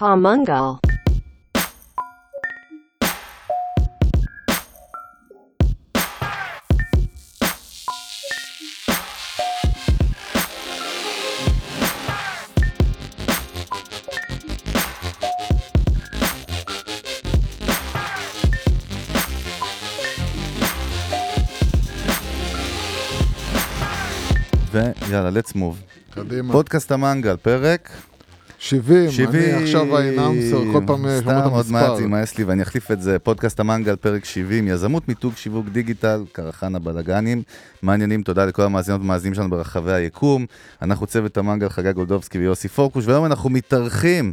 Homungal. ויאללה, let's move. קדימה. פודקאסט המנגל, פרק 70, 70. אני עכשיו האנאונסר, כל פעם שומע את סתם עוד מעט המספר. יימאס לי ואני אחליף את זה. פודקאסט המנגל, פרק 70, יזמות, מיתוג, שיווק דיגיטל, קרחנה בלאגנים. מעניינים, תודה לכל המאזינות והמאזינים שלנו ברחבי היקום. אנחנו צוות המנגל, חגי גולדובסקי ויוסי פורקוש, והיום אנחנו מתארחים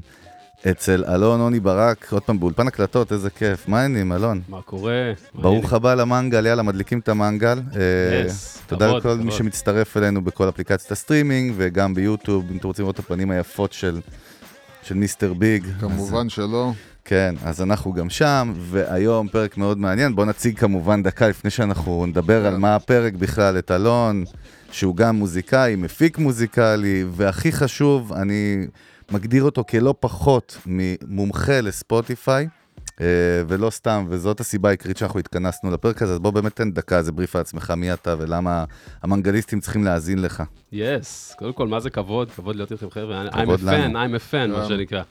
אצל אלון עוני ברק, עוד פעם באולפן הקלטות, איזה כיף. מה העניינים, אלון? מה קורה? ברוך הבא למנגל, יאללה, מדליקים את המנגל. אה, תודה לכל מי. שמצטרף אלינו בכל אפליקציית הסטרימינג וגם ביוטיוב, אם אתם רוצים לראות את הפנים היפות של, של Mr. Big. כמובן שלא. כן, אז אנחנו גם שם, והיום פרק מאוד מעניין. בואו נציג כמובן דקה לפני שאנחנו נדבר על מה הפרק בכלל, את אלון, שהוא גם מוזיקאי, מפיק מוזיקלי, והכי חשוב, אני מגדיר אותו כלא פחות ממומחה לספוטיפיי. אה, ולא סתם, וזאת הסיבה העיקרית שאנחנו התכנסנו לפרק הזה, אז בוא באמת תן דקה, איזה בריף על עצמך, מי אתה ולמה המנגליסטים צריכים להאזין לך. Yes, קודם כל, מה זה כבוד? כבוד להיות איתכם, חבר'ה. I'm a fan, I'm a fan, מה. שנקרא.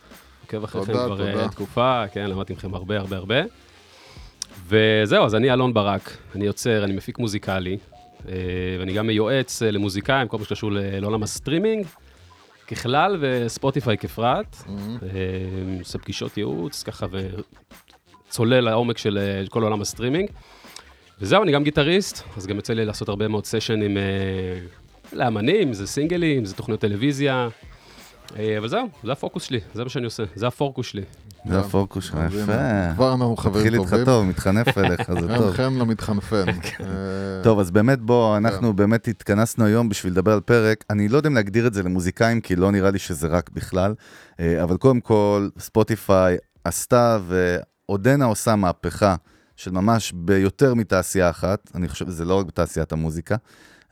עוקב אחריכם תודה, כבר תודה. אה, תקופה, כן, למדתי מכם הרבה הרבה הרבה. וזהו, אז אני אלון ברק, אני יוצר, אני מפיק מוזיקלי, אה, ואני גם מיועץ למוזיקאים, כל מה שקשור לעולם הסטרימינג, ככלל, וספוטיפיי כפרט. Mm-hmm. אה, עושה פגישות ייעוץ, ככה, וצולל לעומק של אה, כל עולם הסטרימינג. וזהו, אני גם גיטריסט, אז גם יוצא לי לעשות הרבה מאוד סשנים אה, לאמנים, זה סינגלים, זה תוכניות טלוויזיה. אה, אבל זהו, זה הפוקוס שלי, זה מה שאני עושה, זה הפורקוס שלי. זה הפורקוס שלך, יפה. כבר אנחנו חברים מתחיל איתך טובים. טוב, מתחנף אליך, זה טוב. חן למתחנפן. אה, טוב, אז באמת בוא, אנחנו באמת התכנסנו היום בשביל לדבר על פרק. אני לא יודע אם להגדיר את זה למוזיקאים, כי לא נראה לי שזה רק בכלל, אה, אבל קודם כל, ספוטיפיי עשתה ועודנה עושה מהפכה של ממש ביותר מתעשייה אחת. אני חושב שזה לא רק בתעשיית המוזיקה.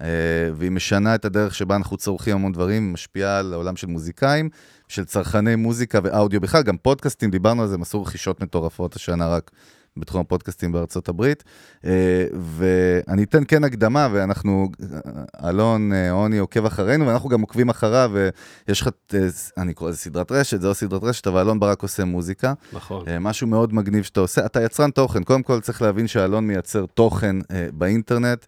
אה, והיא משנה את הדרך שבה אנחנו צורכים המון דברים, משפיעה על העולם של מוזיקאים, של צרכני מוזיקה ואודיו בכלל, גם פודקאסטים, דיברנו על זה, הם עשו רכישות מטורפות השנה רק בתחום הפודקאסטים בארצות הברית. אה, ואני אתן כן הקדמה, ואנחנו, אלון אה, עוני עוקב אחרינו, ואנחנו גם עוקבים אחריו, ויש לך, אני קורא לזה סדרת רשת, זה לא סדרת רשת, אבל אלון ברק עושה מוזיקה. נכון. משהו מאוד מגניב שאתה עושה. אתה יצרן תוכן, קודם כל צריך להבין שאלון מייצר תוכן באינטרנט.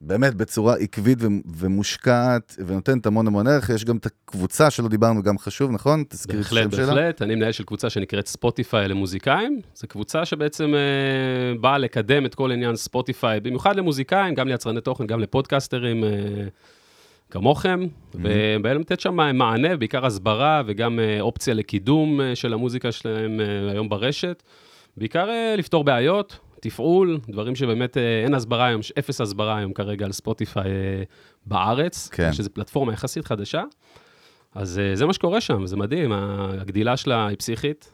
באמת בצורה עקבית ומושקעת, ונותנת המון המון ערך. יש גם את הקבוצה שלא דיברנו, גם חשוב, נכון? תזכיר את השם בהחלט, שלה. בהחלט. אני מנהל של קבוצה שנקראת ספוטיפיי למוזיקאים. זו קבוצה שבעצם אה, באה לקדם את כל עניין ספוטיפיי, במיוחד למוזיקאים, גם ליצרני תוכן, גם לפודקסטרים אה, כמוכם, ובאים לתת שם מענה, בעיקר הסברה וגם אה, אופציה לקידום אה, של המוזיקה שלהם אה, היום ברשת. בעיקר לפתור בעיות, תפעול, דברים שבאמת אה, אין הסברה היום, אפס הסברה היום כרגע על ספוטיפיי אה, בארץ, כן. שזו פלטפורמה יחסית חדשה. אז אה, זה מה שקורה שם, זה מדהים, הגדילה שלה היא פסיכית.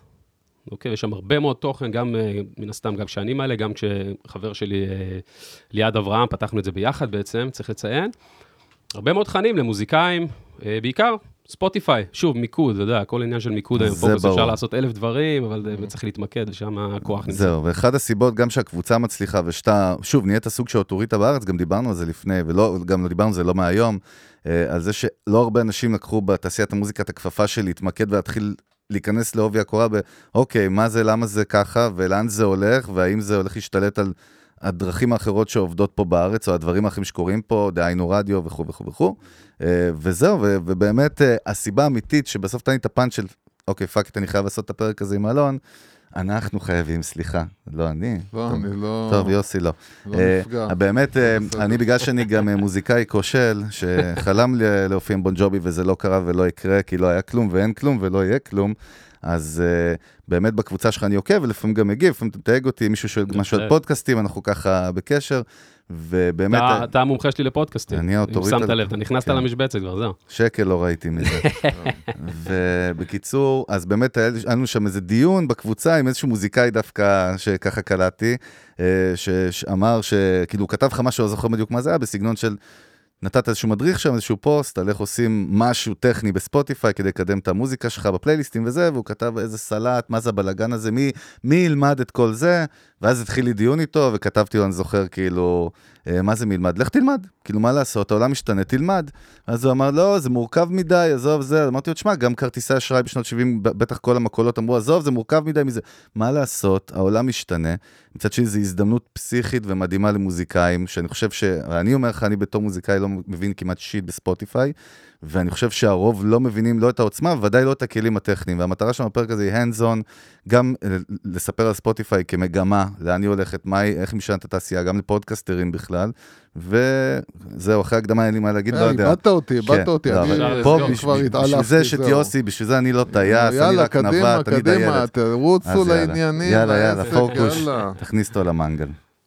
אוקיי, יש שם הרבה מאוד תוכן, גם מן הסתם, גם כשאני מעלה, גם כשחבר שלי ליעד אברהם, פתחנו את זה ביחד בעצם, צריך לציין. הרבה מאוד תכנים למוזיקאים, בעיקר ספוטיפיי, שוב, מיקוד, אתה יודע, כל עניין של מיקוד היום, זה פוקוס, ברור. אפשר לעשות אלף דברים, אבל אה, צריך להתמקד, ושם הכוח נמצא. זהו, ואחד הסיבות גם שהקבוצה מצליחה ושאתה, שוב, נהיית סוג של אוטוריטה בארץ, גם דיברנו על זה לפני, וגם לא דיברנו על זה לא מהיום, אה, על זה שלא הרבה אנשים לקחו בתעשיית המוזיקה את הכפפה של להתמקד ולהתחיל להיכנס לעובי הקורה באוקיי, מה זה, למה זה ככה, ולאן זה הולך, והאם זה הולך להשתלט על הדרכים האחרות שעובדות פה בארץ, או הדברים האחרים שקורים פה, דהיינו רדיו וכו' וכו' וכו'. אה, וזהו, ובאמת אה, הסיבה האמיתית שבסוף תן לי את הפאנץ' של, אוקיי, fuck אני חייב לעשות את הפרק הזה עם אלון, אנחנו חייבים, סליחה, לא אני. לא, טוב. אני לא טוב, יוסי לא. לא אה, נפגע. באמת, אה, בסדר. אני בגלל שאני גם מוזיקאי כושל, שחלם להופיע עם בון ג'ובי וזה לא קרה ולא יקרה, כי לא היה כלום ואין כלום ולא יהיה כלום, אז אה, באמת בקבוצה שלך אני עוקב, ולפעמים גם מגיב, לפעמים אתה מתייג אותי, מישהו שואל משהו על. פודקאסטים, אנחנו ככה בקשר, ובאמת, אתה- אתה המומחה שלי לפודקאסטים. אני אם האוטוריטה- שמת לב, אתה נכנסת כן. למשבצת כבר, זהו. שקל לא ראיתי מזה. ובקיצור, אז באמת היה לנו שם איזה דיון בקבוצה עם איזשהו מוזיקאי דווקא שככה קלטתי, אה, שאמר שכאילו כתב לך משהו, לא זוכר בדיוק מה זה היה, בסגנון של, נתת איזשהו מדריך שם, איזשהו פוסט, על איך עושים משהו טכני בספוטיפיי כדי לקדם את המוזיקה שלך בפלייליסטים וזה, והוא כתב איזה סלט, מה זה הבלאגן הזה, מי, מי ילמד את כל זה, ואז התחיל לי דיון איתו, וכתבתי לו, אני זוכר, כאילו, אה, מה זה מי ילמד? לך תלמד, כאילו, מה לעשות, העולם משתנה, תלמד. אז הוא אמר, לא, זה מורכב מדי, עזוב זה. אמרתי לו, תשמע, גם כרטיסי אשראי בשנות 70, בטח כל המקולות אמרו, עזוב, זה מורכב מדי מזה. מה לעשות, העולם משתנה. מצד שני, זו הזדמנות פסיכית ומדהימה למוזיקאים, שאני חושב ש... אני אומר לך, אני בתור מוזיקאי לא מבין כמעט שיט בספוטיפיי, ואני חושב שהרוב לא מבינים לא את העוצמה, ודאי לא את הכלים הטכניים. והמטרה של הפרק הזה היא hands on, גם אה, לספר על ספוטיפיי כמגמה, לאן היא הולכת, מה איך היא משנה את התעשייה, גם לפודקאסטרים בכלל. וזהו, אחרי הקדמה אין לי מה להגיד, לא אה, יודע. איבדת אותי, איבדת כן, אותי, לא, אני פה בשביל זה שאת זהו. יוסי, בשביל זה אני לא טייס, אני יאללה, רק קדימה, נווט, אני קדימה, דיילת. תרוצו אז יאללה. לעניינים, יאללה, יאללה, יאללה. תכניס אותו למנגל.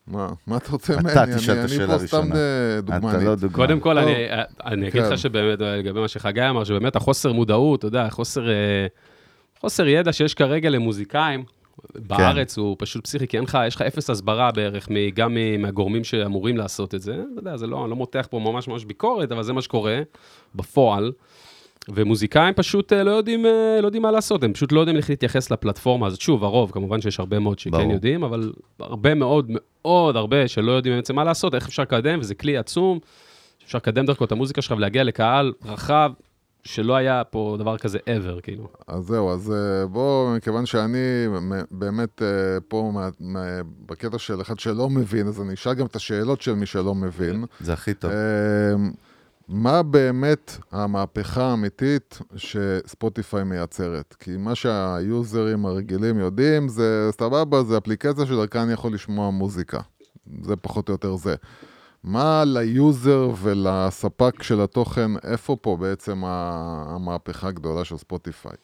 מה, מה אתה רוצה אתה ממני? תשאל את אני- השאלה אני פה סתם הראשונה. אה, אתה דוגמנית. לא דוגמא. קודם כל. אני, אני אגיד כן. לך שבאמת, לגבי מה שחגי אמר, שבאמת החוסר מודעות, אתה יודע, חוסר, אה, חוסר ידע שיש כרגע למוזיקאים, בארץ הוא פשוט פסיכי, כי אין לך, יש לך אפס הסברה בערך, גם מהגורמים שאמורים לעשות את זה. אתה יודע, זה לא, אני לא מותח פה ממש ממש ביקורת, אבל זה מה שקורה בפועל. ומוזיקאים פשוט אה, לא יודעים, אה, לא יודעים מה לעשות, הם פשוט לא יודעים איך להתייחס לפלטפורמה הזאת. שוב, הרוב, כמובן שיש הרבה מאוד שכן ברור. יודעים, אבל הרבה מאוד מאוד הרבה שלא יודעים בעצם מה לעשות, איך אפשר לקדם, וזה כלי עצום, אפשר לקדם דרכו את המוזיקה שלך ולהגיע לקהל רחב, שלא היה פה דבר כזה ever, כאילו. אז זהו, אז אה, בוא, מכיוון שאני באמת פה מה- מה- בקטע של אחד שלא מבין, אז אני אשאל גם את השאלות של מי שלא מבין. זה הכי טוב. מה באמת המהפכה האמיתית שספוטיפיי מייצרת? כי מה שהיוזרים הרגילים יודעים זה סבבה, זה אפליקציה שדרכה אני יכול לשמוע מוזיקה. זה פחות או יותר זה. מה ל user ולספק של התוכן, איפה פה בעצם המהפכה הגדולה של ספוטיפיי?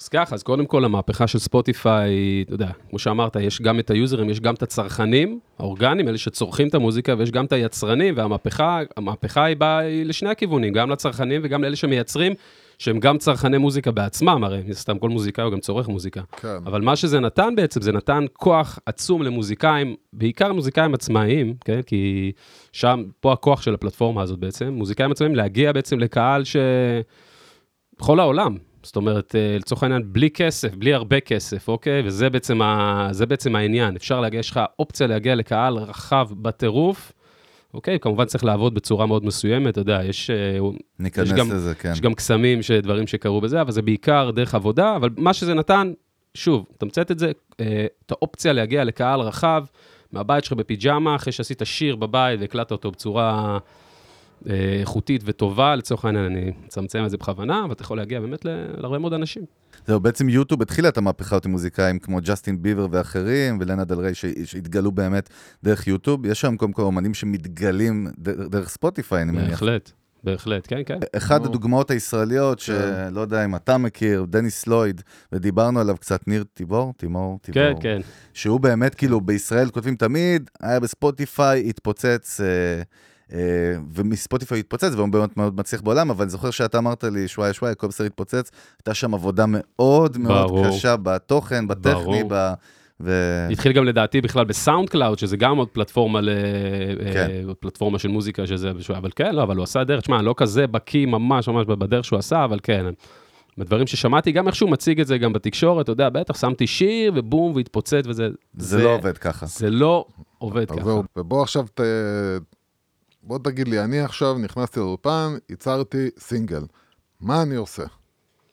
אז ככה, אז קודם כל המהפכה של ספוטיפיי, אתה יודע, כמו שאמרת, יש גם את היוזרים, יש גם את הצרכנים האורגניים, אלה שצורכים את המוזיקה, ויש גם את היצרנים, והמהפכה, המהפכה היא באה לשני הכיוונים, גם לצרכנים וגם לאלה שמייצרים, שהם גם צרכני מוזיקה בעצמם, הרי מן הסתם כל מוזיקאי הוא גם צורך מוזיקה. כן. אבל מה שזה נתן בעצם, זה נתן כוח עצום למוזיקאים, בעיקר מוזיקאים עצמאיים, כן? כי שם, פה הכוח של הפלטפורמה הזאת בעצם, מוזיקאים עצמאיים להגיע בעצם לקהל ש... בכל העולם. זאת אומרת, אה, לצורך העניין, בלי כסף, בלי הרבה כסף, אוקיי? וזה בעצם, ה... בעצם העניין. אפשר להגיע, יש לך אופציה להגיע לקהל רחב בטירוף, אוקיי? כמובן צריך לעבוד בצורה מאוד מסוימת, אתה יודע, יש... אה, ניכנס יש גם- לזה, כן. יש גם קסמים, דברים שקרו בזה, אבל זה בעיקר דרך עבודה, אבל מה שזה נתן, שוב, תמצת את זה, אה, את האופציה להגיע לקהל רחב, מהבית שלך בפיג'מה, אחרי שעשית שיר בבית והקלטת אותו בצורה איכותית וטובה, לצורך העניין, אני מצמצם את זה בכוונה, אבל אתה יכול להגיע באמת להרבה מאוד אנשים. זהו, בעצם יוטיוב התחילה את המהפכה הזאת עם מוזיקאים כמו ג'סטין ביבר ואחרים, ולנה דל ריי ש- שהתגלו באמת דרך יוטיוב. יש שם קודם כל אומנים שמתגלים דרך ספוטיפיי, אני מניח. בהחלט, בהחלט, כן, כן. אחד נו. הדוגמאות הישראליות, שלא יודע אם אתה מכיר, דניס לויד, ודיברנו עליו קצת, ניר טיבור? תימור? טיבור. כן, כן. שהוא באמת, כאילו, בישראל כותבים תמיד, היה בספוטיפיי, התפוצץ, אה, אה, ומספוטיפיי התפוצץ, והוא באמת מאוד מצליח בעולם, אבל אני זוכר שאתה אמרת לי, שוואיה שוואיה, כל בסדר התפוצץ, הייתה שם עבודה מאוד מאוד ברור. קשה בתוכן, בטכני, ברור. ב... ו... התחיל גם לדעתי בכלל בסאונד קלאוד, שזה גם עוד פלטפורמה, ל... כן. אה, פלטפורמה של מוזיקה, שזה, אבל כן, לא, אבל הוא עשה דרך, תשמע, לא כזה בקיא ממש ממש בדרך שהוא עשה, אבל כן, בדברים ששמעתי, גם איך שהוא מציג את זה גם בתקשורת, אתה יודע, בטח, שמתי שיר ובום, והתפוצץ וזה. זה לא עובד ככה. זה לא עובד ככה. ובוא עכשיו, ת... בוא תגיד לי, אני עכשיו נכנסתי לאולפן, ייצרתי סינגל. מה אני עושה?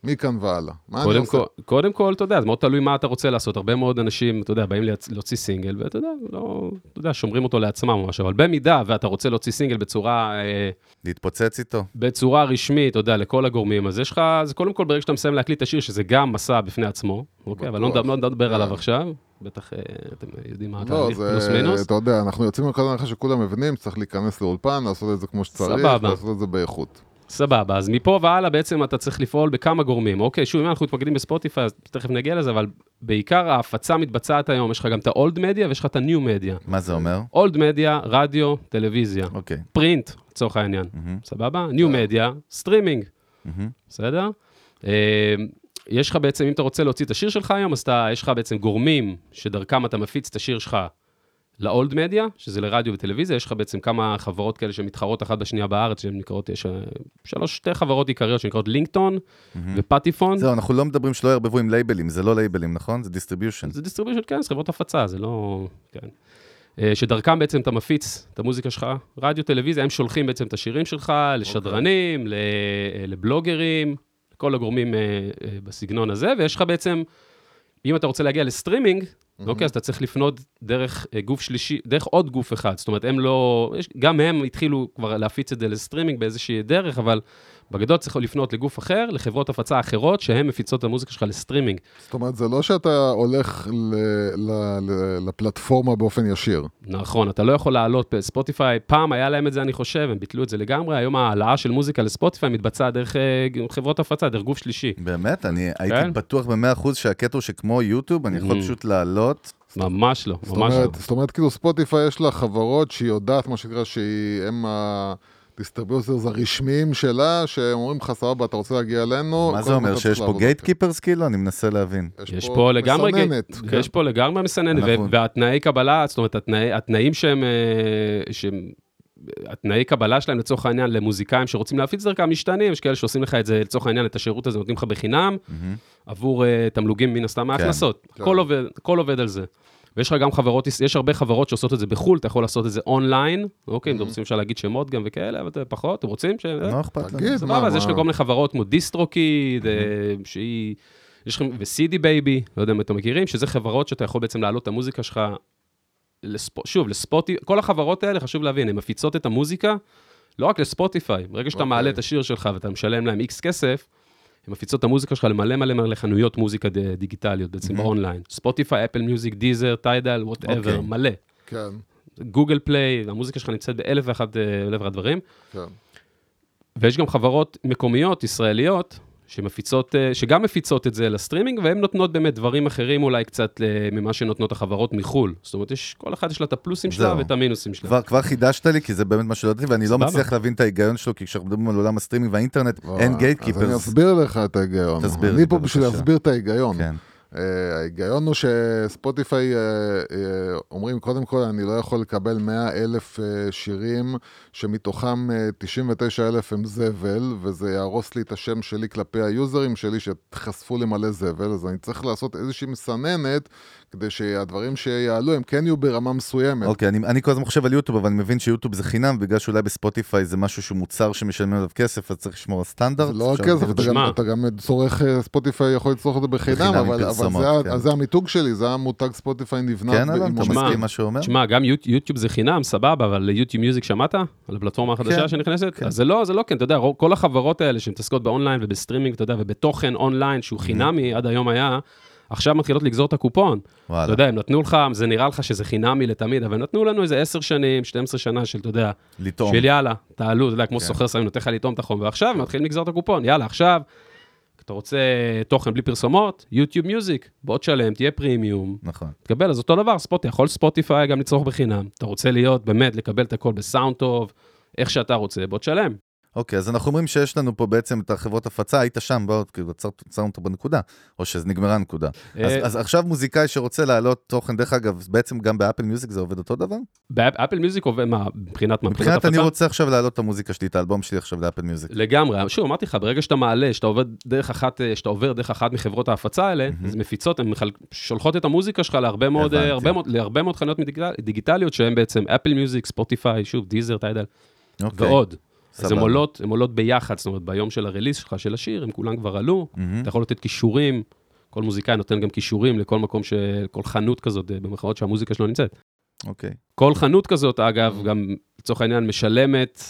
מכאן והלאה. מה אני קודם עושה? כל, קודם כל, אתה יודע, זה מאוד תלוי מה אתה רוצה לעשות. הרבה מאוד אנשים, אתה יודע, באים להוציא סינגל, ואתה יודע, לא, אתה יודע, שומרים אותו לעצמם או משהו, אבל במידה ואתה רוצה להוציא סינגל בצורה, אה, להתפוצץ איתו. בצורה רשמית, אתה יודע, לכל הגורמים, אז יש לך, אז קודם כל, ברגע שאתה מסיים להקליט את השיר, שזה גם מסע בפני עצמו, אוקיי, אבל לא בטוח. נדבר- לא נדבר כן. עליו עכשיו, בטח אה, אתם יודעים מה לא, התהליך, פלוס זה, מינוס. אתה יודע, אנחנו יוצאים מנקודת הנחה שכולם מבינים שצריך להיכנס לאולפן, לעשות את זה כמו שצריך, סבבה. לעשות את זה באיכות. סבבה, אז מפה והלאה בעצם אתה צריך לפעול בכמה גורמים. אוקיי, שוב, אם אנחנו מתמקדים בספוטיפיי, אז תכף נגיע לזה, אבל בעיקר ההפצה מתבצעת היום, יש לך גם את ה-old media ויש לך את ה-new media. מה זה אומר? old media, רדיו, טלוויזיה, אוקיי. פרינט, לצורך העניין, מהמם, סבבה? new media, סטרימינג. בסדר? אה, יש לך בעצם, אם אתה רוצה להוציא את השיר שלך היום, אז אתה, יש לך בעצם גורמים שדרכם אתה מפיץ את השיר שלך ל old media, שזה לרדיו וטלוויזיה, יש לך בעצם כמה חברות כאלה שמתחרות אחת בשנייה בארץ, שהן נקראות, יש אה, שלוש, שתי חברות עיקריות שנקראות לינקטון ופטיפון. זהו, אנחנו לא מדברים שלא יערבבו עם לייבלים, זה לא לייבלים, נכון? זה distribution. זה distribution, כן, זה חברות הפצה, זה לא... כן. אה, שדרכם בעצם אתה מפיץ את המוזיקה שלך, רדיו, טלוויזיה, הם שולחים בעצם את השירים שלך לשדרנים, ל- אה, לבלוגרים, כל הגורמים בסגנון הזה, ויש לך בעצם, אם אתה רוצה להגיע לסטרימינג, אוקיי, אז אתה צריך לפנות דרך אה, גוף שלישי, דרך עוד גוף אחד. זאת אומרת, הם לא, גם הם התחילו כבר להפיץ את זה לסטרימינג באיזושהי דרך, אבל בגדול צריך לפנות לגוף אחר, לחברות הפצה אחרות, שהן מפיצות את המוזיקה שלך לסטרימינג. זאת אומרת, זה לא שאתה הולך ל, ל, ל, לפלטפורמה באופן ישיר. נכון, אתה לא יכול לעלות בספוטיפיי, פעם היה להם את זה, אני חושב, הם ביטלו את זה לגמרי, היום ההעלאה של מוזיקה לספוטיפיי מתבצעת דרך אה, חברות הפצה, דרך גוף שלישי. באמת? אני הייתי כן. בטוח ב-100% שהקטע הוא שכמו יוטיוב, אני יכול Mhm. פשוט לעלות. ממש לא, זאת ממש לא. אומרת, זאת אומרת, כאילו ספוטיפיי יש לה חברות שהיא יודעת, מה שנקרא, שהם ה distributors הרשמיים שלה, שהם אומרים לך, סבבה, אתה רוצה להגיע אלינו? מה זה אומר, שיש פה לעבוד gate איתי. keepers כאילו? אני מנסה להבין. יש פה לגמרי, מסננת, כן. יש פה לגמרי מסננת, והתנאי קבלה, זאת אומרת, התנאי- התנאים שהם, אה, שהם, התנאי קבלה שלהם לצורך העניין למוזיקאים שרוצים להפיץ דרכם משתנים, יש כאלה שעושים לך את זה, לצורך העניין, את השירות הזה נותנים לך בחינם, מהמם. עבור אה, תמלוגים מן הסתם מההכנסות. כן. הכל עובד, הכל עובד על זה. ויש לך גם חברות, יש הרבה חברות שעושות את זה בחו"ל, אתה יכול לעשות את זה אונליין, אוקיי, אם אתם רוצים אפשר להגיד שמות גם וכאלה, אבל פחות, אתם רוצים? ש- לא אכפת לנו. סבבה, אז יש? לך כל מיני חברות כמו דיסטרוקיד, אה, שהיא, יש לכם, ו CD Baby, לא יודע אם אתם מכירים, שזה חברות שאתה יכול בעצם להעלות את המוזיקה שלך, לספ... שוב, לספוטי, כל החברות האלה, חשוב להבין, הן מפיצות את המוזיקה לא רק לספוטיפיי, ברגע שאתה אוקיי. מעלה את השיר שלך ואתה משלם להם איקס כסף, הן מפיצות את המוזיקה שלך למלא מלא מלא חנויות מוזיקה דיגיטליות, בעצם Mhm. באונליין. ספוטיפיי, אפל מיוזיק, דיזר, טיידל, whatever, אוקיי. מלא. כן, גוגל פליי, המוזיקה שלך נמצאת באלף ואחד אה, דברים. כן. ויש גם חברות מקומיות, ישראליות, שמפיצות, אה, שגם מפיצות את זה לסטרימינג, והן נותנות באמת דברים אחרים אולי קצת אה, ממה שנותנות החברות מחו"ל. זאת אומרת, יש, כל אחת יש לה את הפלוסים שלה. ואת המינוסים שלה. כבר, כבר חידשת לי, כי זה באמת מה שלא ידעתי, ואני לא סבבה. מצליח להבין את ההיגיון שלו, כי כשאנחנו מדברים על עולם הסטרימינג והאינטרנט, אין gate אז אני keepers. אסביר לך את ההיגיון. תסביר אני פה בשביל. להסביר את ההיגיון. אה, ההיגיון הוא שספוטיפיי אה, אה, אומרים, קודם כל, אני לא יכול לקבל 100 אלף שירים, שמתוכם uh, 99 אלף הם זבל, וזה יהרוס לי את השם שלי כלפי היוזרים שלי, שחשפו לי מלא זבל, אז אני צריך לעשות איזושהי מסננת, כדי שהדברים שיעלו הם כן יהיו ברמה מסוימת. אוקיי, אני, אני כל הזמן חושב על יוטיוב, אבל אני מבין שיוטיוב זה חינם, בגלל שאולי בספוטיפיי זה משהו שהוא מוצר שמשלמים עליו כסף, אז צריך לשמור על סטנדרט. זה לא להגדיר את אתה. גם. אתה גם צורך, אה, ספוטיפיי יכול לצרוך את זה בחינם, אבל, אבל זה, כן. אז זה המיתוג שלי, זה המותג ספוטיפיי נבנה כן, עם אתה מסכים מה שהוא אומר? תשמע, גם יוט- יוטיוב זה חינם, סבבה, אבל ליוטיוב מיוזיק שמעת? על הפלטפורמה החדשה כן, שנכנסת? כן. אז זה לא, זה לא כן, אתה יודע, כל החברות האלה שמתעסקות באונליין ובסטרימינג, אתה יודע, ובתוכן אונליין שהוא חינמי, עד היום היה, עכשיו מתחילות לגזור את הקופון. אתה וואלה. יודע, הם נתנו לך, זה נראה לך שזה חינמי לתמיד, אבל נתנו לנו איזה 10 שנים, 12 שנה של, אתה יודע, לטעום. של יאללה, תעלו, אתה יודע, כמו כן. סוחר סמים, נותן לך לטעום את החום, ועכשיו מתחילים לגזור את הקופון, יאללה, עכשיו, אתה רוצה תוכן בלי פרסומות, יוטיוב מיוזיק, בוא תשלם, תהיה פרימיום, נכון. תקבל, אז אותו דבר, ספוטי, יכול ספוטיפיי גם לצרוך בחינם. אתה רוצה להיות, באמת, לקבל את הכל בסאונד טוב, איך שאתה רוצה, בוא תשלם. אוקיי, אז אנחנו אומרים שיש לנו פה בעצם את החברות הפצה, היית שם, בוא, כאילו, עצרנו אותו בנקודה, או שנגמרה הנקודה. אז, אה, אז עכשיו מוזיקאי שרוצה להעלות תוכן, דרך אגב, בעצם גם באפל מיוזיק זה עובד אותו דבר? באפל מיוזיק עובד, מה, מבחינת מה? מבחינת אני? רוצה עכשיו להעלות את המוזיקה שלי, את האלבום שלי עכשיו לאפל מיוזיק. לגמרי, שוב, אמרתי לך, ברגע שאתה מעלה, שאתה עובד דרך אחת, אה, שאתה עובר דרך אחת מחברות ההפצה האלה, אז מפיצות, הן. שולחות את המוזיקה שלך להרבה מאוד, אה, להרבה מאוד חנויות דיגיטל, דיגיטליות, שהן בעצם אפל מיוזיק, ספוטיפיי, שוב, דיזר, טיידל, אוקיי. ועוד. אז הן. עולות, הן עולות ביחד, זאת אומרת, ביום של הרליס שלך, של השיר, הם כולם כבר עלו, מהמם. אתה יכול לתת כישורים, כל מוזיקאי נותן גם כישורים לכל מקום, ש... כל חנות כזאת, אה, במרכאות שהמוזיקה שלו נמצאת. אוקיי. כל חנות כזאת, אגב, גם לצורך העניין משלמת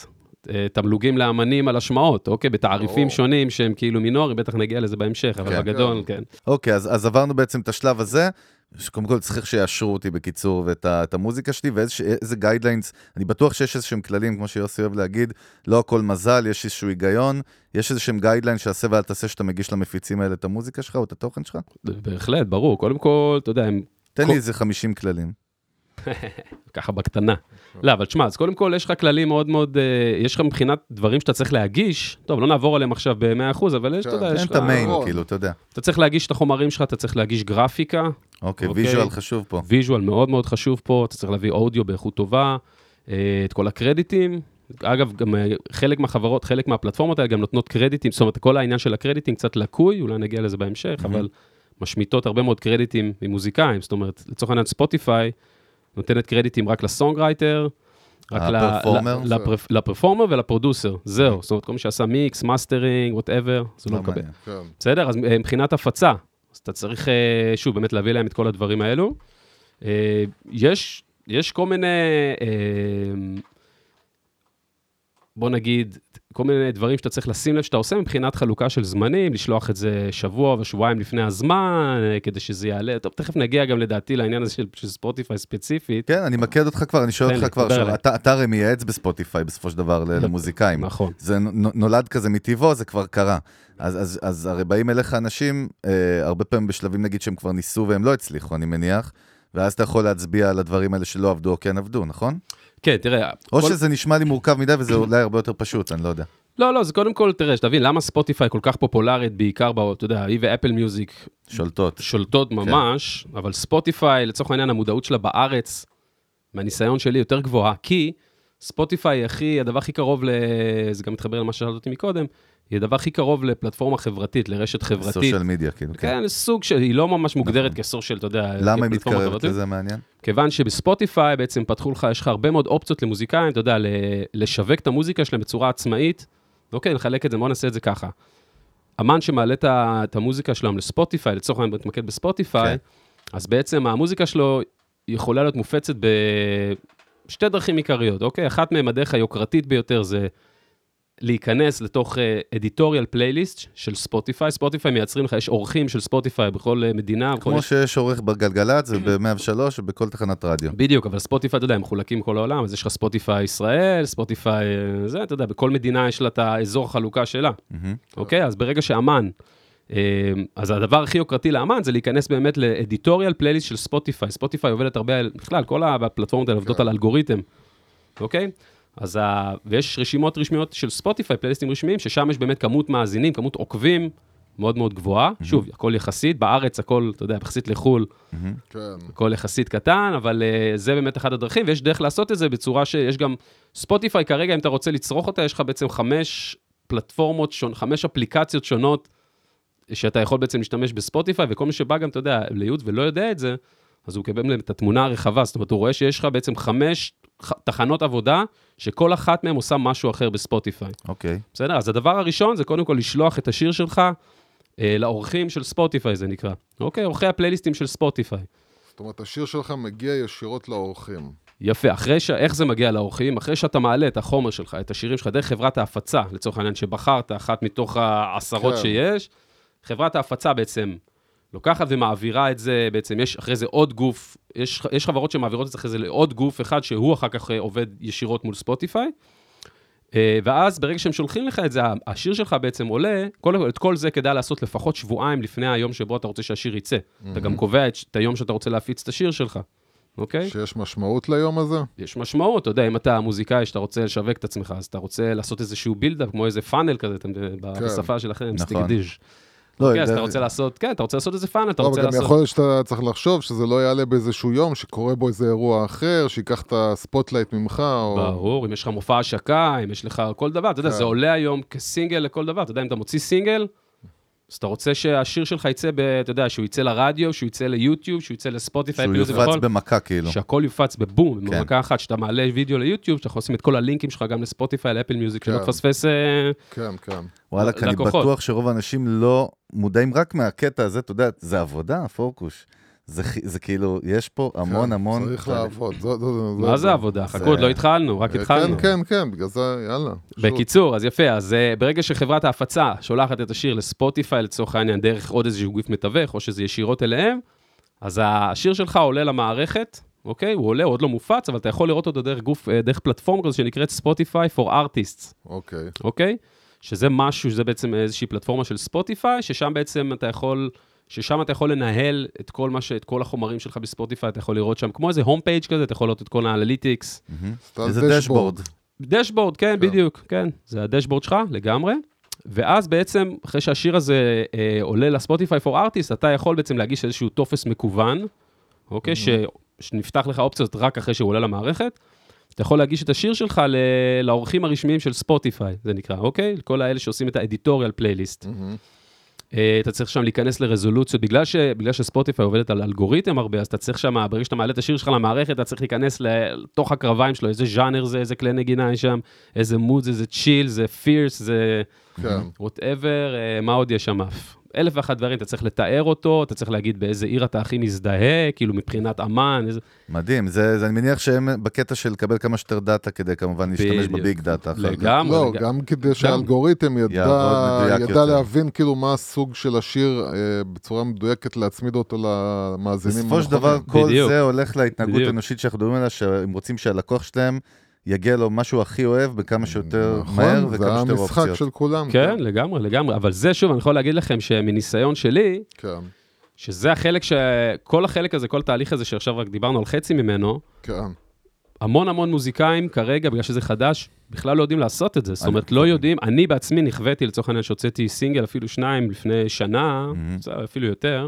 אה, תמלוגים לאמנים על השמעות, אוקיי? בתעריפים ברור. שונים שהם כאילו מינורי, בטח נגיע לזה בהמשך, אבל כן. בגדול, כן. אוקיי, אז, אז עברנו בעצם את השלב הזה, שקודם כל צריך שיאשרו אותי בקיצור ואת ה, את המוזיקה שלי, ואיזה guidelines, אני בטוח שיש איזשהם כללים, כמו שיוסי אוהב להגיד, לא הכל מזל, יש איזשהו היגיון, יש איזשהם guideline שעשה ואל תעשה שאתה מגיש למפיצים האלה את המוזיקה שלך או את התוכן שלך? בהחלט, ברור. קודם כל, אתה יודע, הם תן כל- לי איזה 50 כללים. ככה בקטנה. לא, אבל תשמע, אז קודם כל יש לך כללים מאוד מאוד, אה, יש לך מבחינת דברים שאתה צריך להגיש, טוב, לא נעבור עליהם עכשיו ב-100%, אבל יש, אתה יודע, יש לך... את ה main. כאילו, אתה יודע. אתה צריך להגיש את החומרים שלך, אתה צריך להגיש גרפיקה, אוקיי, אוקיי. visual חשוב פה. visual מאוד מאוד חשוב פה, אתה צריך להביא אודיו באיכות טובה, אה, את כל הקרדיטים. אגב, גם אה, חלק מהחברות, חלק מהפלטפורמות האלה גם נותנות קרדיטים, זאת אומרת, כל העניין של הקרדיטים קצת לקוי, אולי נגיע לזה בהמשך, אבל משמיטות הרבה מאוד קרדיטים ממוזיקאים, זאת אומרת, לצורך העניין ספוטיפיי נותנת קרדיטים רק ל songwriter, רק ל performer ול producer, זהו, זאת אומרת, כל מי שעשה מיקס, mastering, whatever, זה לא לא מקבל. כן. בסדר? אז אה, מבחינת הפצה, אתה צריך, אה, שוב, באמת להביא להם את כל הדברים האלו. אה, יש, יש כל מיני, אה, בוא נגיד, כל מיני דברים שאתה צריך לשים לב שאתה עושה מבחינת חלוקה של זמנים, לשלוח את זה שבוע ושבועיים לפני הזמן, אה, כדי שזה יעלה. טוב, תכף נגיע גם לדעתי לעניין הזה של, של ספוטיפיי ספציפית. כן, אני מכיר אותך כבר, אני שואל אותך כבר, עכשיו. אתה- אתה הרי מייעץ בספוטיפיי בסופו של דבר ל- למוזיקאים. נכון. זה נו- נולד כזה מטבעו, זה כבר קרה. אז, אז, אז הרי באים אליך אנשים, אה, הרבה פעמים בשלבים נגיד שהם כבר ניסו והם לא הצליחו, אני מניח, ואז אתה יכול להצביע על הדברים האלה שלא עבדו או כן עבדו, נכון? כן, תראה, או כל- שזה נשמע לי מורכב מדי וזה אולי הרבה יותר פשוט, אני לא יודע. לא, לא, זה קודם כל, תראה, שתבין, למה ספוטיפיי כל כך פופולרית, בעיקר, ב- אתה יודע, היא ואפל מיוזיק שולטות. שולטות ממש, כן. אבל ספוטיפיי, לצורך העניין, המודעות שלה בארץ, מהניסיון שלי, יותר גבוהה, כי ספוטיפיי הכי, הדבר הכי קרוב ל... זה גם מתחבר למה ששאלת אותי מקודם, היא הדבר הכי קרוב לפלטפורמה חברתית, לרשת חברתית. סושיאל מדיה, כאילו, כן. כן, סוג של, היא לא ממש מוגדרת כסושיאל, אתה יודע, למה היא מתקרבת. לזה מעניין? כיוון שבספוטיפיי בעצם פתחו לך, יש לך הרבה מאוד אופציות למוזיקאים, אתה יודע, לשווק את המוזיקה שלהם בצורה עצמאית. אוקיי, נחלק את זה, בואו נעשה את זה ככה. אמן שמעלה את המוזיקה שלו לספוטיפיי, לצורך העניין מתמקד בספוטיפיי, כן. אז בעצם המוזיקה שלו יכולה להיות מופצת בשתי דרכים עיקריות, אוקיי? אחת מהן, הדרך היוקרתית ביותר זה להיכנס לתוך editorial playlist של ספוטיפיי. ספוטיפיי מייצרים לך, יש עורכים של ספוטיפיי בכל אה, מדינה. בכל כמו שיש עורך בגלגלצ וב-103 ובכל תחנת רדיו. בדיוק, אבל ספוטיפיי, אתה יודע, הם מחולקים כל העולם, אז יש לך ספוטיפיי ישראל, ספוטיפיי אה, זה, אתה יודע, בכל מדינה יש לה את האזור החלוקה שלה. אוקיי? אז ברגע שאמן, אה, אז הדבר הכי יוקרתי לאמן זה להיכנס באמת ל editorial playlist של ספוטיפיי. ספוטיפיי עובדת הרבה, בכלל, כל הפלטפורמות האלה עובדות כן. על אלגוריתם, אוקיי? אז ה... ויש רשימות רשמיות של ספוטיפיי, פלייליסטים רשמיים, ששם יש באמת כמות מאזינים, כמות עוקבים מאוד מאוד גבוהה. שוב, הכל יחסית, בארץ הכל, אתה יודע, יחסית לחו"ל, כן. הכל יחסית קטן, אבל אה, זה באמת אחת הדרכים, ויש דרך לעשות את זה בצורה שיש גם, ספוטיפיי כרגע, אם אתה רוצה לצרוך אותה, יש לך בעצם חמש פלטפורמות, שונ, חמש אפליקציות שונות, שאתה יכול בעצם להשתמש בספוטיפיי, וכל מי שבא גם, אתה יודע, לייעוץ ולא יודע את זה, אז הוא מקבל את התמונה הרחבה, זאת אומרת, הוא רואה שיש לך בעצם חמש ח- תחנות עבודה, שכל אחת מהן עושה משהו אחר בספוטיפיי. אוקיי. בסדר? אז הדבר הראשון זה קודם כל לשלוח את השיר שלך אה, לעורכים של ספוטיפיי, זה נקרא. אוקיי? עורכי הפלייליסטים של ספוטיפיי. זאת אומרת, השיר שלך מגיע ישירות לעורכים. יפה, אחרי ש... איך זה מגיע לעורכים? אחרי שאתה מעלה את החומר שלך, את השירים שלך, דרך חברת ההפצה, לצורך העניין, שבחרת אחת מתוך העשרות כן. שיש, חברת ההפצה בעצם לוקחת ומעבירה את זה, בעצם יש אחרי זה עוד גוף, יש, יש חברות שמעבירות את זה אחרי זה לעוד גוף אחד, שהוא אחר כך אה, עובד ישירות מול ספוטיפיי. אה, ואז ברגע שהם שולחים לך את זה, השיר שלך בעצם עולה, כל, את כל זה כדאי לעשות לפחות שבועיים לפני היום שבו אתה רוצה שהשיר יצא. אתה גם קובע את, את היום שאתה רוצה להפיץ את השיר שלך, אוקיי? שיש משמעות ליום הזה? יש משמעות, אתה יודע, אם אתה מוזיקאי שאתה רוצה לשווק את עצמך, אז אתה רוצה לעשות איזשהו בילדאפ, כמו איזה פאנל כזה, אתם בשפה שלכם, נכון. סטרטג'יז. לא, אוקיי, אז אתה רוצה לעשות, כן, אתה רוצה לעשות איזה פאנל, אתה לא, רוצה אבל גם לעשות... יכול להיות שאתה צריך לחשוב שזה לא יעלה באיזשהו יום, שקורה בו איזה אירוע אחר, שייקח את ה spotlight ממך, או... ברור, אם יש לך מופע השקה, אם יש לך כל דבר, אתה יודע, כן. זה עולה היום כסינגל לכל דבר, אתה יודע, אם אתה מוציא סינגל, אז אתה רוצה שהשיר שלך יצא, ב, אתה יודע, שהוא יצא לרדיו, שהוא יצא ליוטיוב, שהוא יצא לספוטיפיי, שהוא יופץ בכל- במכה, כאילו. שהכל יופץ בבום, כן. במכה אחת, שאתה מעלה וידאו ליוטיוב, שאתה יכול לשים את כל הלינקים שלך גם לספוטיפיי, לאפל מיוזיק, שלא כן. תפספס... אה, כן, כן. וואלה, אני. בטוח שרוב האנשים לא מודעים רק מהקטע הזה, אתה יודע, זה עבודה, פורקוש. זה זה כאילו, יש פה המון כן, המון... צריך לעבוד. זו- זו- זו- מה זה עבודה? חכו, עוד לא התחלנו, רק אה, התחלנו. כן, כן, כן, בגלל זה, יאללה. בקיצור, אז יפה, אז uh, ברגע שחברת ההפצה שולחת את השיר לספוטיפיי, לצורך העניין, דרך עוד איזשהו גוף מתווך, או שזה ישירות אליהם, אז השיר שלך עולה למערכת, אוקיי? הוא עולה, הוא עוד לא מופץ, אבל אתה יכול לראות אותו דרך גוף, אה, דרך פלטפורמה כזו שנקראת Spotify for Artists, אוקיי. אוקיי? שזה משהו, שזה בעצם איזושהי פלטפורמה של ספוטיפיי, ששם בעצם אתה יכול... ששם אתה יכול לנהל את כל מה ש... את כל החומרים שלך בספוטיפיי, אתה יכול לראות שם, כמו איזה home page כזה, אתה יכול לראות את כל ה analytics, איזה dashboard. dashboard, כן, כן. בדיוק, כן. זה ה dashboard שלך, לגמרי. ואז בעצם, אחרי שהשיר הזה אה, עולה ל Spotify for Artists, אתה יכול בעצם להגיש איזשהו טופס מקוון, אוקיי? ש, שנפתח לך אופציות רק אחרי שהוא עולה למערכת. אתה יכול להגיש את השיר שלך ל, לעורכים הרשמיים של ספוטיפיי, זה נקרא, אוקיי? כל האלה שעושים את ה editorial playlist. מהמם. אה, אתה צריך שם להיכנס לרזולוציות, בגלל, ש, בגלל שספוטיפיי עובדת על אלגוריתם הרבה, אז אתה צריך שם, ברגע שאתה מעלה את השיר שלך למערכת, אתה צריך להיכנס לתוך הקרביים שלו, איזה ז'אנר זה, איזה כלי נגינה יש שם, איזה mood זה, זה chill, זה fierce, זה כן. whatever, מה עוד יש שם? אלף ואחת דברים, אתה צריך לתאר אותו, אתה צריך להגיד באיזה עיר אתה הכי מזדהה, כאילו מבחינת אמן, איזה... מדהים, זה, זה, אני מניח שהם בקטע של לקבל כמה שיותר data כדי כמובן להשתמש. ב big data. לגמרי. לא, לג- גם כדי שהאלגוריתם ידע, ידע יותר. להבין כאילו מה הסוג של השיר אה, בצורה מדויקת, להצמיד אותו למאזינים בסופו של דבר, כל בדיוק. זה הולך להתנהגות בדיוק. האנושית שאנחנו מדברים עליה, שהם רוצים שהלקוח שלהם יגיע לו מה שהוא הכי אוהב בכמה שיותר מהר נכון, זה וכמה שיותר המשחק אופציות. של כולם. כן, לגמרי, לגמרי. אבל זה, שוב, אני יכול להגיד לכם שמניסיון שלי, כן, שזה החלק ש... כל החלק הזה, כל התהליך הזה שעכשיו רק דיברנו על חצי ממנו, כן. המון המון מוזיקאים כרגע, בגלל שזה חדש, בכלל לא יודעים לעשות את זה. זאת אומרת, לא יודעים, אני בעצמי נכוויתי, לצורך העניין, שהוצאתי סינגל, אפילו שניים, לפני שנה, אפילו יותר.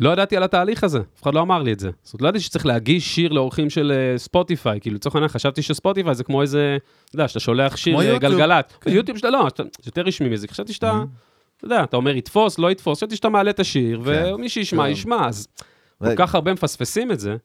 לא ידעתי על התהליך הזה, אף אחד לא אמר לי את זה. זאת אומרת, לא ידעתי שצריך להגיש שיר לאורחים של אה, ספוטיפיי, כאילו, לצורך העניין, חשבתי שספוטיפיי זה כמו איזה, אתה יודע, שאתה שולח שיר אה. גלגלת. כן. יוטיוב שאתה, לא, יותר רשמי מזה, חשבתי שאתה, אתה יודע, אתה אומר יתפוס, לא יתפוס, חשבתי שאתה מעלה את השיר, כן. ומי שישמע, כן. ישמע, אז כל. כך הרבה מפספסים את זה,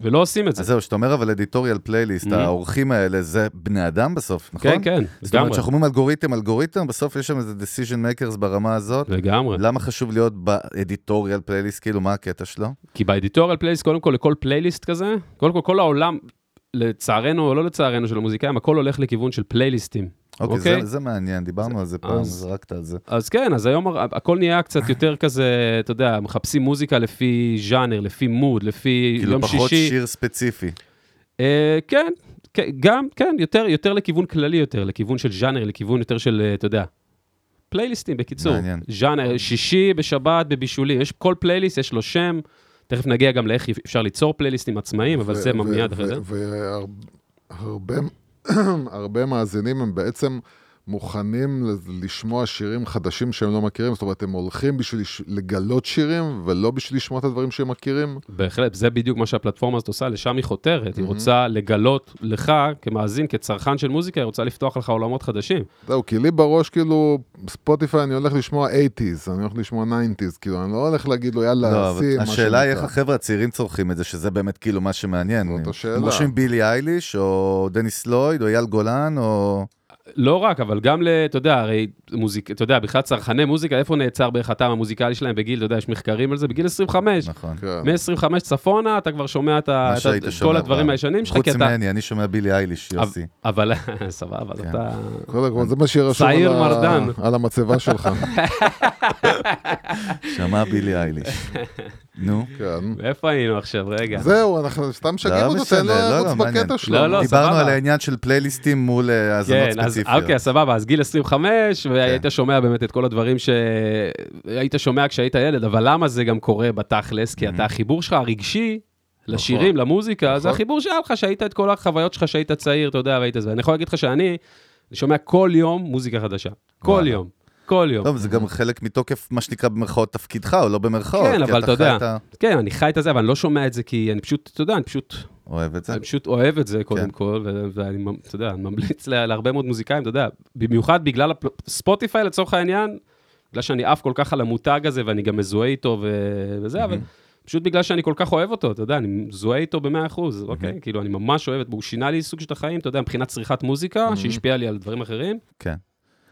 ולא עושים את זה. אז זהו, שאתה אומר אבל editorial playlist, Mhm. העורכים האלה זה בני אדם בסוף, נכון? כן, כן, זאת אומרת, לגמרי. כשאנחנו אומרים אלגוריתם, אלגוריתם, בסוף יש שם איזה decision makers ברמה הזאת. לגמרי. למה חשוב להיות ב editorial playlist, כאילו, מה הקטע שלו? כי ב editorial playlist, קודם כל, לכל פלייליסט כזה, קודם כל, כל העולם, לצערנו או לא לצערנו של המוזיקאים, הכל הולך לכיוון של פלייליסטים. אוקיי, אוקיי. זה- זה מעניין, דיברנו על זה פעם, אז- זרקת על זה. אז כן, אז היום הכל נהיה קצת יותר כזה, אתה יודע, מחפשים מוזיקה לפי ז'אנר, לפי מוד, לפי כאילו יום פחות שישי. שיר ספציפי. אה, כן, כן, גם, כן, יותר, יותר לכיוון כללי יותר, לכיוון של ז'אנר, לכיוון יותר של, אה, אתה יודע, פלייליסטים, בקיצור. מעניין. ז'אנר, שישי, בשבת, בבישולים. יש כל פלייליסט, יש לו שם. תכף נגיע גם לאיך אפשר ליצור פלייליסטים עצמאיים, אבל זה מיד אחרי זה. והרבה הרבה מאזינים הם בעצם מוכנים ל- לשמוע שירים חדשים שהם לא מכירים, זאת אומרת, הם הולכים בשביל לש- לגלות שירים, ולא בשביל לשמוע את הדברים שהם מכירים. בהחלט, זה בדיוק מה שהפלטפורמה הזאת עושה, לשם היא חותרת. היא Mhm. רוצה לגלות לך, כמאזין, כצרכן של מוזיקה, היא רוצה לפתוח לך עולמות חדשים. זהו, כי לי בראש, כאילו, ספוטיפיי, אני הולך לשמוע 80's, אני הולך לשמוע 90's, כאילו, אני לא הולך להגיד לו, יאללה, לא, שים, מה השאלה היא איך שנקרא." החבר'ה הצעירים צורכים את זה, שזה באמת כאילו מה שמעניין. זאת השאלה. הם רושמים בילי אייליש, או דניס לויד, או אייל גולן, או... לא רק, אבל גם ל... אתה יודע, הרי מוזיק... אתה יודע, בכלל צרכני מוזיקה, איפה נעצר בערך הטעם המוזיקלי שלהם בגיל, אתה יודע, יש מחקרים על זה, בגיל 25. נכון. כן. מ-25 צפונה, אתה כבר שומע את ה- את כל הדברים. הישנים שלך, חוץ כי אתה... ממני, אני שומע בילי אייליש, יוסי. אבל, סבבה, אז כן. אתה... כל הכבוד, זה מה שרשום. על המצבה שלך. שמע בילי אייליש. נו. כן. ואיפה היינו עכשיו? רגע. זהו, אנחנו סתם משגעים לא אותו, תן לו לא, לא, לרוץ. בקטע שלו. לא, לא, דיברנו סבבה. על העניין של פלייליסטים מול אה, האזנות כן, ספציפיות. אוקיי, סבבה, אז גיל 25, והיית כן. שומע באמת את כל הדברים שהיית שומע כשהיית ילד, אבל למה זה גם קורה בתכלס? כי אתה, החיבור שלך הרגשי לשירים, למוזיקה, זה נכון. החיבור שהיה לך, שהיית את כל החוויות שלך, שהיית צעיר, אתה יודע, והיית זה. ואני יכול להגיד לך שאני, אני שומע כל יום מוזיקה חדשה. כל וואלה. יום. כל יום. טוב, זה גם חלק מתוקף מה שנקרא במרכאות תפקידך, או לא במרכאות. כן, אבל אתה יודע. כן, אני חי את זה, אבל אני לא שומע את זה כי אני פשוט, אתה יודע, אני פשוט אוהב את זה. אני פשוט אוהב את זה קודם כן. כל, ואני, אתה יודע, אני ממליץ לה- להרבה מאוד מוזיקאים, אתה יודע, במיוחד בגלל ספוטיפיי לצורך העניין, בגלל שאני עף כל כך על המותג הזה ואני גם מזוהה איתו וזה, אבל פשוט בגלל שאני כל כך אוהב אותו, אתה יודע, אני מזוהה איתו במאה אחוז, אוקיי? כאילו, אני ממש אוהב את, הוא שינה לי סוג של החיים, אתה יודע, מבחינת צריכת מוזיקה, שהשפיע לי על דברים אחרים, כן.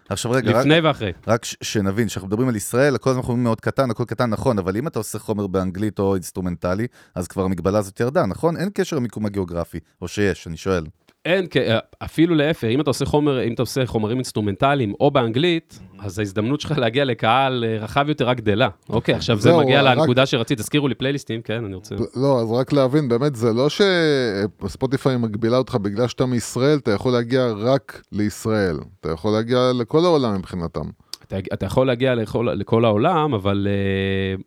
עכשיו רגע, רק- לפני ואחרי. רק ש- שנבין, כשאנחנו מדברים על ישראל, כל הזמן אנחנו אומרים מאוד קטן, הכל קטן, נכון, אבל אם אתה עושה חומר באנגלית או אינסטרומנטלי, אז כבר המגבלה הזאת ירדה, נכון? אין קשר למיקום הגיאוגרפי, או שיש, אני שואל. אין, כ- אפילו להפך, אם אתה עושה חומר, אם אתה עושה חומרים אינסטרומנטליים או באנגלית, אז ההזדמנות שלך להגיע לקהל אה, רחב יותר רק גדלה. אוקיי, עכשיו זה זהו, מגיע רק- לנקודה שרצית, תזכירו לי פלייליסטים, כן, אני רוצה... לא, אז רק להבין, באמת, זה לא שספוטיפיי מגבילה אותך בגלל שאתה מישראל, אתה יכול להגיע רק לישראל. אתה יכול להגיע לכל העולם מבחינתם. אתה, אתה יכול להגיע לכל, לכל העולם, אבל uh,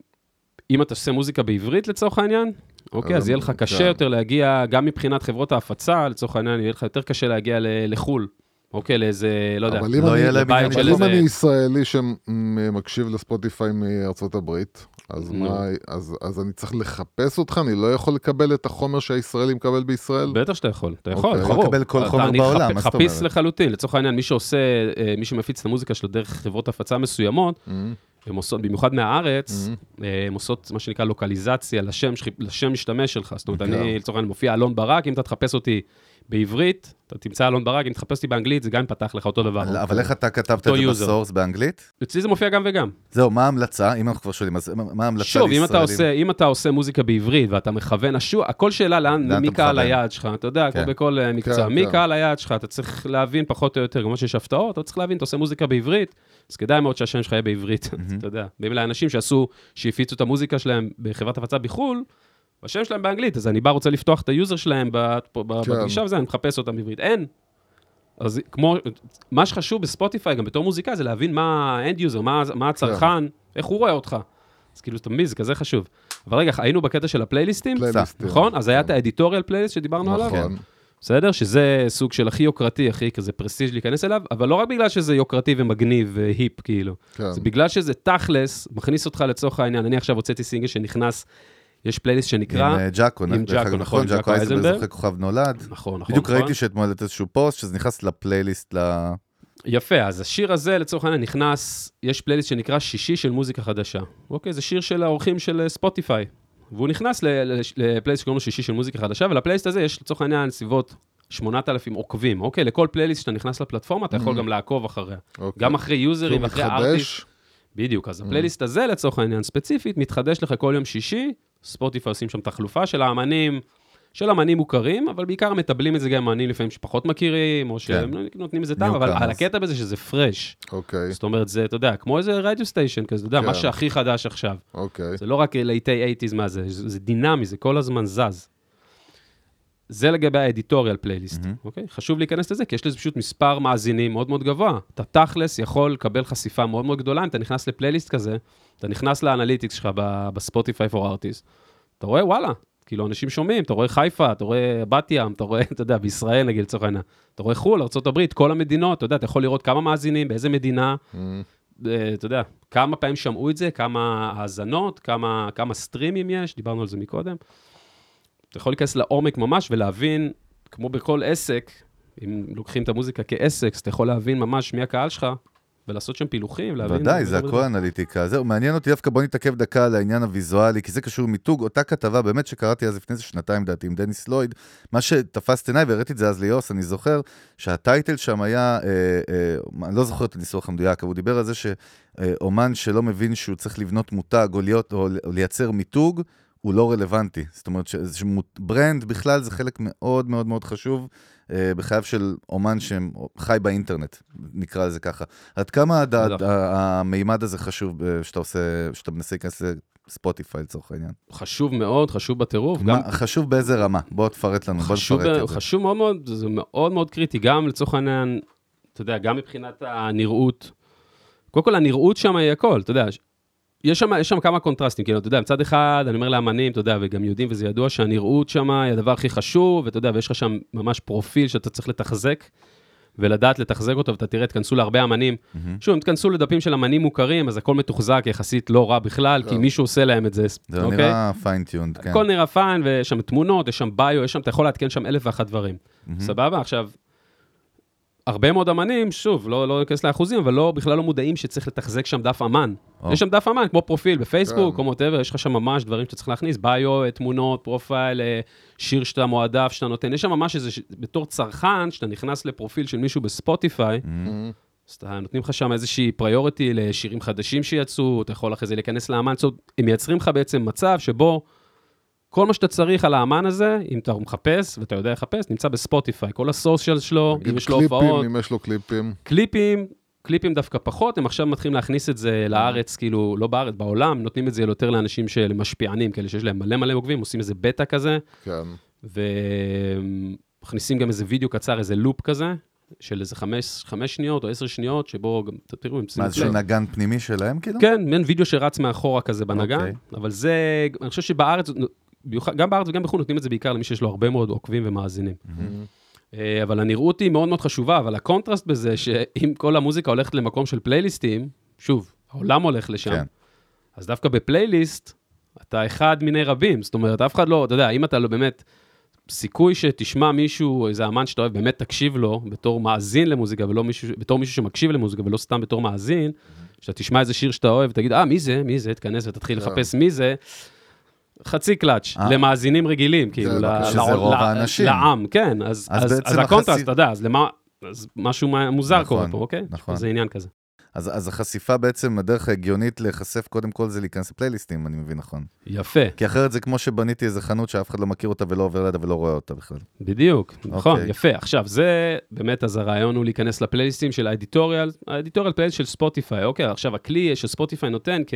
אם אתה עושה מוזיקה בעברית לצורך העניין, אוקיי, אז יהיה לך כן. קשה יותר להגיע, גם מבחינת חברות ההפצה, לצורך העניין, יהיה לך יותר קשה להגיע ל- לחו"ל. אוקיי, לאיזה, לא יודע, אבל אם לא אני- אבל. אם אני ישראלי שמקשיב לספוטיפיי מארצות הברית, אז נו. מה, אז, אז אני צריך לחפש אותך? אני לא יכול לקבל את החומר שהישראלי מקבל בישראל? בטח שאתה יכול, אתה יכול, אוקיי. ברור. יכול לקבל כל אתה- חומר אני בעולם, מה זאת חפיס אומרת? לחלוטין, לצורך העניין, מי שעושה, אה, מי שמפיץ את המוזיקה שלו דרך חברות הפצה מסוימות, הם עושות, במיוחד מהארץ, אה, הם עושות מה שנקרא לוקליזציה לשם, משתמש שלך. זאת אומרת, כן. אני, לצורך העניין, מופיע אלון ברק, אם אתה תחפש אותי בעברית, אתה תמצא אלון ברק, אם תחפש אותי באנגלית, זה גם יפתח לך אותו דבר. אבל איך אתה כתבת את זה. בסורס באנגלית? אצלי זה מופיע גם וגם. זהו, מה ההמלצה? אם אנחנו כבר שואלים, אז מה- ההמלצה שוב, אם לישראלים? אתה, עושה, אם אתה עושה מוזיקה בעברית ואתה מכוון, השו, הכל שאלה לאן, מי קהל? היעד שלך, אתה יודע, כן. כמו בכל אה, מקצוע, כן, מי כן. קהל היעד שלך, אתה צריך להבין פחות או יותר, כמו שיש הפתעות, אתה צריך להבין, אתה עושה מוזיקה בעברית, אז כדאי מאוד שהשם שלך יהיה בעברית, אתה יודע. ואם אלה אנשים שעשו, שהפיצו את המוזיקה שלהם בחברת הפצה בחו"ל, השם שלהם באנגלית, אז אני בא, רוצה לפתוח את ה user שלהם כן. בפגישה וזה, אני מחפש אותם בעברית. אין. אז כמו, מה שחשוב בספוטיפיי, גם בתור מוזיקאי, זה להבין מה ה end user, מה, מה הצרכן, איך הוא רואה אותך. אז כאילו, אתה מבין, זה כזה חשוב. אבל רגע, היינו בקטע של הפלייליסטים, פלייליסטים. נכון? אז היה את כן. ה editorial playlist שדיברנו עליו, נכון. בסדר? שזה סוג של הכי יוקרתי, הכי כזה prestige להיכנס אליו, אבל לא רק בגלל שזה יוקרתי ומגניב ו hip, כאילו. כן. זה בגלל שזה תכלס, מכניס אותך לצורך העניין. אני עכשיו הוצאתי סינגל שנכנס, יש פלייליסט עם שנקרא... אה, ג'אקו, עם דרך ג'אקו, נכון, נכון, ג'אקו אייזנברג. זוכה כוכב נולד. נכון, נכון, בדיוק נכון. ראיתי שאתמול את איזשהו פוסט שזה נכנס לפלייליסט ל... יפה, אז השיר הזה, לצורך העניין, נכנס, יש פלייליסט שנקרא שישי של מוזיקה חדשה. אוקיי, זה שיר של העורכים של אה, ספוטיפיי. והוא נכנס לפלייליסט שקוראים לו שישי של מוזיקה חדשה, ולפלייליסט הזה יש לצורך העניין סביבות 8,000 עוקבים. אוקיי, לכל פלייליסט שאתה נכנס לפלטפורמה, אתה יכול Mhm. גם לעקוב אחריה. אוקיי. גם אחרי user ים ואחרי artist. בדיוק, אז הפלייליסט הזה, לצורך העניין ספציפית, מתחדש לך כל יום שישי, ספוטיפיי עושים שם תחלופה של האמנים, של אמנים מוכרים, אבל בעיקר מתבלים את זה גם אמנים לפעמים שפחות מכירים, או שהם לא נותנים לזה טעם, אבל. על הקטע בזה שזה fresh. אוקיי, זאת אומרת, זה, אתה יודע, כמו איזה radio station כזה, אתה יודע, כן. מה שהכי חדש עכשיו. אוקיי. זה לא רק להיטי 80's מה זה, זה דינמי, זה כל הזמן זז. זה לגבי ה editorial playlist, מהמם. אוקיי? חשוב להיכנס לזה, כי יש לזה פשוט מספר מאזינים מאוד מאוד גבוה. אתה תכלס יכול לקבל חשיפה מאוד מאוד גדולה, אם אתה נכנס לפלייליסט כזה, אתה נכנס לאנליטיקס שלך בספוטיפיי פור ארטיסט, אתה רואה, וואלה, כאילו, אנשים שומעים, אתה רואה חיפה, אתה רואה בת ים, אתה רואה, אתה יודע, בישראל נגיד, לצורך העניין, אתה רואה חו"ל, ארה"ב, כל המדינות, אתה יודע, אתה יכול לראות כמה מאזינים, באיזה מדינה, אמ, אה, אתה יודע, כמה פעמים שמעו את זה, כמה האזנות, כמה, כמה סטרימים יש, דיברנו על זה מקודם. אתה יכול להיכנס לעומק ממש ולהבין, כמו בכל עסק, אם לוקחים את המוזיקה כעסק, אז אתה יכול להבין ממש מי הקהל שלך, ולעשות שם פילוחים, להבין... ודאי, זה הכל אנליטיקה. זהו, מעניין אותי דווקא, בוא נתעכב דקה על העניין הוויזואלי, כי זה קשור מיתוג. אותה כתבה, באמת שקראתי אז לפני איזה שנתיים, לדעתי, עם דניס לויד, מה שתפס את עיניי, והראיתי את זה אז ליוס, אני זוכר שהטייטל שם היה, אה, אה, אני לא זוכר את הניסוח המדויק, אבל הוא דיבר על זה שאומן שלא מבין שהוא צריך לבנות מותג או, להיות, או לייצר מיתוג, הוא לא רלוונטי. זאת אומרת, שברנד בכלל זה חלק מאוד מאוד מאוד חשוב אה, בחייו של אומן שחי באינטרנט, נקרא לזה ככה. עד כמה הד- המימד הזה חשוב ב- שאתה עושה, שאתה מנסה להיכנס לספוטיפיי לצורך העניין? חשוב מאוד, חשוב בטירוף. גם חשוב באיזה רמה? בוא תפרט לנו, בוא חשוב, נפרט את זה. חשוב מאוד מאוד, זה מאוד מאוד קריטי, גם לצורך העניין, אתה יודע, גם מבחינת הנראות. קודם כל, הנראות שם היא הכל, אתה יודע, יש שם, יש שם כמה קונטרסטים, כאילו, אתה יודע, מצד אחד, אני אומר לאמנים, אתה יודע, וגם יודעים וזה ידוע שהנראות שם היא הדבר הכי חשוב, ואתה יודע, ויש לך שם ממש פרופיל שאתה צריך לתחזק, ולדעת לתחזק אותו, ואתה תראה, תכנסו להרבה אמנים. מהמם. שוב, אם תכנסו לדפים של אמנים מוכרים, אז הכל מתוחזק יחסית לא רע בכלל, כי כן. מישהו עושה להם את זה, זה אוקיי? נראה fine-tuned, כן. הכל נראה fine, ויש שם תמונות, יש שם bio, יש שם, אתה יכול לעדכן שם אלף ואחת דברים. מהמם. סבבה? עכשיו, הרבה מאוד אמנים, שוב, לא לא ניכנס לאחוזים, אבל לא, בכלל לא מודעים שצריך לתחזק שם דף אמן. או. יש שם דף אמן, כמו פרופיל בפייסבוק, כן. או whatever, יש לך שם ממש דברים שאתה צריך להכניס, bio, תמונות, profile, אה, שיר שאתה מועדף, שאתה נותן. יש שם ממש איזה, בתור צרכן, שאתה נכנס לפרופיל של מישהו בספוטיפיי. אמ, אז אתה נותנים לך שם איזושהי פריוריטי לשירים חדשים שיצאו, אתה יכול אחרי זה להיכנס לאמן, זאת אומרת, הם מייצרים לך בעצם מצב שבו כל מה שאתה צריך על האמן הזה, אם אתה מחפש, ואתה יודע לחפש, נמצא בספוטיפיי, כל הסושיאל שלו, אם יש לו קליפים, הופעות, אם יש לו קליפים. קליפים, קליפים דווקא פחות, הם עכשיו מתחילים להכניס את זה לארץ, כאילו, לא בארץ, בעולם, נותנים את זה יותר לאנשים של משפיענים, כאלה שיש להם מלא מלא עוקבים, עושים איזה בטא כזה, כן. ומכניסים גם איזה וידאו קצר, איזה loop כזה, של איזה חמש, חמש שניות או עשר שניות, שבו גם, תראו, הם מה, זה נגן פנימי שלהם, כאילו? כן, מעין וידאו שרץ מאחורה כזה בנגן, אוקיי. אבל זה, אני חושב שבארץ, גם בארץ וגם בחו"ל נותנים את זה בעיקר למי שיש לו הרבה מאוד עוקבים ומאזינים. מהמם. אה, אבל הנראות היא מאוד מאוד חשובה, אבל הקונטרסט בזה, שאם כל המוזיקה הולכת למקום של פלייליסטים, שוב, העולם הולך לשם, כן. אז דווקא בפלייליסט, אתה אחד מיני רבים. זאת אומרת, אף אחד לא, אתה יודע, אם אתה לא באמת, סיכוי שתשמע מישהו, איזה אמן שאתה אוהב, באמת תקשיב לו בתור מאזין למוזיקה, ולא מישהו, בתור מישהו שמקשיב למוזיקה, ולא סתם בתור מאזין, שאתה תשמע איזה שיר שאתה אוהב, ותגיד, אה, מי זה? מי זה? תיכנס ותתחיל. לחפש מי זה. חצי קלאץ', אה. למאזינים רגילים, כאילו. לעם, כן, אז, הקונטרסט, אתה יודע, אז משהו מוזר נכון, קורה פה, אוקיי? נכון. זה עניין כזה. אז, אז החשיפה בעצם, הדרך ההגיונית להיחשף קודם כל זה להיכנס לפלייליסטים, אני מבין נכון. יפה, כי אחרת זה כמו שבניתי איזה חנות שאף אחד לא מכיר אותה ולא עובר לידה ולא רואה אותה בכלל. בדיוק, נכון, אוקיי. יפה. עכשיו, זה באמת, אז הרעיון הוא להיכנס לפלייליסטים של ה editorial, ה editorial playlist של ספוטיפיי, אוקיי? עכשיו, הכלי שספוטיפיי נותן כ...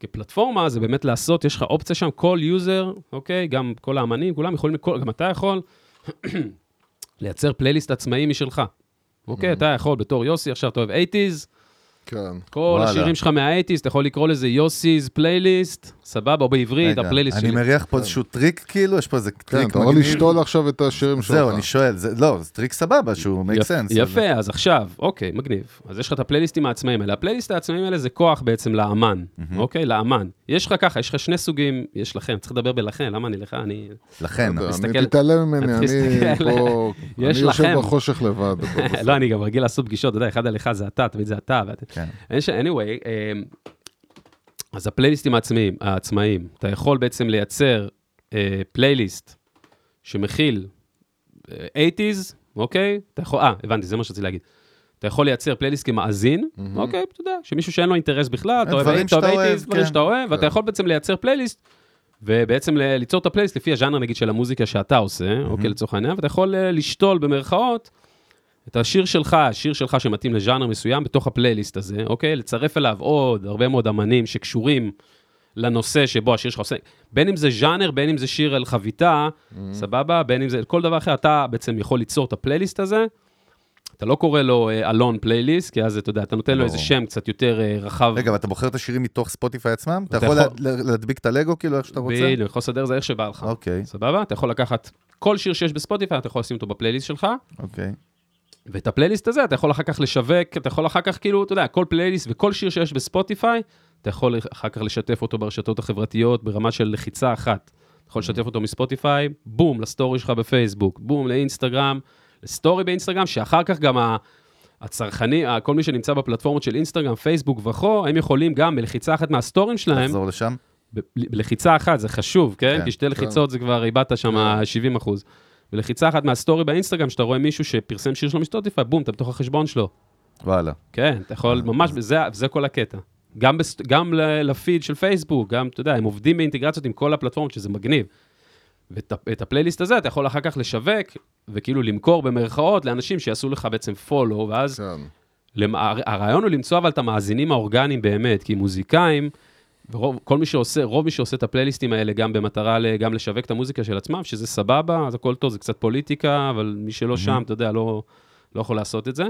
כפלטפורמה, זה באמת לעשות, יש לך אופציה שם, כל user, אוקיי? גם כל האמנים, כולם יכולים, כל, גם אתה יכול לייצר פלייליסט עצמאי משלך. אוקיי, אתה יכול בתור יוסי, עכשיו אתה אוהב 80's, כן. כל וואלה. השירים שלך מה-80's, אתה יכול לקרוא לזה יוסי's פלייליסט, סבבה, או בעברית, רגע, הפלייליסט אני שלי. מריח פה כן. איזשהו טריק, כאילו, יש פה איזה כן, טריק אתה יכול לשתול עכשיו את השירים שלך. זהו, אני שואל, זה, לא, זה טריק סבבה, שהוא make יפ- sense. יפה, אז עכשיו, אוקיי, מגניב. אז יש לך את הפלייליסטים העצמאיים האלה. הפלייליסט העצמאיים האלה זה כוח בעצם לאמן, אוקיי? לאמן. יש לך ככה, יש לך שני סוגים, יש לכם, צריך לדבר בלכם, למה אני לך? אני... לכן, אני תתעלם ממני, אני פה, אני יש יושב. בחושך לבד. לא, אני גם רגיל לעשות פגישות, אתה יודע, אחד על אחד זה אתה, תמיד זה אתה. ואת- כן. anyway, אמ, אז הפלייליסטים העצמאיים, העצמאיים, אתה יכול בעצם לייצר אה, פלייליסט שמכיל אה, 80's, אוקיי? אתה יכול, אה, הבנתי, זה מה שרציתי להגיד. אתה יכול לייצר פלייליסט כמאזין, אוקיי, אתה יודע, שמישהו שאין לו אינטרס בכלל, אתה אוהב דברים אתה אוהב שאתה 80's, אוהב, דברים כן. שאתה אוהב, ואתה כן. יכול בעצם לייצר פלייליסט, ובעצם ליצור את הפלייליסט לפי הז'אנר, נגיד, של המוזיקה שאתה עושה, אוקיי, לצורך העניין, ואתה יכול אה, לשתול במרכאות את השיר שלך, השיר שלך שמתאים לז'אנר מסוים, בתוך הפלייליסט הזה, אוקיי? לצרף אליו עוד הרבה מאוד אמנים שקשורים לנושא שבו השיר שלך עושה, בין אם זה ז'אנר, בין אם זה שיר על חביתה, סבבה? בין אם זה כל דבר אחר, אתה בעצם יכול ליצור את הפלייליסט הזה. אתה לא קורא לו אה, אלון פלייליסט, כי אז אתה יודע, אתה נותן לו איזה ברור. שם קצת יותר אה, רחב. רגע, ואתה בוחר את השירים מתוך ספוטיפיי עצמם? אתה יכול יכול- לה- לה- להדביק את הלגו כאילו איך שאתה רוצה? בדיוק, יכול לסדר את זה איך שבא לך. אוקיי, סבבה? אתה יכול לקחת כל שיר שיש בספוטיפיי, אתה יכול לשים אותו בפלייליסט שלך, אוקיי. ואת הפלייליסט הזה אתה יכול אחר כך לשווק, אתה יכול אחר כך כאילו, אתה יודע, כל פלייליסט וכל שיר שיש בספוטיפיי, אתה יכול אחר כך לשתף אותו ברשתות החברתיות ברמה של לחיצה אחת. אתה יכול לשתף אותו מספוטיפיי, בום, לסטורי שלך בפייסבוק, בום, לאינסטגרם, לסטורי באינסטגרם, שאחר כך גם ה... הצרכני, כל מי שנמצא בפלטפורמות של אינסטגרם, פייסבוק וכו', הם יכולים גם בלחיצה אחת מהסטורים שלהם, תחזור לשם. בלחיצה אחת, זה חשוב, כן? כן, כי שתי לחיצות זה כבר איבדת שם כן. 70 אחוז. בלחיצה אחת מהסטורי באינסטגרם, שאתה רואה מישהו שפרסם שיר שלו מספוטיפיי, בום, אתה בתוך החשבון שלו. וואלה. כן, אתה יכול, ממש, זה, זה כל הקטע. גם, בס, גם לפיד של פייסבוק, גם, אתה יודע, הם עובדים באינטגרציות עם כל הפלטפורמות, שזה מגניב. ואת הפלייליסט הזה אתה יכול אחר כך לשווק, וכאילו למכור במרכאות לאנשים שיעשו לך בעצם פולו, ואז כן. למ- הר- הרעיון הוא למצוא אבל את המאזינים האורגניים באמת, כי מוזיקאים, ורוב, כל מי שעושה, רוב מי שעושה את הפלייליסטים האלה גם במטרה ל- גם לשווק את המוזיקה של עצמם, שזה סבבה, אז הכל טוב, זה קצת פוליטיקה, אבל מי שלא שם, אתה יודע, לא, לא יכול לעשות את זה.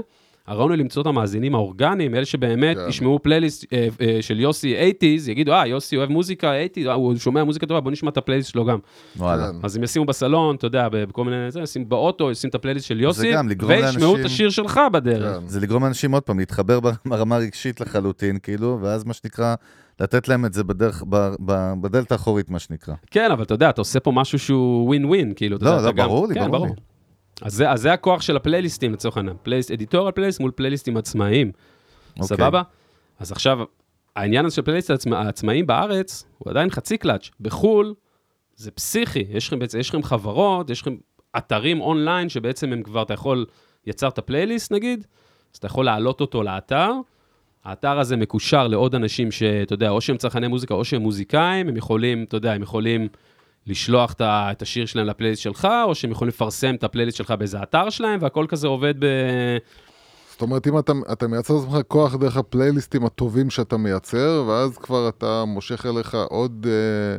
הרעיון הוא למצוא את המאזינים האורגניים, אלה שבאמת כן. ישמעו פלייליסט אה, אה, של יוסי 80's, יגידו, אה, יוסי אוהב מוזיקה 80's, אה, הוא שומע מוזיקה טובה, בוא נשמע את הפלייליסט שלו גם. וואלה. כן. אז הם ישימו בסלון, אתה יודע, בכל מיני, זה, ישימו באוטו, ישימו את הפלייליסט של יוסי, גם וישמעו את לאנשים- השיר שלך בדרך. כן. זה לגרום לאנשים עוד פעם להתחבר ברמה הרגשית לחלוטין, כאילו, ואז מה שנקרא, לתת להם את זה בדרך, ב- ב- בדלת האחורית, מה שנקרא. כן, אבל אתה יודע, אתה עושה פה משהו שהוא ווין ווין, כאילו, אתה לא, יודע, לא, אתה גם- ברור לי, כן, ברור לי. אז זה, אז זה הכוח של הפלייליסטים לצורך העניין, פלייליסט, editorial playlist מול פלייליסטים עצמאיים, אוקיי. סבבה? אז עכשיו, העניין הזה של פלייליסט העצמא, העצמאיים בארץ, הוא עדיין חצי קלאץ', בחו"ל, זה פסיכי, יש לכם בעצם, יש לכם חברות, יש לכם אתרים אונליין שבעצם הם כבר, אתה יכול, יצרת פלייליסט נגיד, אז אתה יכול להעלות אותו לאתר, האתר הזה מקושר לעוד אנשים שאתה יודע, או שהם צרכני מוזיקה או שהם מוזיקאים, הם יכולים, אתה יודע, הם יכולים לשלוח את השיר שלהם לפלייליסט שלך, או שהם יכולים לפרסם את הפלייליסט שלך באיזה אתר שלהם, והכל כזה עובד ב... זאת אומרת, אם אתה, אתה מייצר לעצמך כוח דרך הפלייליסטים הטובים שאתה מייצר, ואז כבר אתה מושך אליך עוד, אה,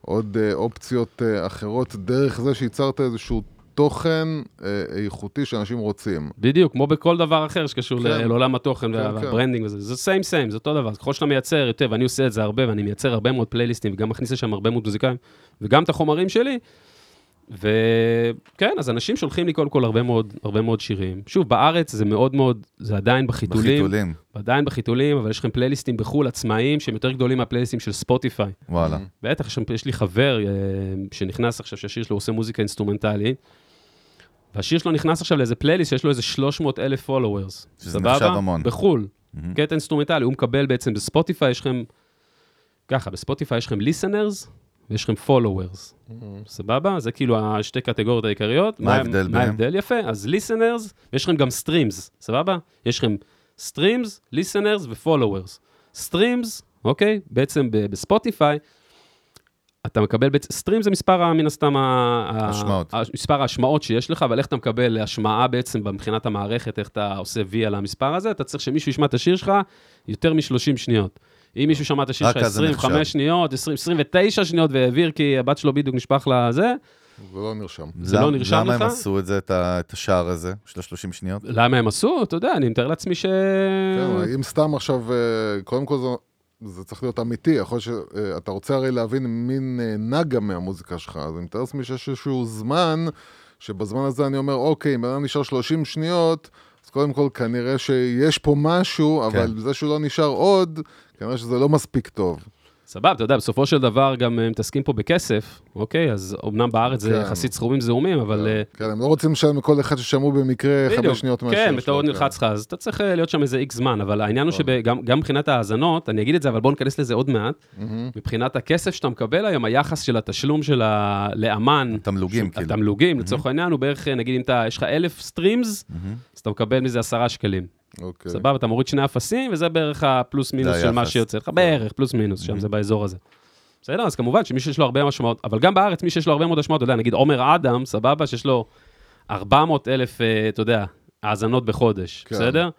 עוד אה, אופציות אה, אחרות, דרך זה שייצרת איזשהו תוכן אה, איכותי שאנשים רוצים. בדיוק, כמו בכל דבר אחר שקשור כן. לעולם התוכן כן, כן. וה branding וזה, זה same same, זה אותו דבר. ככל שאתה מייצר יותר, ואני עושה את זה הרבה, ואני מייצר הרבה מאוד פלייליסטים, וגם מכניס לשם הרבה מאוד מוזיקאים, וגם את החומרים שלי, וכן, אז אנשים שולחים לי קודם כל הרבה מאוד, הרבה מאוד שירים. שוב, בארץ זה מאוד מאוד, זה עדיין בחיתולים. בחיתולים, עדיין בחיתולים, אבל יש לכם פלייליסטים בחו"ל עצמאיים שהם יותר גדולים מהפלייליסטים של ספוטיפיי. וואלה. בטח, יש, שם- יש לי חבר אה, שנכנס עכשיו, שהשיר שלו עושה מוזיקה אינסטרומנטלית, והשיר שלו נכנס עכשיו לאיזה פלייליסט שיש לו איזה 300 אלף followers. שזה נחשב המון. בחו"ל. מהמם. קטע אינסטרומנטלי, הוא מקבל בעצם בספוטיפיי, יש לכם, ככה, בספוטיפיי יש לכם listeners ויש לכם followers. סבבה? זה כאילו השתי קטגוריות העיקריות. מה ההבדל מה ביניהם? ההבדל? יפה. אז listeners, ויש לכם גם streams, סבבה? יש לכם streams, listeners ו-followers. streams, אוקיי? בעצם ב- בספוטיפיי, אתה מקבל בעצם, סטרים זה מספר, מן הסתם, השמעות. מספר ההשמעות שיש לך, אבל איך אתה מקבל השמעה בעצם מבחינת המערכת, איך אתה עושה וי על המספר הזה, אתה צריך שמישהו ישמע את השיר שלך יותר מ-30 שניות. אם מישהו שמע את השיר שלך אז זה נחשב. 25 שניות, 20, 29 שניות והעביר כי הבת שלו בדיוק נשפך לזה, זה לא נרשם. זה לא נרשם למה לך? הם עשו את זה, את ה- את השער הזה, של ה-30 שניות? למה הם עשו? אתה יודע, אני מתאר לעצמי ש... כן, אם סתם עכשיו, אה, קודם כל זה, צריך להיות אמיתי, יכול להיות שאתה רוצה הרי להבין מי נהנה גם מהמוזיקה שלך, אז אני מתאר לעצמי שיש איזשהו זמן, שבזמן הזה אני אומר, אוקיי, אם אדם נשאר 30 שניות, אז קודם כל כנראה שיש פה משהו, אבל זה שהוא לא נשאר עוד, כנראה שזה לא מספיק טוב. סבבה, אתה יודע, בסופו של דבר גם אה, מתעסקים פה בכסף, אוקיי? אז אמנם בארץ זה כן. יחסית סכומים זעומים, אבל... אה, כן, הם לא רוצים לשלם לכל אחד ששמעו במקרה בדיוק, חמש שניות מהשיר כן, בתור כן. נלחץ לך, אז אתה צריך אה, להיות שם איזה איקס זמן, אבל העניין הוא שגם גם מבחינת ההאזנות, אני אגיד את זה, אבל בואו ניכנס לזה עוד מעט. מבחינת הכסף שאתה מקבל היום, היחס של התשלום של. לאמן, תמלוגים, כאילו. התמלוגים, לצורך העניין, הוא בערך, נגיד אם אתה, יש לך אלף streams. אז אתה מקבל מזה עשרה שקלים. אוקיי. סבבה, אתה מוריד שני אפסים, וזה בערך הפלוס מינוס של מה. שיוצא לך, בערך, פלוס מינוס, שם זה באזור הזה. בסדר, אז כמובן שמי שיש לו הרבה השמעות, אבל גם בארץ, מי שיש לו הרבה מאוד השמעות, אתה יודע, נגיד עומר אדם, סבבה, שיש לו 400 אלף, אה, אתה יודע, האזנות בחודש, כן. בסדר?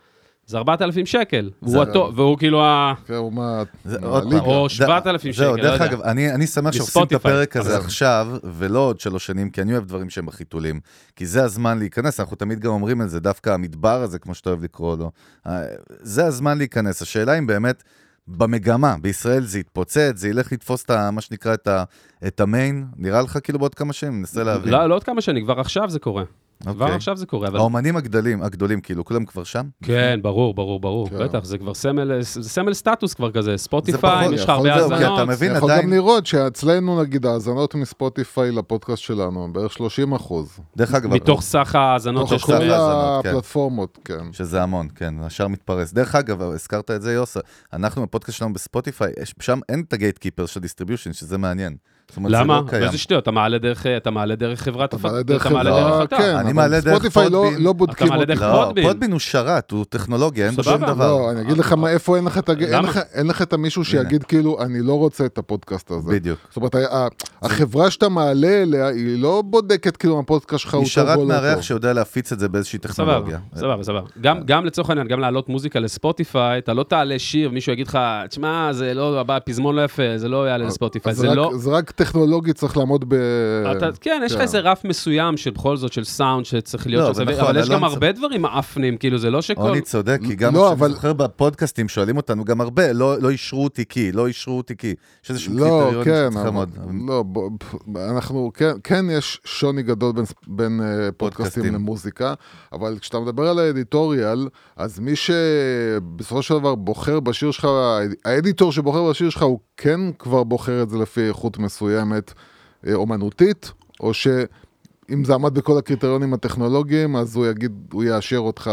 זה 4,000 שקל, זה- והוא הטוב, והוא כאילו ה... כן, הוא מה... זה מה, עוד הליגה. פעם. או ד- 7,000 זהו, שקל, לא דרך יודע. אגב, אני אני שמח שעושים את. הפרק הזה עכשיו, ולא עוד שלוש שנים, כי אני אוהב דברים שהם בחיתולים. כי זה הזמן להיכנס, אנחנו תמיד גם אומרים את זה, דווקא המדבר הזה, כמו שאתה אוהב לקרוא לו, אה, זה הזמן להיכנס. השאלה אם באמת... במגמה, בישראל זה יתפוצץ, זה ילך לתפוס את ה, מה שנקרא את, ה, את המיין, נראה לך כאילו בעוד כמה שנים, ננסה להבין. לא, לא עוד כמה שנים, כבר עכשיו זה קורה. כבר אוקיי. עכשיו זה קורה, אבל... האומנים הגדולים, הגדולים, כאילו, כולם כבר שם? כן, ברור, ברור, ברור, כן. בטח, זה כבר סמל, זה סמל סטטוס כבר כזה, ספוטיפיי, יש לך הרבה זהו, כי אתה האזנות. מבין, אתה יכול עדיין- גם לראות שאצלנו, נגיד, ההאזנות מספוטיפיי לפודקאסט שלנו הם בערך 30 אחוז. דרך אגב, מתוך סך ההאזנות שיש כל כן. הפלטפורמות, כן. שזה המון, כן, השאר מתפרס. דרך אגב, הזכרת את זה, יוס, אנחנו בפודקאסט שלנו בספוטיפיי, יש- שם אין את הגייט קיפר של דיסטריביושן, שזה מעניין. למה? לא. באיזה שטויות, אתה מעלה דרך, אתה מעלה דרך חברת אתה מעלה דרך אתה מעלה דרך. כן, אני מעלה דרך ספוטיפיי לא- פודבין. לא בודקים מעלה אותי. דרך לא, פודבין. פודבין הוא שרת, הוא טכנולוגיה, אין בו שום. דבר. לא, אני אגיד לך מה, איפה אין לך את המישהו שיגיד כאילו, אני לא רוצה את הפודקאסט הזה. בדיוק. זאת אומרת, החברה שאתה מעלה אליה, היא לא בודקת כאילו הפודקאסט שלך הוא היא טוב שרת או לא מארח טוב. שיודע להפיץ את זה באיזושהי טכנולוגיה. סבבה, סבבה. גם, גם לצורך העניין, גם להעלות מוזיקה לספוטיפיי, אתה לא תעלה שיר, מישהו יגיד לך, תשמע, זה לא, הבא, פזמון לא יפה, זה לא יעלה לספוטיפיי, אז זה רק- לא... זה רק טכנולוגית צריך לעמוד ב... אתה, כן, יש לך כן. איזה רף מסוים של בכל זאת של סאונד שצריך להיות לא, שם, נכון, אבל יש גם צ- הרבה דברים מאפנים, כאילו זה לא שכל... רוני צודק, כי גם לא, כשאני אבל- זוכר בפודקאסטים שואלים אותנו גם הרבה, לא לא אישרו אותי כי, לא אישרו אותי כי. יש איזה שהם לא, קריטריונים כן, שצריך אבל, לעמוד. לא, בוא, אנחנו, כן, כן יש שוני גדול בין, בין פודקאסטים פודקאסטים. למוזיקה, אבל כשאתה מדבר על האדיטוריאל, אז מי שבסופו של דבר בוחר בשיר שלך, האדיטור שבוחר בשיר שלך, הוא כן כבר בוחר את זה לפי איכות מסוימת אה, אומנותית, או שאם זה עמד בכל הקריטריונים הטכנולוגיים, אז הוא יגיד, הוא יאשר אותך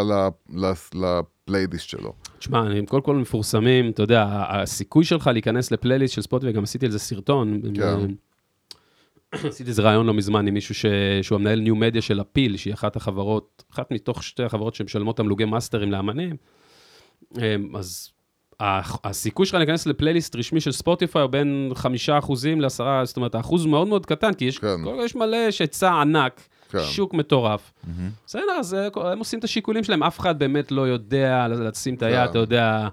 לפלייליסט שלו. תשמע, הם קודם כל מפורסמים, אתה יודע, הסיכוי שלך להיכנס לפלייליסט של ספוטיפיי, גם עשיתי על זה סרטון. כן. אה, עשיתי איזה ראיון לא מזמן עם מישהו ש... שהוא המנהל ניו מדיה של הפיל, שהיא אחת החברות, אחת מתוך שתי החברות שמשלמות תמלוגי מאסטרים לאמנים. אה, אז הסיכוי שלך להיכנס לפלייליסט רשמי של ספוטיפיי הוא בין חמישה אחוזים לעשרה, זאת אומרת, האחוז מאוד מאוד קטן, כי יש, כן. יש מלא, יש היצע ענק, כן. שוק מטורף. בסדר, אז אה, הם עושים את השיקולים שלהם, אף אחד באמת לא יודע לשים את היד, כן. אתה יודע,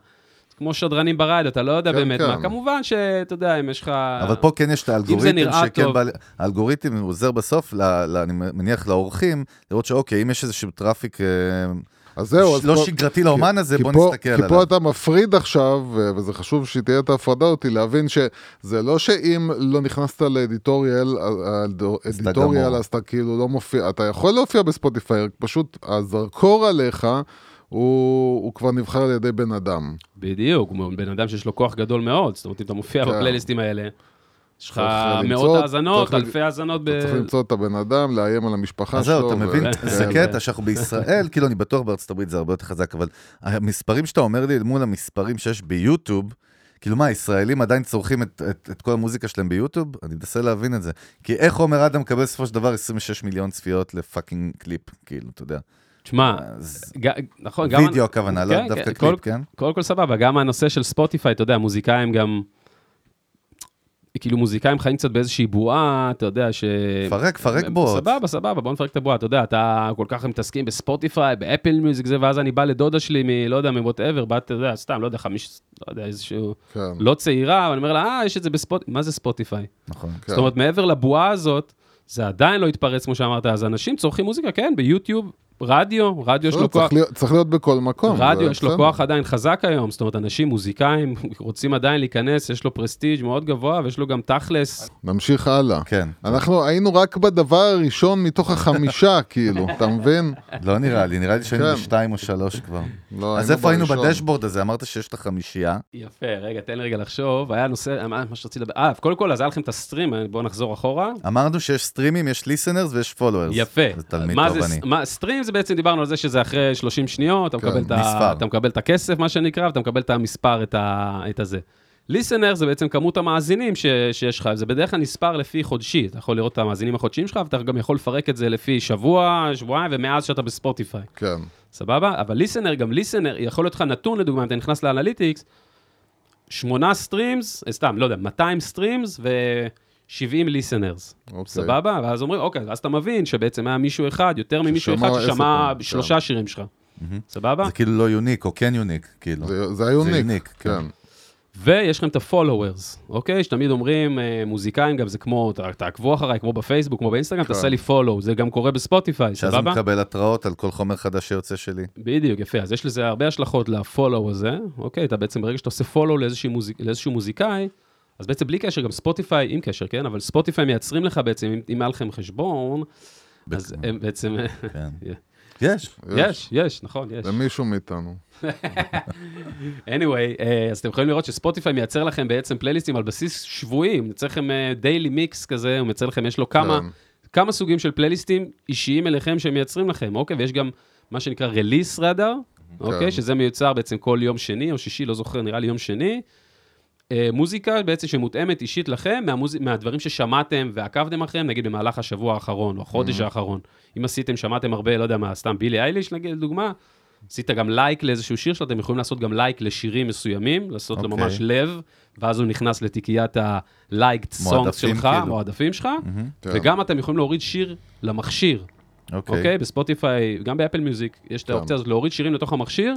כמו שדרנים ברדיו, אתה לא יודע כן, באמת כן. מה. כמובן שאתה יודע, אם יש לך... אבל פה כן יש את האלגוריתם שכן. בא... האלגוריתם עוזר בסוף, ל, ל, אני מניח לאורחים, לראות שאוקיי, אם יש איזשהו טראפיק אה, אז זהו, אז לא פה- שגרתי לאומן הזה, כי בוא פה- נסתכל כי עליו. פה אתה מפריד עכשיו, וזה חשוב שתהיה את ההפרדה אותי, להבין שזה לא שאם לא נכנסת לאדיטוריאל, אדיטוריאל. אז אתה כאילו לא מופיע, אתה יכול להופיע בספוטיפיי, פשוט הזרקור עליך, הוא, הוא כבר נבחר על ידי בן אדם. בדיוק, בן אדם שיש לו כוח גדול מאוד, זאת אומרת, אם אתה מופיע כן. בפלייליסטים האלה, יש לך מאות האזנות, אלפי האזנות ב... אתה צריך למצוא את הבן אדם, לאיים על המשפחה אז שלו. זהו, אתה מבין? כן. זה כן. קטע שאנחנו בישראל, כאילו, אני בטוח בארצות הברית זה הרבה יותר חזק, אבל המספרים שאתה אומר לי מול המספרים שיש ביוטיוב, כאילו מה, ישראלים עדיין צורכים את, את, את כל המוזיקה שלהם ביוטיוב? אני מנסה להבין את זה. כי איך עומר אדם מקבל בסופו של דבר 26 מיליון צפיות לפאקינג קליפ, כאילו, אתה יודע. תשמע, אז ג- נכון, גם... וידאו הכוונה, לא כן, דווקא כן, קליפ, כל- כן? קודם כל סבבה, גם הנושא של ספוטיפיי, אתה יודע, מוזיקאים גם... כאילו מוזיקאים חיים קצת באיזושהי בועה, אתה יודע, ש... פרק, פרק בועות. סבבה, סבבה, בוא נפרק את הבועה, אתה יודע, אתה כל כך מתעסקים בספוטיפיי, באפל מיוזיק זה, ואז אני בא לדודה שלי מ... לא יודע, מ whatever, באת, אתה יודע, סתם, לא יודע, חמיש... לא יודע, איזשהו... כן, לא צעירה, ואני אומר לה, אה, יש את זה בספוטיפיי, מה זה ספוטיפיי? נכון. כן. זאת אומרת, מעבר לבועה הזאת, זה עדיין לא התפרץ, כמו שאמרת, אז אנשים צורכים מוזיקה, כן, ביוטיוב, רדיו, רדיו יש לא, לו כוח, צריך להיות- בכל מקום. רדיו יש לו. כוח עדיין חזק היום, זאת אומרת, אנשים מוזיקאים רוצים עדיין להיכנס, יש לו פרסטיג' מאוד גבוה, ויש לו גם תכלס, נמשיך הלאה. כן. אנחנו היינו רק בדבר הראשון מתוך החמישה, כאילו, אתה מבין? לא נראה לי, נראה לי שהיינו כן. בשתיים או שלוש כבר. לא, אז איפה היינו. בדשבורד הזה? אמרת שיש את החמישייה. יפה, רגע, תן לי רגע לחשוב, היה נושא, מה מה שרציתי לדבר, אה, קודם כל, אז היה לכם את הסטרים, בואו נחזור אחורה. אמרנו שיש סטרימים, יש listeners ויש followers. יפה. זה תלמיד מה טוב זה, אני. מה, stream זה בעצם, דיברנו על זה שזה אחרי 30 שניות, אתה, כן, מקבל, את ה. אתה מקבל את הכסף, מה שנקרא, ואתה מקבל את המספר, את, ה, את הזה. listener זה בעצם כמות המאזינים ש, שיש לך, זה בדרך כלל נספר לפי חודשי, אתה יכול לראות את המאזינים החודשיים שלך, ואתה גם יכול לפרק את זה לפי שבוע, שבועיים, ומאז שאתה בספוטיפיי, כן, סבבה? אבל listener, גם listener, יכול להיות לך נתון, לדוגמה, אם אתה נכנס ל analytics, שמונה streams, אה, סתם, לא יודע, 200 streams ו-70 listeners. אוקיי. סבבה? ואז אומרים, אוקיי, ואז אתה מבין שבעצם היה מישהו אחד, יותר ממישהו אחד ששמע פעמים, שלושה שירים שלך. סבבה? זה כאילו לא unique, או כן unique, כאילו. זה- זה ה unique, unique, כן. כן. ויש לכם את ה-followers, אוקיי? שתמיד אומרים, אה, מוזיקאים גם זה כמו, תעקבו אחריי, כמו בפייסבוק, כמו באינסטגרם, כן. תעשה לי follow, זה גם קורה בספוטיפיי, שאז הוא סבבה? מקבל התראות על כל חומר חדש שיוצא שלי. בדיוק, יפה. אז יש לזה הרבה השלכות ל-follow הזה, אוקיי? אתה בעצם, ברגע שאתה עושה follow לאיזשהו, מוזיק, לאיזשהו מוזיקאי, אז בעצם בלי קשר, גם ספוטיפיי, עם קשר, כן? אבל ספוטיפיי מייצרים לך בעצם, אם, היה לכם חשבון, אז הם בעצם, כן. יש. יש, יש, נכון, יש. למישהו מאיתנו. anyway, אה, אז אתם יכולים לראות שספוטיפיי מייצר לכם בעצם פלייליסטים על בסיס שבועי, הוא מייצר לכם דיילי מיקס כזה, הוא מייצר לכם, יש לו כמה, כן. כמה סוגים של פלייליסטים אישיים אליכם שהם מייצרים לכם, אוקיי? ויש גם מה שנקרא Release Radar, אוקיי? כן. שזה מיוצר בעצם כל יום שני או שישי, לא זוכר, נראה לי יום שני. אה, מוזיקה בעצם שמותאמת אישית לכם, מהמוז... מהדברים ששמעתם ועקבתם אחריהם, נגיד במהלך השבוע האחרון או החודש האחרון. אם עשיתם, שמעתם הרבה, לא יודע מה, סתם בילי אייליש נגיד, לדוגמה, עשית גם לייק לאיזשהו שיר שלו, אתם יכולים לעשות גם לייק לשירים מסוימים, לעשות לו אוקיי. ממש לב, ואז הוא נכנס לתיקיית songs מועדפים, שלך, כאילו. מועדפים שלך, כן. וגם אתם יכולים להוריד שיר למכשיר, אוקיי. אוקיי? בספוטיפיי, גם באפל מיוזיק, יש את כן. האופציה הזאת להוריד שירים לתוך המכשיר,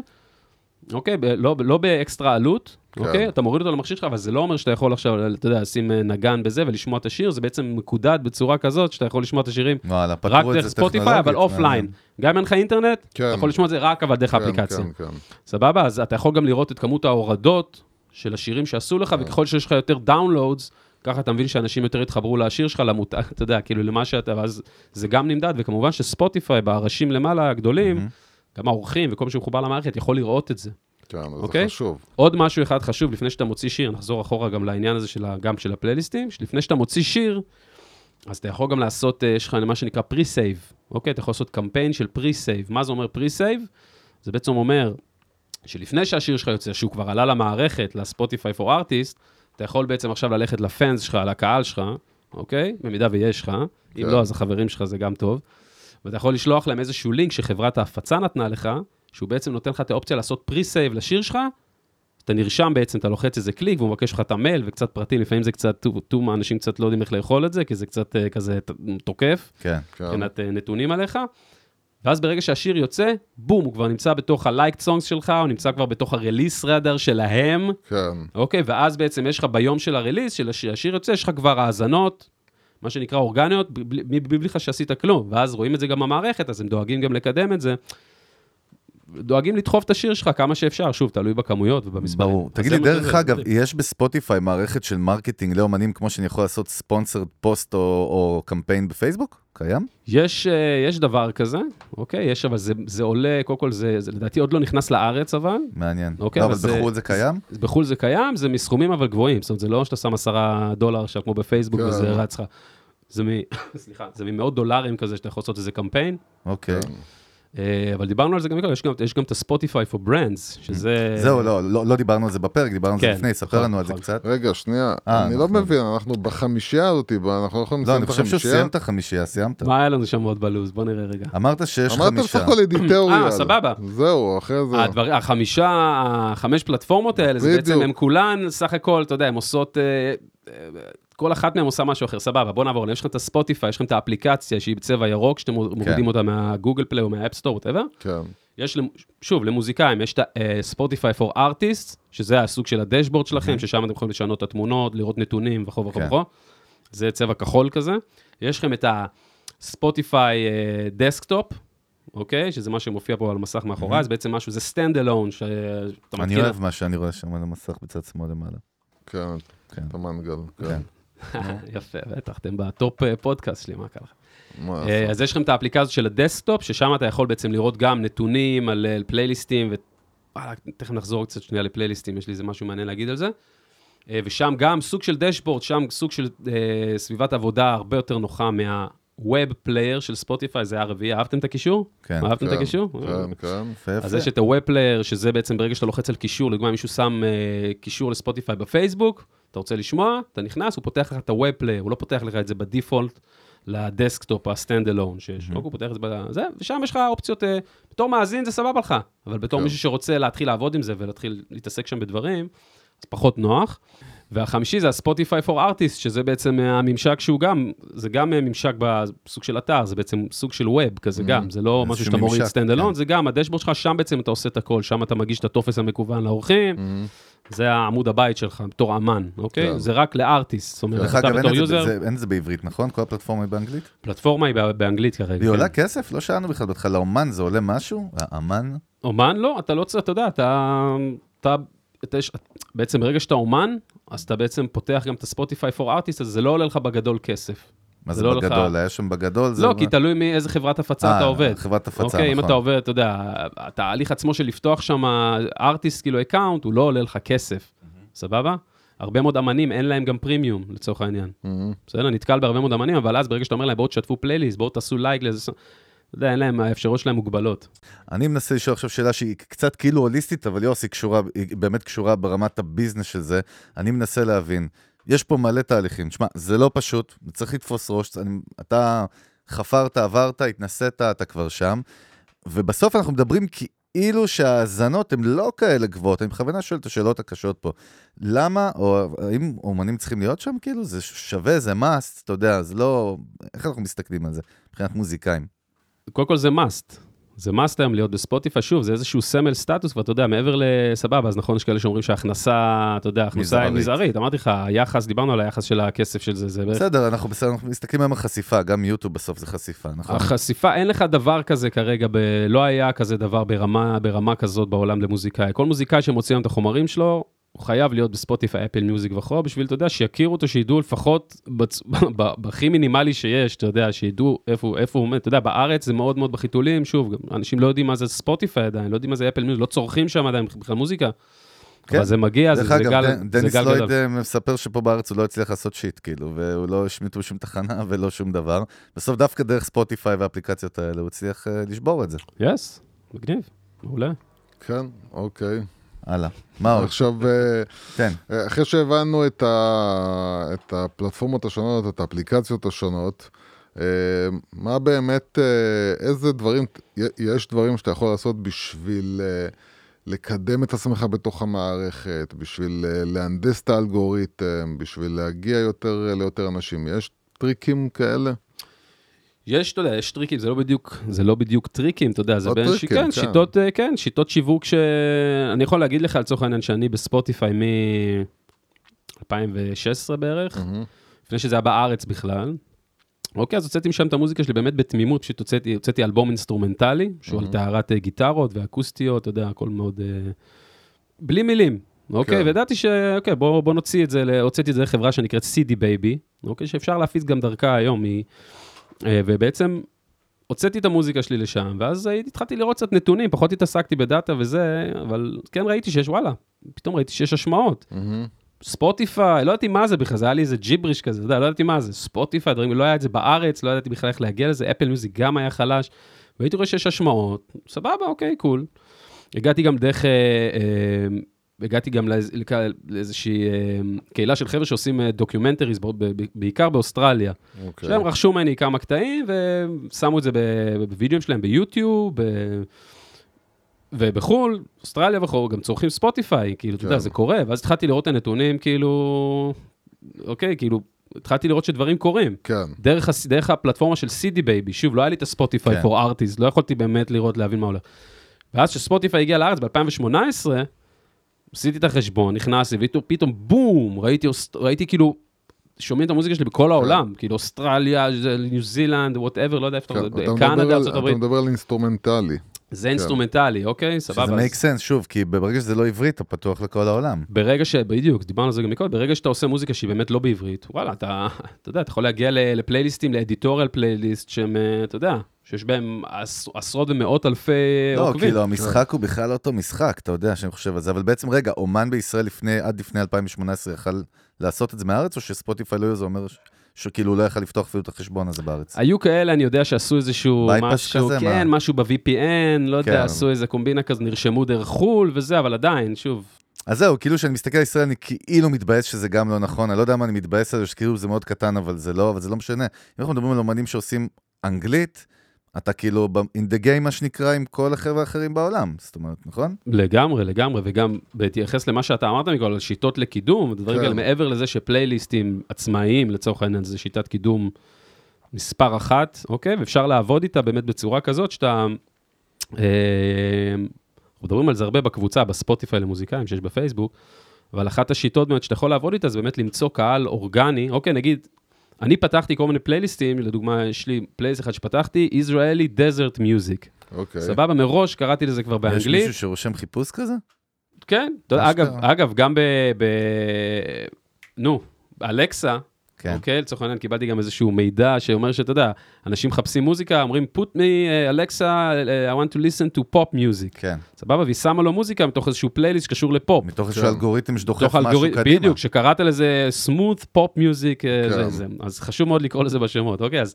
אוקיי? ב- לא, לא באקסטרה עלות. אוקיי? אתה מוריד אותו למכשיר שלך, אבל זה לא אומר שאתה יכול עכשיו, אתה יודע, לשים אה, נגן בזה ולשמוע את השיר, זה בעצם מקודד בצורה כזאת שאתה יכול לשמוע את השירים רק דרך ספוטיפיי, אבל אופליין. מעניין. גם אם אין לך אינטרנט, כן. אתה יכול לשמוע את זה רק אבל דרך כן, האפליקציה. כן, כן. סבבה? אז אתה יכול גם לראות את כמות ההורדות של השירים שעשו לך, וככל שיש לך יותר downloads, ככה אתה מבין שאנשים יותר יתחברו לשיר שלך, למות... אתה יודע, כאילו למה שאתה, ואז זה גם נמדד, וכמובן שספוטיפיי, בראשים למעלה הגדולים, גם העורכים וכל מי שמחובר למערכת יכול לראות את זה. כן, אוקיי? זה חשוב. עוד משהו אחד חשוב, לפני שאתה מוציא שיר, נחזור אחורה גם לעניין הזה של גם של הפלייליסטים, שלפני שאתה מוציא שיר, אז אתה יכול גם לעשות, אה, יש לך מה שנקרא pre-save, אוקיי? אתה יכול לעשות קמפיין של pre-save. מה זה אומר pre-save? זה בעצם אומר שלפני שהשיר שלך יוצא, שהוא כבר עלה למערכת, ל Spotify for Artist, אתה יכול בעצם עכשיו ללכת ל fans שלך, לקהל שלך, אוקיי? במידה ויש לך, אם כן. לא, אז החברים שלך זה גם טוב. ואתה יכול לשלוח להם איזשהו לינק שחברת ההפצה נתנה לך, שהוא בעצם נותן לך את האופציה לעשות pre-save לשיר שלך, אתה נרשם בעצם, אתה לוחץ איזה קליק, והוא מבקש לך את המייל וקצת פרטים, לפעמים זה קצת, טום, האנשים קצת לא יודעים איך לאכול את זה, כי זה קצת אה, כזה תוקף, כן. כן. מבחינת אה, נתונים עליך. ואז ברגע שהשיר יוצא, בום, הוא כבר נמצא בתוך ה-liked songs שלך, הוא נמצא כבר בתוך ה-release radar שלהם, כן. אוקיי? ואז בעצם יש לך ביום של ה-release, של השיר, השיר יוצא, יש לך כבר האזנות, מה שנקרא אורגניות, בלי- בלי בלי לך שעשית כלום. ואז רואים את זה גם במערכת, אז הם דואגים גם לקדם את זה. דואגים לדחוף את השיר שלך כמה שאפשר, שוב, תלוי בכמויות ובמספרים. ברור. תגיד זה לי, דרך שזה, אגב, זה- יש בספוטיפיי מערכת של marketing לאומנים, כמו שאני יכול לעשות sponsored post או או קמפיין בפייסבוק? קיים? יש, אה, יש דבר כזה, אוקיי? יש, אבל זה, זה עולה, קודם כל, זה, זה לדעתי עוד לא נכנס לארץ, אבל. מעניין. אוקיי, לא, אבל זה- בחו"ל זה קיים? בחו"ל זה קיים, זה מסכומים אבל גבוהים, זאת אומרת, זה לא שאתה שם עשרה דולר עכשיו כמו בפייסבוק כן. וזה רץ לך. זה מ... סליחה, זה ממאות דולרים כזה שאתה יכול לעשות איזה קמפיין. אוקיי. אה, אבל דיברנו על זה גם יש גם, יש גם את ה-Spotify for Brands, שזה... זהו, לא, לא לא דיברנו על זה בפרק, דיברנו על זה כן, לפני, ספר לנו על זה נכון. קצת. רגע, שנייה, אה, אני לא נכון. מבין, אנחנו בחמישייה הזאת, אנחנו לא יכולים לא, לסיים אני את חושב שהוא החמישייה? סיים את החמישייה, סיימת. מה היה לנו שם עוד בלוז? בוא נראה רגע. אמרת שיש אמרת בסך חמישה. הכל אדיטוריאל. אה, סבבה. זהו, אחרי זה... הדבר, החמישה, החמש פלטפורמות האלה, זה בעצם. הם כולן, סך הכל, אתה יודע, הן עושות, אה, אה, כל אחת מהן עושה משהו אחר, סבבה, בוא נעבור, יש לכם את הספוטיפיי, יש לכם את האפליקציה שהיא בצבע ירוק, שאתם מורידים אותה מהגוגל פליי או מה App Store, whatever. כן. יש, למ- שוב, למוזיקאים, יש את ה-Spotify for Artists, שזה הסוג של ה dashboard שלכם, ששם אתם יכולים לשנות את התמונות, לראות נתונים וכו' וכו' כן. וכו'. זה צבע כחול כזה. יש לכם את ה-Spotify desktop, אוקיי? שזה מה שמופיע פה על המסך מאחורי, זה בעצם משהו, זה stand alone, שאתה אני מתקין... אוהב מה שאני רואה שם על המסך בצד שמאל למעלה. כן, כן. את המנגל. כן. יפה, בטח, אתם ב top אה, פודקאסט שלי, מה קרה לך? אה? אז יש לכם את האפליקציה הזאת של ה desktop, ששם אתה יכול בעצם לראות גם נתונים על על פלייליסטים, ווואלה, תכף נחזור קצת שנייה לפלייליסטים, יש לי איזה משהו מעניין להגיד על זה. אה, ושם גם סוג של dashboard, שם סוג של אה, סביבת עבודה הרבה יותר נוחה מה-Web Player של ספוטיפיי, זה הרביעי, אהבתם את הקישור? כן. אהבתם את כן, הקישור? כן, כן. יפה, יפה. אז יש את ה-Web Player, שזה בעצם ברגע שאתה לוחץ על קישור, לדוגמה מישהו שם אה, קישור לספוטיפיי בפייסבוק, אתה רוצה לשמוע, אתה נכנס, הוא פותח לך את ה-Web Player, הוא לא פותח לך את זה ב default ל desktop ה-stand alone שיש, אוקיי, הוא פותח את זה בזה, ושם יש לך אופציות, אה, בתור מאזין זה סבבה לך, אבל בתור כן. מישהו שרוצה להתחיל לעבוד עם זה ולהתחיל להתעסק שם בדברים, אז פחות נוח. והחמישי זה ה-Spotify for Artists, שזה בעצם הממשק שהוא גם, זה גם ממשק בסוג של אתר, זה בעצם סוג של web כזה גם, זה לא משהו שאתה מוריד stand alone, כן. זה גם ה dashboard שלך, שם בעצם אתה עושה את הכל, שם אתה מגיש את הטופס המקוון לעורכים, זה העמוד הבית שלך בתור אמן, אוקיי? כן. זה רק ל artist, זאת אומרת, דרך אתה אגב, בתור user, זה- אין את זה בעברית, נכון? כל הפלטפורמה היא באנגלית? פלטפורמה היא בא- באנגלית כרגע. והיא כן. עולה כסף? לא שאלנו בכלל בהתחלה, לאומן זה עולה משהו? האמן? אומן לא, אתה לא צריך, אתה יודע, אתה, אתה, אתה יש, בעצם ברגע שאתה אומן, אז אתה בעצם פותח גם את ה Spotify for artist, אז זה לא עולה לך בגדול כסף. מה זה זה לא לך- בגדול? היה שם בגדול? לא, מה? כי תלוי מאיזה חברת הפצה אה, אתה עובד. חברת הפצה, אוקיי, אם נכון. אתה עובד, אתה יודע, התהליך עצמו של לפתוח שם artist, כאילו account, הוא לא עולה לך כסף, סבבה? הרבה מאוד אמנים, אין להם גם פרימיום, לצורך העניין. בסדר, נתקל בהרבה מאוד אמנים, אבל אז ברגע שאתה אומר להם, בואו תשתפו פלייליסט, בואו תעשו לייק לאיזה... אתה יודע, אין להם, האפשרויות שלהם מוגבלות. אני מנסה לשאול עכשיו שאלה שהיא קצת כאילו הוליסטית, אבל יוס, היא קשורה, היא באמת קשורה ברמת הביזנס של זה. אני מנסה להבין. יש פה מלא תהליכים. תשמע, זה לא פשוט, צריך לתפוס ראש. אני, אתה חפרת, עברת, התנסית, אתה כבר שם. ובסוף אנחנו מדברים כאילו שההאזנות הן לא כאלה גבוהות. אני בכוונה שואל את השאלות הקשות פה. למה, או האם אומנים צריכים להיות שם? כאילו, זה שווה, זה must, אתה יודע, זה לא... איך אנחנו מסתכלים על זה מבחינת מוזיקאים? קודם כל זה must. זה must היום להיות בספוטיפיי, שוב, זה איזשהו סמל סטטוס, ואתה יודע, מעבר לסבבה, אז נכון, יש כאלה שאומרים שהכנסה, אתה יודע, הכנסה היא מזערית. מזערית. אמרתי לך, היחס, דיברנו על היחס של הכסף של זה, זה בערך... בסדר, אנחנו בסדר, אנחנו מסתכלים היום על חשיפה, גם יוטיוב בסוף זה חשיפה, נכון? החשיפה, אין לך דבר כזה כרגע, ב... לא היה כזה דבר ברמה, ברמה כזאת בעולם למוזיקאי. כל מוזיקאי שמוציא היום את החומרים שלו, הוא חייב להיות בספוטיפיי, אפל מיוזיק וכו', בשביל, אתה יודע, שיכירו אותו, שידעו לפחות בצ... בהכי מינימלי שיש, אתה יודע, שידעו איפה, איפה הוא עומד. אתה יודע, בארץ זה מאוד מאוד בחיתולים, שוב, גם אנשים לא יודעים מה זה ספוטיפיי עדיין, לא יודעים מה זה אפל מיוזיק, לא צורכים שם עדיין בכלל מוזיקה. כן. אבל זה מגיע, זה, דרך זה אגב, גל, זה דניס גל לויד גדל. אה, מספר שפה בארץ הוא לא הצליח לעשות shit, כאילו, והוא לא השמיטו שום תחנה ולא שום דבר. בסוף דווקא דרך ספוטיפיי והאפליקציות האלה הוא הצליח אה, לשבור את זה. yes, מגניב, מעולה. כן, אוקיי. הלאה. מה עוד? עכשיו, אה, כן. אה, אחרי שהבנו את, ה... את הפלטפורמות השונות, את האפליקציות השונות, אה, מה באמת, איזה דברים, יש דברים שאתה יכול לעשות בשביל לקדם את עצמך בתוך המערכת, בשביל להנדס את האלגוריתם, בשביל להגיע יותר ליותר אנשים? יש טריקים כאלה? יש, אתה יודע, יש טריקים, זה לא בדיוק, זה לא בדיוק טריקים, אתה יודע, זה לא בין, טריקים, כן, כן. שיטות, אה, כן, שיטות שיווק ש... אני יכול להגיד לך לצורך העניין שאני בספוטיפיי מ-2016 בערך, מהמם. לפני שזה היה בארץ בכלל. אוקיי, אז הוצאתי משם את המוזיקה שלי באמת בתמימות, פשוט הוצאתי, הוצאתי אלבום אינסטרומנטלי, שהוא על Mhm. טהרת אה, גיטרות ואקוסטיות, אתה יודע, הכל מאוד... אה, בלי מילים, אוקיי? כן. וידעתי ש... אוקיי, בוא, בוא נוציא את זה, הוצאתי את זה לחברה שנקראת CD Baby, אוקיי? שאפשר להפיץ גם דרכה היום, היא... אה, ובעצם הוצאתי את המוזיקה שלי לשם, ואז התחלתי לראות קצת נתונים, פחות התעסקתי בדאטה וזה, אבל כן ראיתי שיש, וואלה, פתאום ראיתי שיש השמעות. מהמם. ספוטיפיי, לא ידעתי מה זה בכלל, זה היה לי איזה ג'יבריש כזה, יודע, לא ידעתי מה זה, ספוטיפיי, דברים, לא היה את זה בארץ, לא ידעתי בכלל איך להגיע לזה, אפל מיוזיק גם היה חלש, והייתי רואה שיש השמעות, סבבה, אוקיי, cool. הגעתי גם דרך, אה, אה, הגעתי גם לאיז- לאיזושהי אה, קהילה של חבר'ה שעושים אה, documentaries, בעיקר באוסטרליה, אוקיי. שהם רכשו ממני כמה קטעים, ושמו את זה ב- בווידאוים שלהם ביוטיוב, ב- ובחו"ל, אוסטרליה וכו', גם צורכים ספוטיפיי, כאילו, אתה יודע, כן. זה קורה, ואז התחלתי לראות את הנתונים, כאילו, אוקיי, כאילו, התחלתי לראות שדברים קורים. כן. דרך, דרך הפלטפורמה של CD Baby, שוב, לא היה לי את הספוטיפיי כן. for artists, לא יכולתי באמת לראות, להבין מה הולך. ואז כשספוטיפיי הגיע לארץ ב-2018, עשיתי את החשבון, נכנסתי, ופתאום בום, ראיתי, ראיתי כאילו, שומעים את המוזיקה שלי בכל העולם, כאילו אוסטרליה, ניו זילנד, whatever, לא יודע איפה, כן. קנדה, ארצות אתה מדבר על אינסטרומנטלי. זה אינסטרומנטלי, אוקיי, סבבה. שזה make sense, שוב, כי ברגע שזה לא עברית, אתה פתוח לכל העולם. ברגע ש... בדיוק, דיברנו על זה גם מקודם, ברגע שאתה עושה מוזיקה שהיא באמת לא בעברית, וואלה, אתה, אתה יודע, אתה יכול להגיע לפלייליסטים, ל editorial playlist, שהם, אה, אתה יודע, שיש בהם עש, עשרות ומאות אלפי לא, עוקבים. כאילו, המשחק הוא בכלל לא אותו משחק, אתה יודע שאני חושב על זה, אבל בעצם, רגע, אומן בישראל לפני, עד לפני 2018 יכל לעשות את זה מהארץ, או שספוטיפיי לא יהיה, זה אומר ש- שכאילו לא יכל לפתוח אפילו את החשבון הזה בארץ? היו כאלה, אני יודע שעשו איזשהו משהו, כזה, כן, מה? משהו ב-VPN, לא יודע, כן. עשו איזה קומבינה כזה, נרשמו דרך חו"ל וזה, אבל עדיין, שוב, אז זהו, כאילו כשאני מסתכל על ישראל, אני כאילו מתבאס שזה גם לא נכון, אני לא יודע מה אני מתבאס על זה, שכאילו זה מאוד קטן, אבל זה לא, אבל זה לא משנה. אם אנחנו מדברים על אומנים שעושים אנגלית, אתה כאילו in the game, מה שנקרא, עם כל החבר'ה האחרים בעולם, זאת אומרת, נכון? לגמרי, לגמרי, וגם בהתייחס למה שאתה אמרת מקודם, על שיטות לקידום, ודברים כן. כאלה, מעבר לזה שפלייליסטים עצמאיים, לצורך העניין, זה שיטת קידום מספר אחת, אוקיי? ואפשר לעבוד איתה באמת בצורה כזאת שאתה... אה, אנחנו מדברים על זה הרבה בקבוצה, בספוטיפיי למוזיקאים שיש בפייסבוק, אבל אחת השיטות באמת שאתה יכול לעבוד איתה זה באמת למצוא קהל אורגני, אוקיי, נגיד, אני פתחתי כל מיני פלייליסטים, לדוגמה, יש לי פלייליסט אחד שפתחתי, Israeli Desert Music. אוקיי. סבבה, מראש קראתי לזה כבר יש באנגלית. מישהו שרושם חיפוש כזה? כן. אגב, אגב, גם ב... ב... נו, אלקסה, כן. אוקיי, לצורך העניין קיבלתי גם איזשהו מידע שאומר שאתה יודע, אנשים מחפשים מוזיקה, אומרים, put me, אלקסה, I want to listen to pop music. כן. סבבה, והיא שמה לו מוזיקה מתוך איזשהו פלייליסט שקשור לפופ. מתוך איזשהו כן. אלגוריתם שדוחף משהו אלגוריתם, קדימה. בדיוק, שקראת לזה smooth pop music, אה, כן. זה, זה. אז חשוב מאוד לקרוא לזה בשמות, אוקיי? אז,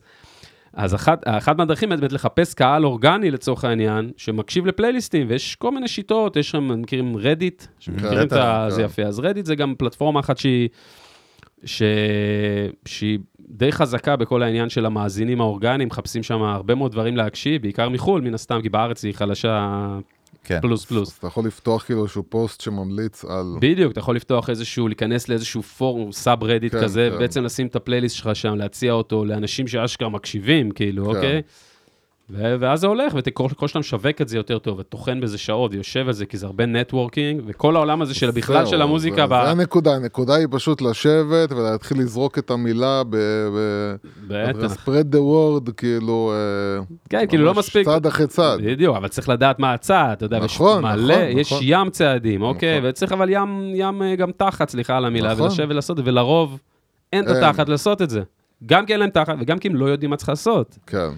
אז אחת, אחת מהדרכים באמת לחפש קהל אורגני לצורך העניין, שמקשיב לפלייליסטים, ויש כל מיני שיטות, יש שם, מכירים רדיט, שמכירים את ה... כן. זה יפה, אז רדיט זה גם פלטפורמה אחת שהיא, ש... שהיא די חזקה בכל העניין של המאזינים האורגניים, מחפשים שם הרבה מאוד דברים להקשיב, בעיקר מחו"ל, מן הסתם, כי בארץ היא חלשה כן. פלוס פלוס. אז אתה יכול לפתוח כאילו איזשהו פוסט שממליץ על... בדיוק, אתה יכול לפתוח איזשהו, להיכנס לאיזשהו פורום, subreddit כן, כזה, כן. ובעצם לשים את הפלייליסט שלך שם, להציע אותו לאנשים שאשכרה מקשיבים, כאילו, כן. אוקיי? ואז זה הולך, וככל שאתה משווק את זה יותר טוב, וטוחן בזה שעות, ויושב על זה, כי זה הרבה networking, וכל העולם הזה של בכלל של המוזיקה, זה, ב- זה הנקודה, הנקודה היא פשוט לשבת ולהתחיל לזרוק את המילה ב... בטח. spread the word, כאילו... אה, כן, כאילו לא מספיק. צעד אחרי צעד. בדיוק, אבל צריך לדעת מה הצעד, אתה יודע, ויש נכון, מלא, נכון, יש נכון. ים צעדים, אוקיי? נכון. וצריך אבל ים, ים אה, גם תחת, סליחה על המילה, נכון. ולשבת ולעשות את זה, ולרוב אין את. התחת לעשות את זה. גם כי אין להם תחת, וגם כי הם לא יודעים מה צריך לעשות. כן.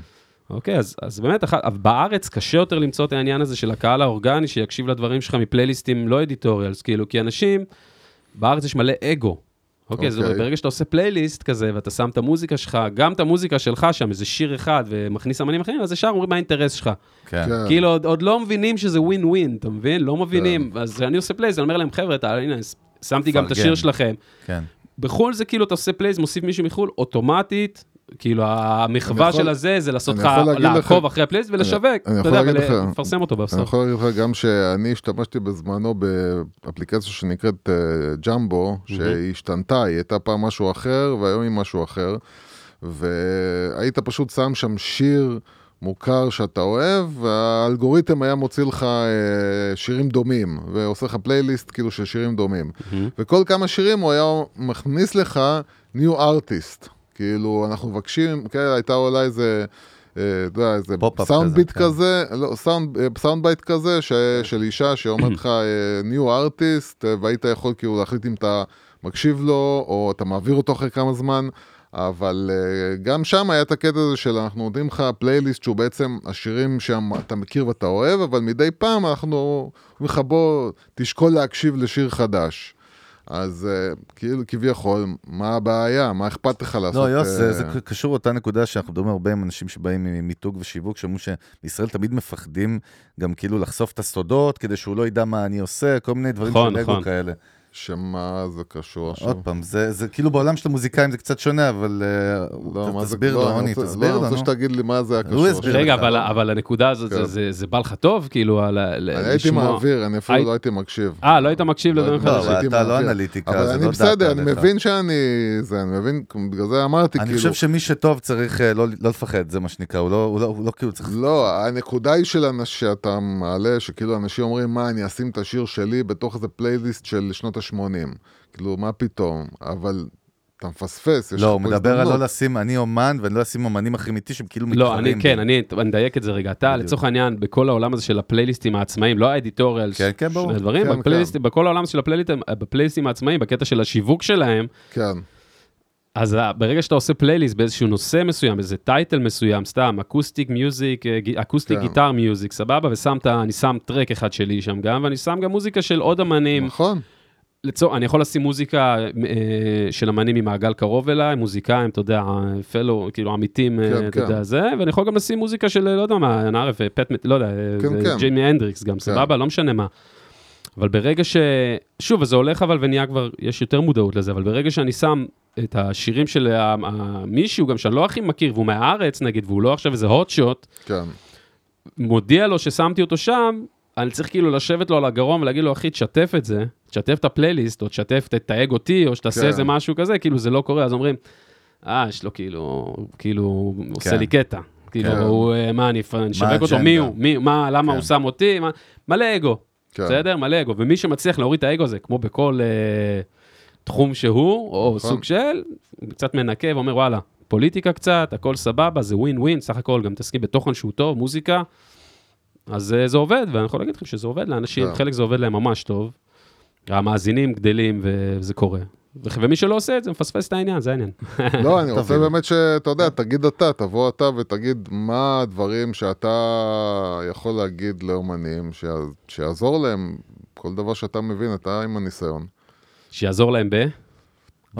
אוקיי, אז, אז באמת, אח- אבל בארץ קשה יותר למצוא את העניין הזה של הקהל האורגני שיקשיב לדברים שלך מפלייליסטים לא אדיטוריאלס, כאילו, כי אנשים, בארץ יש מלא אגו. אוקיי, אז אוקיי. ברגע שאתה עושה פלייליסט כזה, ואתה שם את המוזיקה שלך, גם את המוזיקה שלך שם, איזה שיר אחד, ומכניס אמנים אחרים, אז ישר אומרים מה האינטרס שלך. כן. כן. כאילו, עוד, עוד לא מבינים שזה ווין ווין, אתה מבין? לא מבינים. אז כשאני עושה פלייליסט, אני אומר להם, חבר'ה, הנה, שמתי גם את. השיר שלכם. כן. בחו"ל זה כאילו, אתה עושה פלייליסט, מוסיף מישהו מחו"ל, אוטומטית, כאילו, המחווה אני של הזה, זה לעשות אני לך, לעקוב אחרי הפלייליסט ולשווק, אני אתה יודע, ולפרסם אותו אני בסוף. יכול להגיד לך גם שאני השתמשתי בזמנו באפליקציה שנקראת אה, ג'מבו, שהיא השתנתה, היא הייתה פעם משהו אחר והיום היא משהו אחר, והיית פשוט שם שם שיר מוכר שאתה אוהב, והאלגוריתם היה מוציא לך אה, שירים דומים, ועושה לך פלייליסט כאילו של שירים דומים. מהמם. וכל כמה שירים הוא היה מכניס לך new artist. כאילו, אנחנו מבקשים, כן, הייתה אולי איזה... אה, אתה יודע, איזה sound bit כן. כזה, לא, סאונד, אה, bite כזה, ש, של אישה שאומרת לך אה, new artist, והיית יכול כאילו להחליט אם אתה מקשיב לו, או אתה מעביר אותו אחרי כמה זמן, אבל אה, גם שם היה את הקטע הזה של אנחנו נותנים לך פלייליסט שהוא בעצם השירים שאתה מכיר ואתה אוהב, אבל מדי פעם אנחנו אומרים לך בוא תשקול להקשיב לשיר חדש. אז אה, כאילו כביכול, מה הבעיה? מה אכפת לך לעשות? לא, יוס, זה, אה, זה קשור לאותה נקודה שאנחנו מדברים הרבה עם אנשים שבאים ממיתוג ושיווק, שאומרים שבישראל תמיד מפחדים גם כאילו לחשוף את הסודות, כדי שהוא לא ידע מה אני עושה, כל מיני דברים נכון, של אגו נכון. כאלה. שמה זה קשור עכשיו? עוד פעם, זה, זה כאילו בעולם של המוזיקאים זה קצת שונה, אבל אה, לא, מה זה- תסביר לא, לו, אני רוני, רוצה- תסביר לא, לו, אני רוצה. שתגיד לי מה זה הקשור. רגע. אבל, אבל הנקודה הזאת, כן. זה, זה, זה בא לך טוב? כאילו, על, ה- ל- אני הייתי לשמוע- מעביר, אני אפילו היית- לא הייתי מקשיב. אה, לא היית מקשיב לא, לדברים לא, לא, חדשים? הייתי אתה לא מעביר. אנליטיקה, אבל זה אני לא בסדר, אני. מבין שאני... זה, אני מבין, בגלל זה אמרתי, אני כאילו... חושב שמי שטוב צריך אה, לא לא לפחד, זה מה שנקרא, הוא לא- לא- לא כאילו צריך... לא, הנקודה היא של אנשים שאתה מעלה, שכאילו אנשים אומרים, מה, אני אשים את השיר שלי בתוך איזה פלייליסט של שנות ה-80. כאילו, מה פתאום? אבל אתה מפספס, יש לך לא, הוא מדבר על. לא לשים, אני אומן, ואני לא אשים אומנים אחרים איתי שהם כאילו לא, מתחרים. אני כן. אני אני אדייק את זה רגע. אתה. לצורך העניין, בכל העולם הזה של הפלייליסטים העצמאיים, לא האדיטוריאל, כן, כן, ברור. שני דברים, כן, בפלייליסטים, בכל העולם של הפלייליסטים, בפלייליסטים העצמאיים, בקטע של השיווק שלהם, כן, אז ברגע שאתה עושה פלייליסט באיזשהו נושא מסוים, איזה title מסוים, סתם, acoustic music, acoustic כן. guitar music, סבבה, ושמת, אני שם track אחד שלי שם גם, ואני שם גם מוזיקה של עוד אמנים. נכון. לצור, אני יכול לשים מוזיקה אה, של אמנים ממעגל קרוב אליי, מוזיקאים, אתה יודע, fellow, כאילו עמיתים, אה, כן, אתה כן. יודע, זה, ואני יכול גם לשים מוזיקה של, לא יודע מה, נערף, פט, לא יודע, כן, אה, כן. ג'ימי הנדריקס גם, סבבה, לא משנה מה. אבל ברגע ש... שוב, וזה הולך אבל ונהיה כבר, יש יותר מודעות לזה, אבל ברגע שאני שם את השירים של מישהו, גם שאני לא הכי מכיר, והוא מהארץ נגיד, והוא לא עכשיו איזה hot shot, כן. מודיע לו ששמתי אותו שם, אני צריך כאילו לשבת לו על הגרון ולהגיד לו, אחי, תשתף את זה, תשתף את הפלייליסט, או תשתף, תתייג אותי, או שתעשה כן. איזה משהו כזה, כאילו זה לא קורה, אז אומרים, אה, יש לו כאילו, כאילו, הוא עושה כן. לי קטע. כאילו, כן. הוא, אה, מה, אני אשווק אותו? מי הוא, מי, מה, למה כן. הוא שם אותי, מה, מלא אגו, כן. בסדר? מלא אגו, ומי שמצליח להוריד את האגו הזה, כמו בכל אה, תחום שהוא, או נכון. סוג של, קצת מנקה ואומר, וואלה, פוליטיקה קצת, הכל סבבה, זה ווין ווין, סך הכל גם מתעסקים בתוכן שהוא טוב, מוזיקה, אז אה, זה עובד, ואני יכול להגיד לכם שזה עובד לאנשים, כן. חלק זה עובד להם ממש טוב, המאזינים גדלים וזה קורה. ומי שלא עושה את זה, מפספס את העניין, זה העניין. לא, אני רוצה. באמת שאתה יודע, תגיד אתה, תבוא אתה ותגיד מה הדברים שאתה יכול להגיד לאומנים, ש- שיעזור להם, כל דבר שאתה מבין, אתה עם הניסיון. שיעזור להם ב...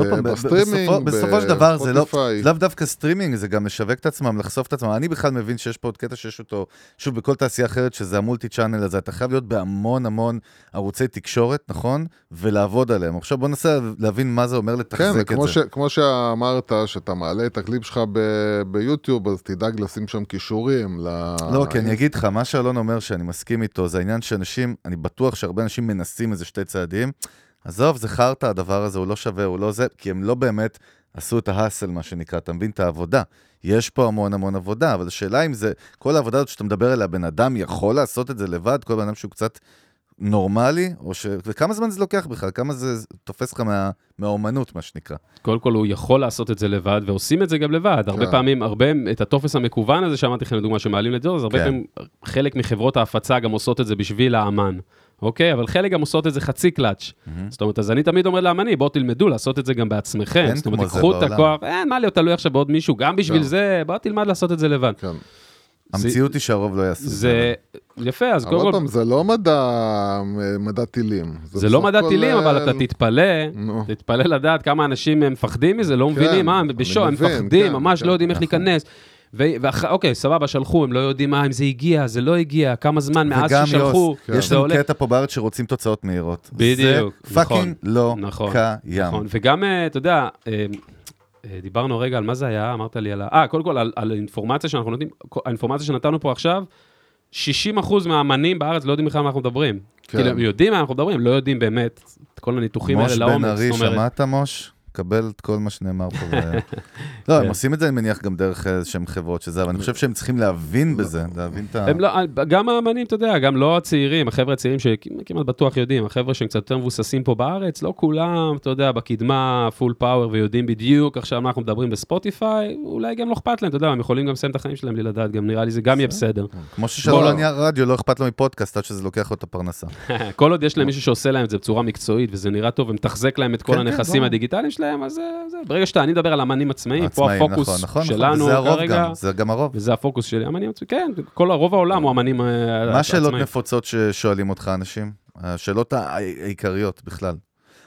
בסטרימינג, בסופו- בסופו של דבר זה לא, בספוטיפיי. לאו דווקא סטרימינג, זה גם לשווק את עצמם, לחשוף את עצמם. אני בכלל מבין שיש פה עוד קטע שיש אותו, שוב, בכל תעשייה אחרת, שזה ה multi channel הזה, אתה חייב להיות בהמון המון ערוצי תקשורת, נכון? ולעבוד עליהם. עכשיו בוא ננסה להבין מה זה אומר כן, לתחזק זה את זה. ש, כמו שאמרת, שאתה מעלה את הקליפ שלך ב- ביוטיוב, אז תדאג לשים שם קישורים. ל... לא, כי אני אגיד לך, מה שאלון אומר שאני מסכים איתו, זה העניין שאנשים, אני בטוח שהרבה אנשים מנסים איזה שתי צעדים. עזוב, זה חרטא הדבר הזה, הוא לא שווה, הוא לא זה, כי הם לא באמת עשו את ההאסל, מה שנקרא, אתה מבין? את העבודה. יש פה המון המון עבודה, אבל השאלה אם זה, כל העבודה הזאת שאתה מדבר עליה, בן אדם יכול לעשות את זה לבד, כל בן אדם שהוא קצת נורמלי, או ש... וכמה זמן זה לוקח בכלל? כמה זה תופס לך מה... מהאומנות, מה שנקרא? קודם כל הוא יכול לעשות את זה לבד, ועושים את זה גם לבד. הרבה כן. פעמים, הרבה, את הטופס המקוון הזה שאמרתי לכם, לדוגמה, שמעלים לדור, אז הרבה כן. פעמים חלק מחברות ההפצה גם עושות את זה בשביל האמן. אוקיי? אבל חלק גם עושות את זה חצי קלאץ'. זאת אומרת, אז אני תמיד אומר לאמנים, בואו תלמדו לעשות את זה גם בעצמכם. אין זאת אומרת, תיקחו את. הכוח, אין מה להיות תלוי עכשיו בעוד מישהו, גם בשביל כן. זה, בוא תלמד לעשות את זה לבד. כן. המציאות היא שהרוב לא יעשו את זה יפה, אז אבל קודם עוד כל, פעם, זה לא מדע, מדע טילים. זה לא מדע טילים, אבל אה, אתה תתפלא, נו. תתפלא לדעת כמה אנשים הם מפחדים מזה, לא כן, מבינים, אה, אני בשו, הם מפחדים, כן, ממש כן, לא יודעים איך נכון. להיכנס. ואוקיי, סבבה, שלחו, הם לא יודעים מה, אם זה הגיע, זה לא הגיע, כמה זמן מאז וגם ששלחו, יוס, יש זה לנו עולה. קטע פה בארץ שרוצים תוצאות מהירות. בדיוק, זה פאקינג נכון, לא נכון, קיים. נכון, וגם, אה, אתה יודע, אה, אה, דיברנו רגע על מה זה היה, אמרת לי על ה... אה, קודם כל, על, על האינפורמציה שאנחנו נותנים, האינפורמציה שנתנו פה עכשיו, 60% מהאמנים בארץ לא יודעים בכלל מה אנחנו מדברים. כן. כאילו, הם יודעים מה אנחנו מדברים, לא יודעים באמת את כל הניתוחים מוש האלה בן לעומק. ארי, זאת אומרת, שמעת מוש? קבל את כל מה שנאמר פה. ו... לא, הם כן. עושים את זה, אני מניח, גם דרך איזשהם חברות שזה, אבל אני חושב שהם צריכים להבין בזה, להבין את ה... הם לא, גם האמנים, אתה יודע, גם לא הצעירים, החבר'ה הצעירים שכמעט בטוח יודעים, החבר'ה שהם קצת יותר מבוססים פה בארץ, לא כולם, אתה יודע, בקדמה, פול פאוור, ויודעים בדיוק עכשיו מה אנחנו מדברים בספוטיפיי, אולי גם לא אכפת להם, אתה יודע, הם יכולים גם לסיים את החיים שלהם בלי לדעת, גם נראה לי זה גם יהיה בסדר. כמו ששאול בוא. עניין רדיו, לא אכפת לו מפודקאסט עד שזה לוקח לו את הפרנסה. כל עוד יש להם מישהו שעושה להם את זה בצורה מקצועית, וזה נראה טוב, ומתחזק להם את כל כן, כן, הנכסים. הדיגיטליים שלהם, אז זה, זה, ברגע שאתה, אני מדבר על אמנים עצמאיים, פה הפוקוס נכון, נכון, נכון, שלנו וזה הרוב כרגע, גם, זה גם הרוב. וזה הפוקוס שלי, אמנים עצמאיים, כן, כל הרוב העולם הוא אמנים אה, מה השאלות עצמאיים. נפוצות ששואלים אותך אנשים? השאלות העיקריות בכלל.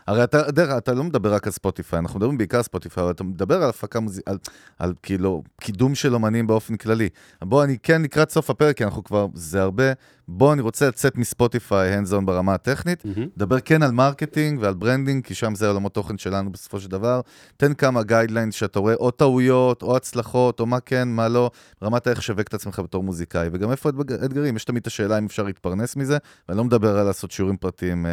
הרי אתה, דרך, אתה לא מדבר רק על ספוטיפיי, אנחנו מדברים בעיקר על ספוטיפיי, אבל אתה מדבר על הפקה מוזיקלית, על, על כאילו קידום של אומנים באופן כללי. בוא, אני כן לקראת סוף הפרק, כי אנחנו כבר, זה הרבה, בוא, אני רוצה לצאת מספוטיפיי, hands on ברמה הטכנית, מהמם. דבר כן על מרקטינג ועל ברנדינג, כי שם זה עולמות תוכן שלנו בסופו של דבר. תן כמה guidelines שאתה רואה, או טעויות, או הצלחות, או מה כן, מה לא, ברמת איך שווק את עצמך בתור מוזיקאי. וגם איפה האתגרים? יש תמיד את השאלה אם אפשר להתפרנס מזה, ואני לא מדבר על לעשות שיעורים פרטיים אה,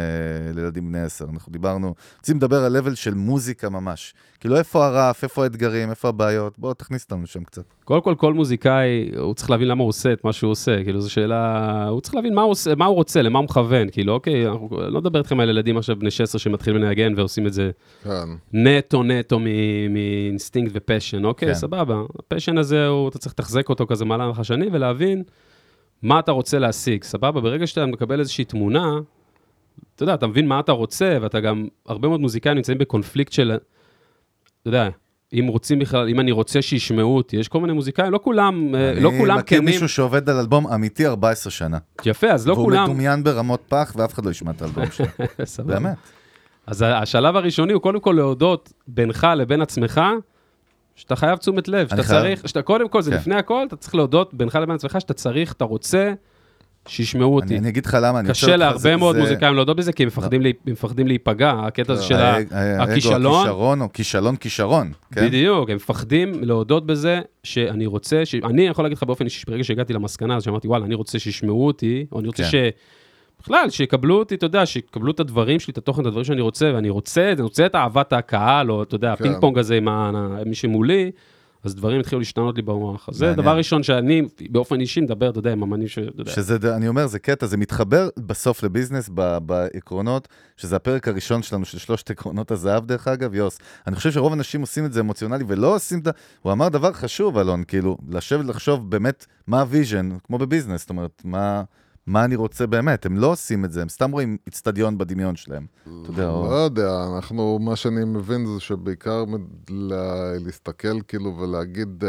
לילדים בני עשר. אנחנו דיברנו, רוצים לדבר על level של מוזיקה ממש. כאילו, איפה הרף, איפה האתגרים, איפה הבעיות? בוא, תכניס אותנו שם קצת. קודם כל, כל מוזיקאי, הוא צריך להבין למה הוא עושה את מה שהוא עושה, כאילו, זו שאלה, הוא צריך להבין מה הוא, עושה, מה הוא רוצה, למה הוא מכוון, כאילו, אוקיי, אנחנו לא מדבר איתכם על ילדים עכשיו בני 16 שמתחילים לנגן ועושים את זה כן. נטו נטו מ- מאינסטינקט ו-passion, אוקיי, כן. סבבה. ה-passion הזה, הוא, אתה צריך לתחזק אותו כזה מהלך השני ולהבין מה אתה רוצה להשיג, סבבה? ברגע שאתה מקבל איזושהי תמונה, אתה יודע, אתה מבין מה אתה רוצה, ואתה גם, הרבה מאוד מוזיקאים נמצאים בקונפליקט של, אתה יודע, אם רוצים בכלל, אם אני רוצה שישמעו אותי, יש כל מיני מוזיקאים, לא כולם, אה, לא כולם אני מכיר כנים, מישהו שעובד על אלבום אמיתי 14 שנה. יפה, אז לא והוא כולם, מדומיין ברמות פח, ואף אחד לא ישמע את האלבום שלו. סבבה. באמת. אז השלב הראשוני הוא קודם כל להודות בינך לבין עצמך, שאתה חייב תשומת לב, שאתה. צריך, שאתה קודם כל, זה כן. לפני הכל, אתה צריך להודות בינך לבין עצמך שאתה צריך, אתה רוצה שישמעו אותי. אני אני אגיד לך למה, אני קשה להרבה מאוד זה- מוזיקאים להודות בזה, כי הם מפחדים הם מפחדים להיפגע, הקטע הזה של. האג- האגו, הכישלון. הכישרון, או כישלון כישרון, כן? בדיוק, הם מפחדים להודות בזה שאני רוצה, ש... אני יכול להגיד לך באופן אישי, שברגע שהגעתי למסקנה הזאת, שאמרתי, וואלה, אני רוצה שישמעו אותי, או אני רוצה כן. ש... בכלל, שיקבלו אותי, אתה יודע, שיקבלו את הדברים שלי, את התוכן, את הדברים שאני רוצה, ואני רוצה, אני רוצה את אהבת הקהל, או אתה יודע, כן. הפינג פונג הזה עם מי שמולי, אז דברים התחילו להשתנות לי במוח. אז זה. דבר ראשון שאני, באופן אישי, מדבר, אתה יודע, עם אמנים ש... שזה, אני אומר, זה קטע, זה מתחבר בסוף לביזנס, ב- בעקרונות, שזה הפרק הראשון שלנו, של שלושת עקרונות הזהב, דרך אגב, יוס. אני חושב שרוב האנשים עושים את זה אמוציונלי, ולא עושים את ה... הוא אמר דבר חשוב, אלון, כאילו, לשבת לחשוב באמת מה ה-vision, כמו בביזנס, זאת אומרת, מה, מה אני רוצה באמת. הם לא עושים את זה, הם סתם רואים איצטדיון בדמיון שלהם. אתה יודע. לא יודע, אנחנו, מה שאני מבין זה שבעיקר להסתכל כאילו ולהגיד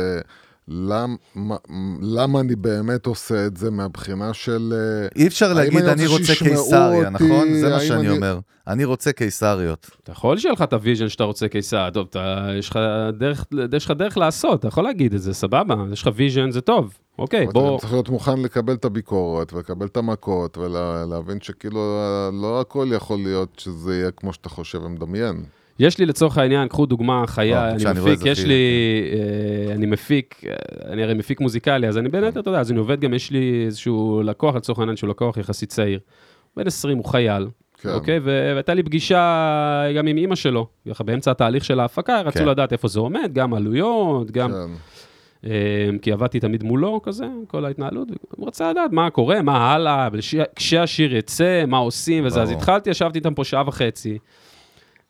אה, למ, מה- למה אני באמת עושה את זה מהבחינה של... אה, אי אפשר להגיד, אני אני רוצה קיסריה, אותי? נכון? זה מה שאני אני- אומר. אני רוצה קיסריות. אתה יכול שיהיה לך את ה-vision שאתה רוצה קיסר, טוב, אתה, יש לך דרך, יש לך דרך לעשות, אתה יכול להגיד את זה, סבבה, יש לך vision, זה טוב, אוקיי, אבל בוא, אתה צריך להיות מוכן לקבל את הביקורת ולקבל את המכות ולהבין שכאילו אה, לא הכל יכול להיות שזה יהיה כמו שאתה חושב ומדמיין. יש לי לצורך העניין, קחו דוגמה אה, חיה, אני בבקשה, אני מפיק, יש לי, אה, אני מפיק, אה, אני הרי מפיק מוזיקלי, אז אני בין היתר, אתה יודע, אז אני עובד גם, יש לי איזשהו לקוח, לצורך העניין, שהוא לקוח יחסית צעיר. בן 20, הוא חייל, כן. אוקיי? והייתה לי פגישה גם עם אימא שלו, ככה באמצע התהליך של ההפקה, רצו כן. לדעת איפה זה עומד, גם עלויות, גם... כן. אה, כי עבדתי תמיד מולו, כזה, כל ההתנהלות, הוא רצה לדעת מה קורה, מה הלאה, כשהשיר יצא, מה עושים וזה, אז. התחלתי, ישבתי איתם פה שעה וחצי,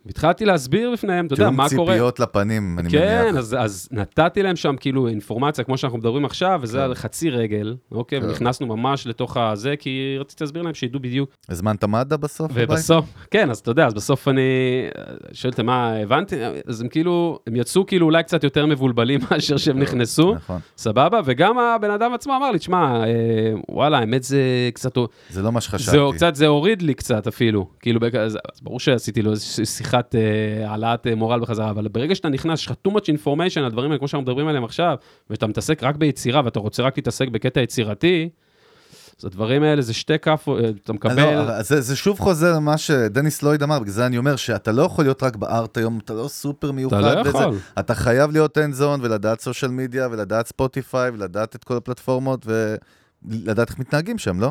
והתחלתי להסביר בפניהם, אתה יודע, מה תיאום קורה. ציפיות לפנים, אני כן, מניח. אז, אז נתתי להם שם כאילו אינפורמציה, כמו שאנחנו מדברים עכשיו, וזה כן. על חצי רגל, אוקיי? כן. ונכנסנו ממש לתוך הזה, כי רציתי להסביר להם שידעו בדיוק. הזמנת מד"א בסוף? ובסוף, כן, אז אתה יודע, אז בסוף אני שואל אותם מה הבנתי, אז הם כאילו, הם יצאו כאילו אולי קצת יותר מבולבלים מאשר שהם נכנסו, נכון. סבבה, וגם הבן אדם עצמו אמר לי, תשמע, אה, וואלה, האמת זה קצת, זה לא מה שחשבתי. זה, קצת, זה הוריד לי קצת אפילו, כאילו, אז, ברור שעשיתי לו איזושהי שיחת אה, העלאת אה, מורל בחזרה, אבל ברגע שאתה נכנס, יש לך too much information, הדברים האלה, כמו שאנחנו מדברים עליהם עכשיו, ואתה מתעסק רק ביצירה, ואתה רוצה רק להתעסק בקטע יצירתי, אז הדברים האלה זה שתי כאפות, אה, אתה מקבל... לא, זה, זה שוב חוזר למה שדניס לויד אמר, בגלל זה אני אומר שאתה לא יכול להיות רק בארט היום, אתה לא סופר מיוחד. אתה לא וזה. יכול. אתה חייב להיות end zone ולדעת סושיאל מדיה ולדעת ספוטיפיי ולדעת את כל הפלטפורמות ולדעת איך מתנהגים שם, לא?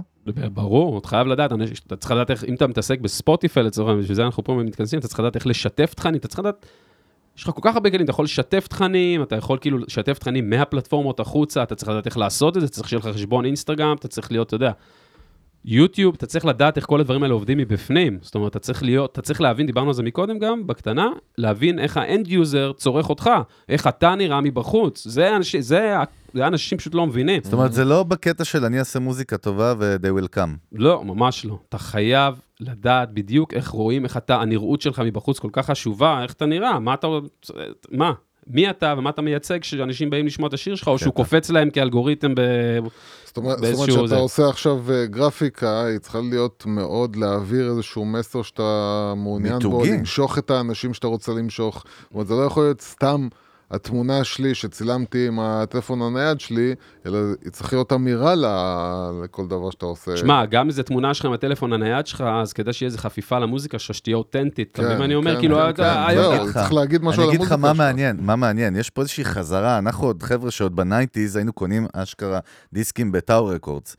ברור, אתה חייב לדעת, אתה צריך לדעת איך, אם אתה מתעסק בספוטיפיי לצורך העניין, בשביל זה אנחנו פה מתכנסים, אתה צריך לדעת איך לשתף תכנים, אתה צריך לדעת יש לך כל כך הרבה כלים, אתה יכול לשתף תכנים, אתה יכול כאילו לשתף תכנים מהפלטפורמות החוצה, אתה צריך לדעת איך לעשות את זה, צריך שיהיה לך חשבון אינסטגרם, אתה צריך להיות, אתה יודע, יוטיוב, אתה צריך לדעת איך כל הדברים האלה עובדים מבפנים. זאת אומרת, אתה צריך להיות, אתה צריך להבין, דיברנו על זה מקודם גם, בקטנה, להבין איך ה-end user צורך אותך, איך אתה נראה מבחוץ. זה אנשים, זה, זה אנשים פשוט לא מבינים. זאת אומרת, זה לא בקטע של אני אעשה מוזיקה טובה ו-they will come. לא, ממש לא. אתה חייב לדעת בדיוק איך רואים, איך אתה, הנראות שלך מבחוץ כל כך חשובה, איך אתה נראה, מה אתה, מה? מי אתה ומה אתה מייצג כשאנשים באים לשמוע את השיר שלך, או שהוא קופץ להם כאלגוריתם ב... זאת אומרת, באיזשהו שאתה. עושה עכשיו אה, גרפיקה, היא צריכה להיות מאוד להעביר איזשהו מסר שאתה מעוניין בו. למשוך את האנשים שאתה רוצה למשוך. זאת אומרת, זה לא יכול להיות סתם התמונה שלי שצילמתי עם הטלפון הנייד שלי, אלא היא צריכה להיות אמירה ל- לכל דבר שאתה עושה. שמע, גם אם זו תמונה שלך עם הטלפון הנייד שלך, אז כדאי שיהיה איזה חפיפה למוזיקה שלך, שתהיה אותנטית. אתה מבין מה אני אומר? כן, כאילו, כן, אתה- כן, זהו, לך. צריך להגיד משהו על אני אגיד לך המוזיקה מה שלך. מעניין, מה מעניין, יש פה איזושהי חזרה, אנחנו עוד חבר'ה שעוד בנייטיז היינו קונים אשכרה דיסקים בטאור רקורדס,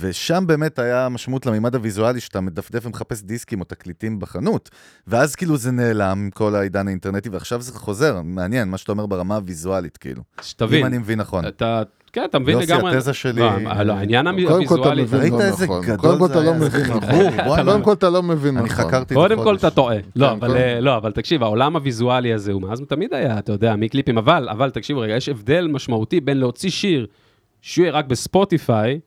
ושם באמת היה משמעות למימד הוויזואלי שאתה מדפדף ומחפש דיסקים או תקליטים בחנות, ואז כאילו זה נעלם כל העידן האינטרנטי, ועכשיו זה חוזר, מעניין, מה שאתה אומר ברמה הוויזואלית, כאילו. שתבין. אם אני מבין נכון. אתה, כן, אתה מבין יוסי, לגמרי. התזה שלי- לא, לא, העניין קודם כל אתה הוויזואלי... מבין ראית לא איזה נכון. גדול קודם כל זה אתה לא היה, נכון. קודם כל אתה לא מבין אני נכון. חקרתי את קודם כל. אתה טועה. לא, אבל, קודם- אה, לא, אבל תקשיב, העולם הוויזואלי הזה הוא מאז תמיד היה, אתה יודע, מקליפים, אבל, אבל תקשיב רגע, יש הבדל משמעותי בין להוציא שיר שהוא יהיה רק בספוטיפיי.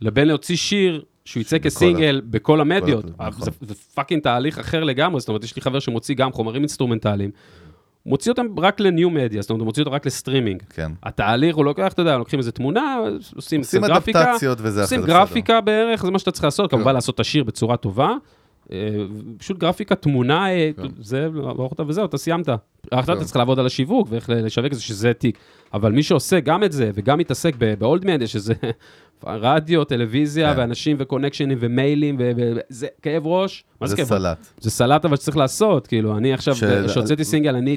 לבין להוציא שיר שהוא יצא כסינגל בכל המדיות. נכון. זה, זה fucking תהליך אחר לגמרי, זאת אומרת, יש לי חבר שמוציא גם חומרים אינסטרומנטליים, מוציא אותם רק לניו מדיה, זאת אומרת, הוא מוציא אותם רק לסטרימינג. כן. התהליך, הוא לוקח, אתה יודע, לוקחים איזה תמונה, עושים עושים גרפיקה, עושים גרפיקה בערך, זה מה שאתה צריך לעשות, כן. כמובן לעשות את השיר בצורה טובה. אה, פשוט גרפיקה, תמונה, אה, כן. זה, לערוך אותה וזהו, אתה סיימת. עכשיו כן. אתה צריך לעבוד על השיווק ואיך לשווק את זה, שזה תיק. אבל מי שעושה גם את זה, וגם מתעסק באולד מדיה, שזה רדיו, טלוויזיה, כן. ואנשים וקונקשנים ומיילים, וזה כאב ראש. מה זה זה כאב? סלט. זה סלט אבל שצריך לעשות, כאילו, אני עכשיו, כשהוצאתי סינגל, אני,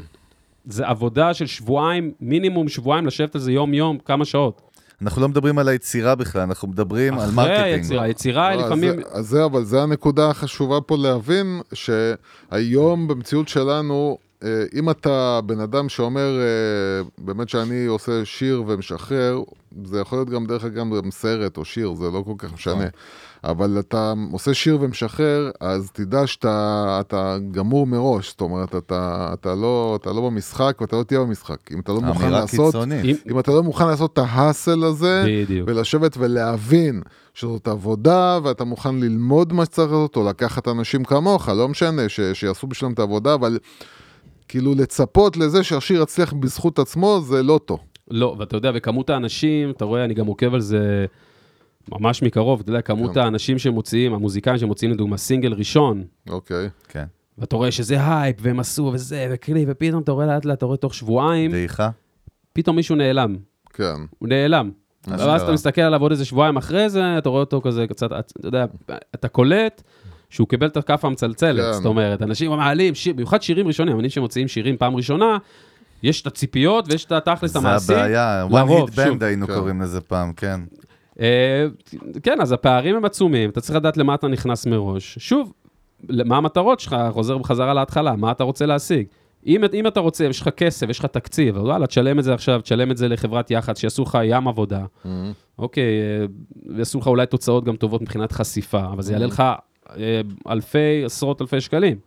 זה עבודה של שבועיים, מינימום שבועיים, לשבת על זה יום-יום, כמה שעות. אנחנו לא מדברים על היצירה בכלל, אנחנו מדברים על אחרי מרקטינג. היצירה, היצירה לא, אז לפעמים... אז זה, אבל זה הנקודה החשובה פה להבין, שהיום במציאות שלנו, אם אתה בן אדם שאומר, אה, באמת שאני עושה שיר ומשחרר, זה יכול להיות גם דרך אגב גם סרט או שיר, זה לא כל כך משנה. אבל אתה עושה שיר ומשחרר, אז תדע שאתה אתה גמור מראש, זאת אומרת, אתה, אתה, לא, אתה לא במשחק ואתה לא תהיה במשחק. אם אתה לא מוכן לעשות. אם- אם אתה לא מוכן לעשות את ההאסל הזה, בדיוק. ולשבת ולהבין שזאת עבודה, ואתה מוכן ללמוד מה שצריך לעשות, או לקחת אנשים כמוך, לא משנה, ש, שיעשו בשבילם את העבודה, אבל כאילו לצפות לזה שהשיר יצליח בזכות עצמו, זה לא טוב. לא, ואתה יודע, וכמות האנשים, אתה רואה, אני גם עוקב על זה ממש מקרוב, אתה יודע, כמות כן. האנשים שמוציאים, המוזיקאים שמוציאים לדוגמה סינגל ראשון, אוקיי. כן. ואתה רואה שזה הייפ, והם עשו, וזה, וקליפ, ופתאום אתה רואה לאט לאט, אתה רואה תוך שבועיים, דעיכה? פתאום מישהו נעלם. כן. הוא נעלם. ואז אתה מסתכל עליו עוד איזה שבועיים אחרי זה, אתה רואה אותו כזה קצת, אתה יודע, אתה קולט שהוא קיבל את הכף המצלצלת, כן. זאת אומרת, אנשים מעלים, שיר, במיוחד שירים ראשונים, אנשים שמוציאים שירים פעם ראשונה, יש את הציפיות ויש את התכלס זה המעשי. הבעיה, one hit band היינו כן. קוראים לזה פעם, כן. אה, כן, אז הפערים הם עצומים, אתה צריך לדעת למה אתה נכנס מראש. שוב, מה המטרות שלך, חוזר בחזרה להתחלה, מה אתה רוצה להשיג. אם, אם אתה רוצה, יש לך כסף, יש לך תקציב, אז וואלה, תשלם את זה עכשיו, תשלם את זה לחברת יח"צ, שיעשו לך ים עבודה. Mhm. אוקיי, אה, יעשו לך אולי תוצאות גם טובות מבחינת חשיפה, אבל זה יעלה לך אלפי, עשרות אלפי שקלים.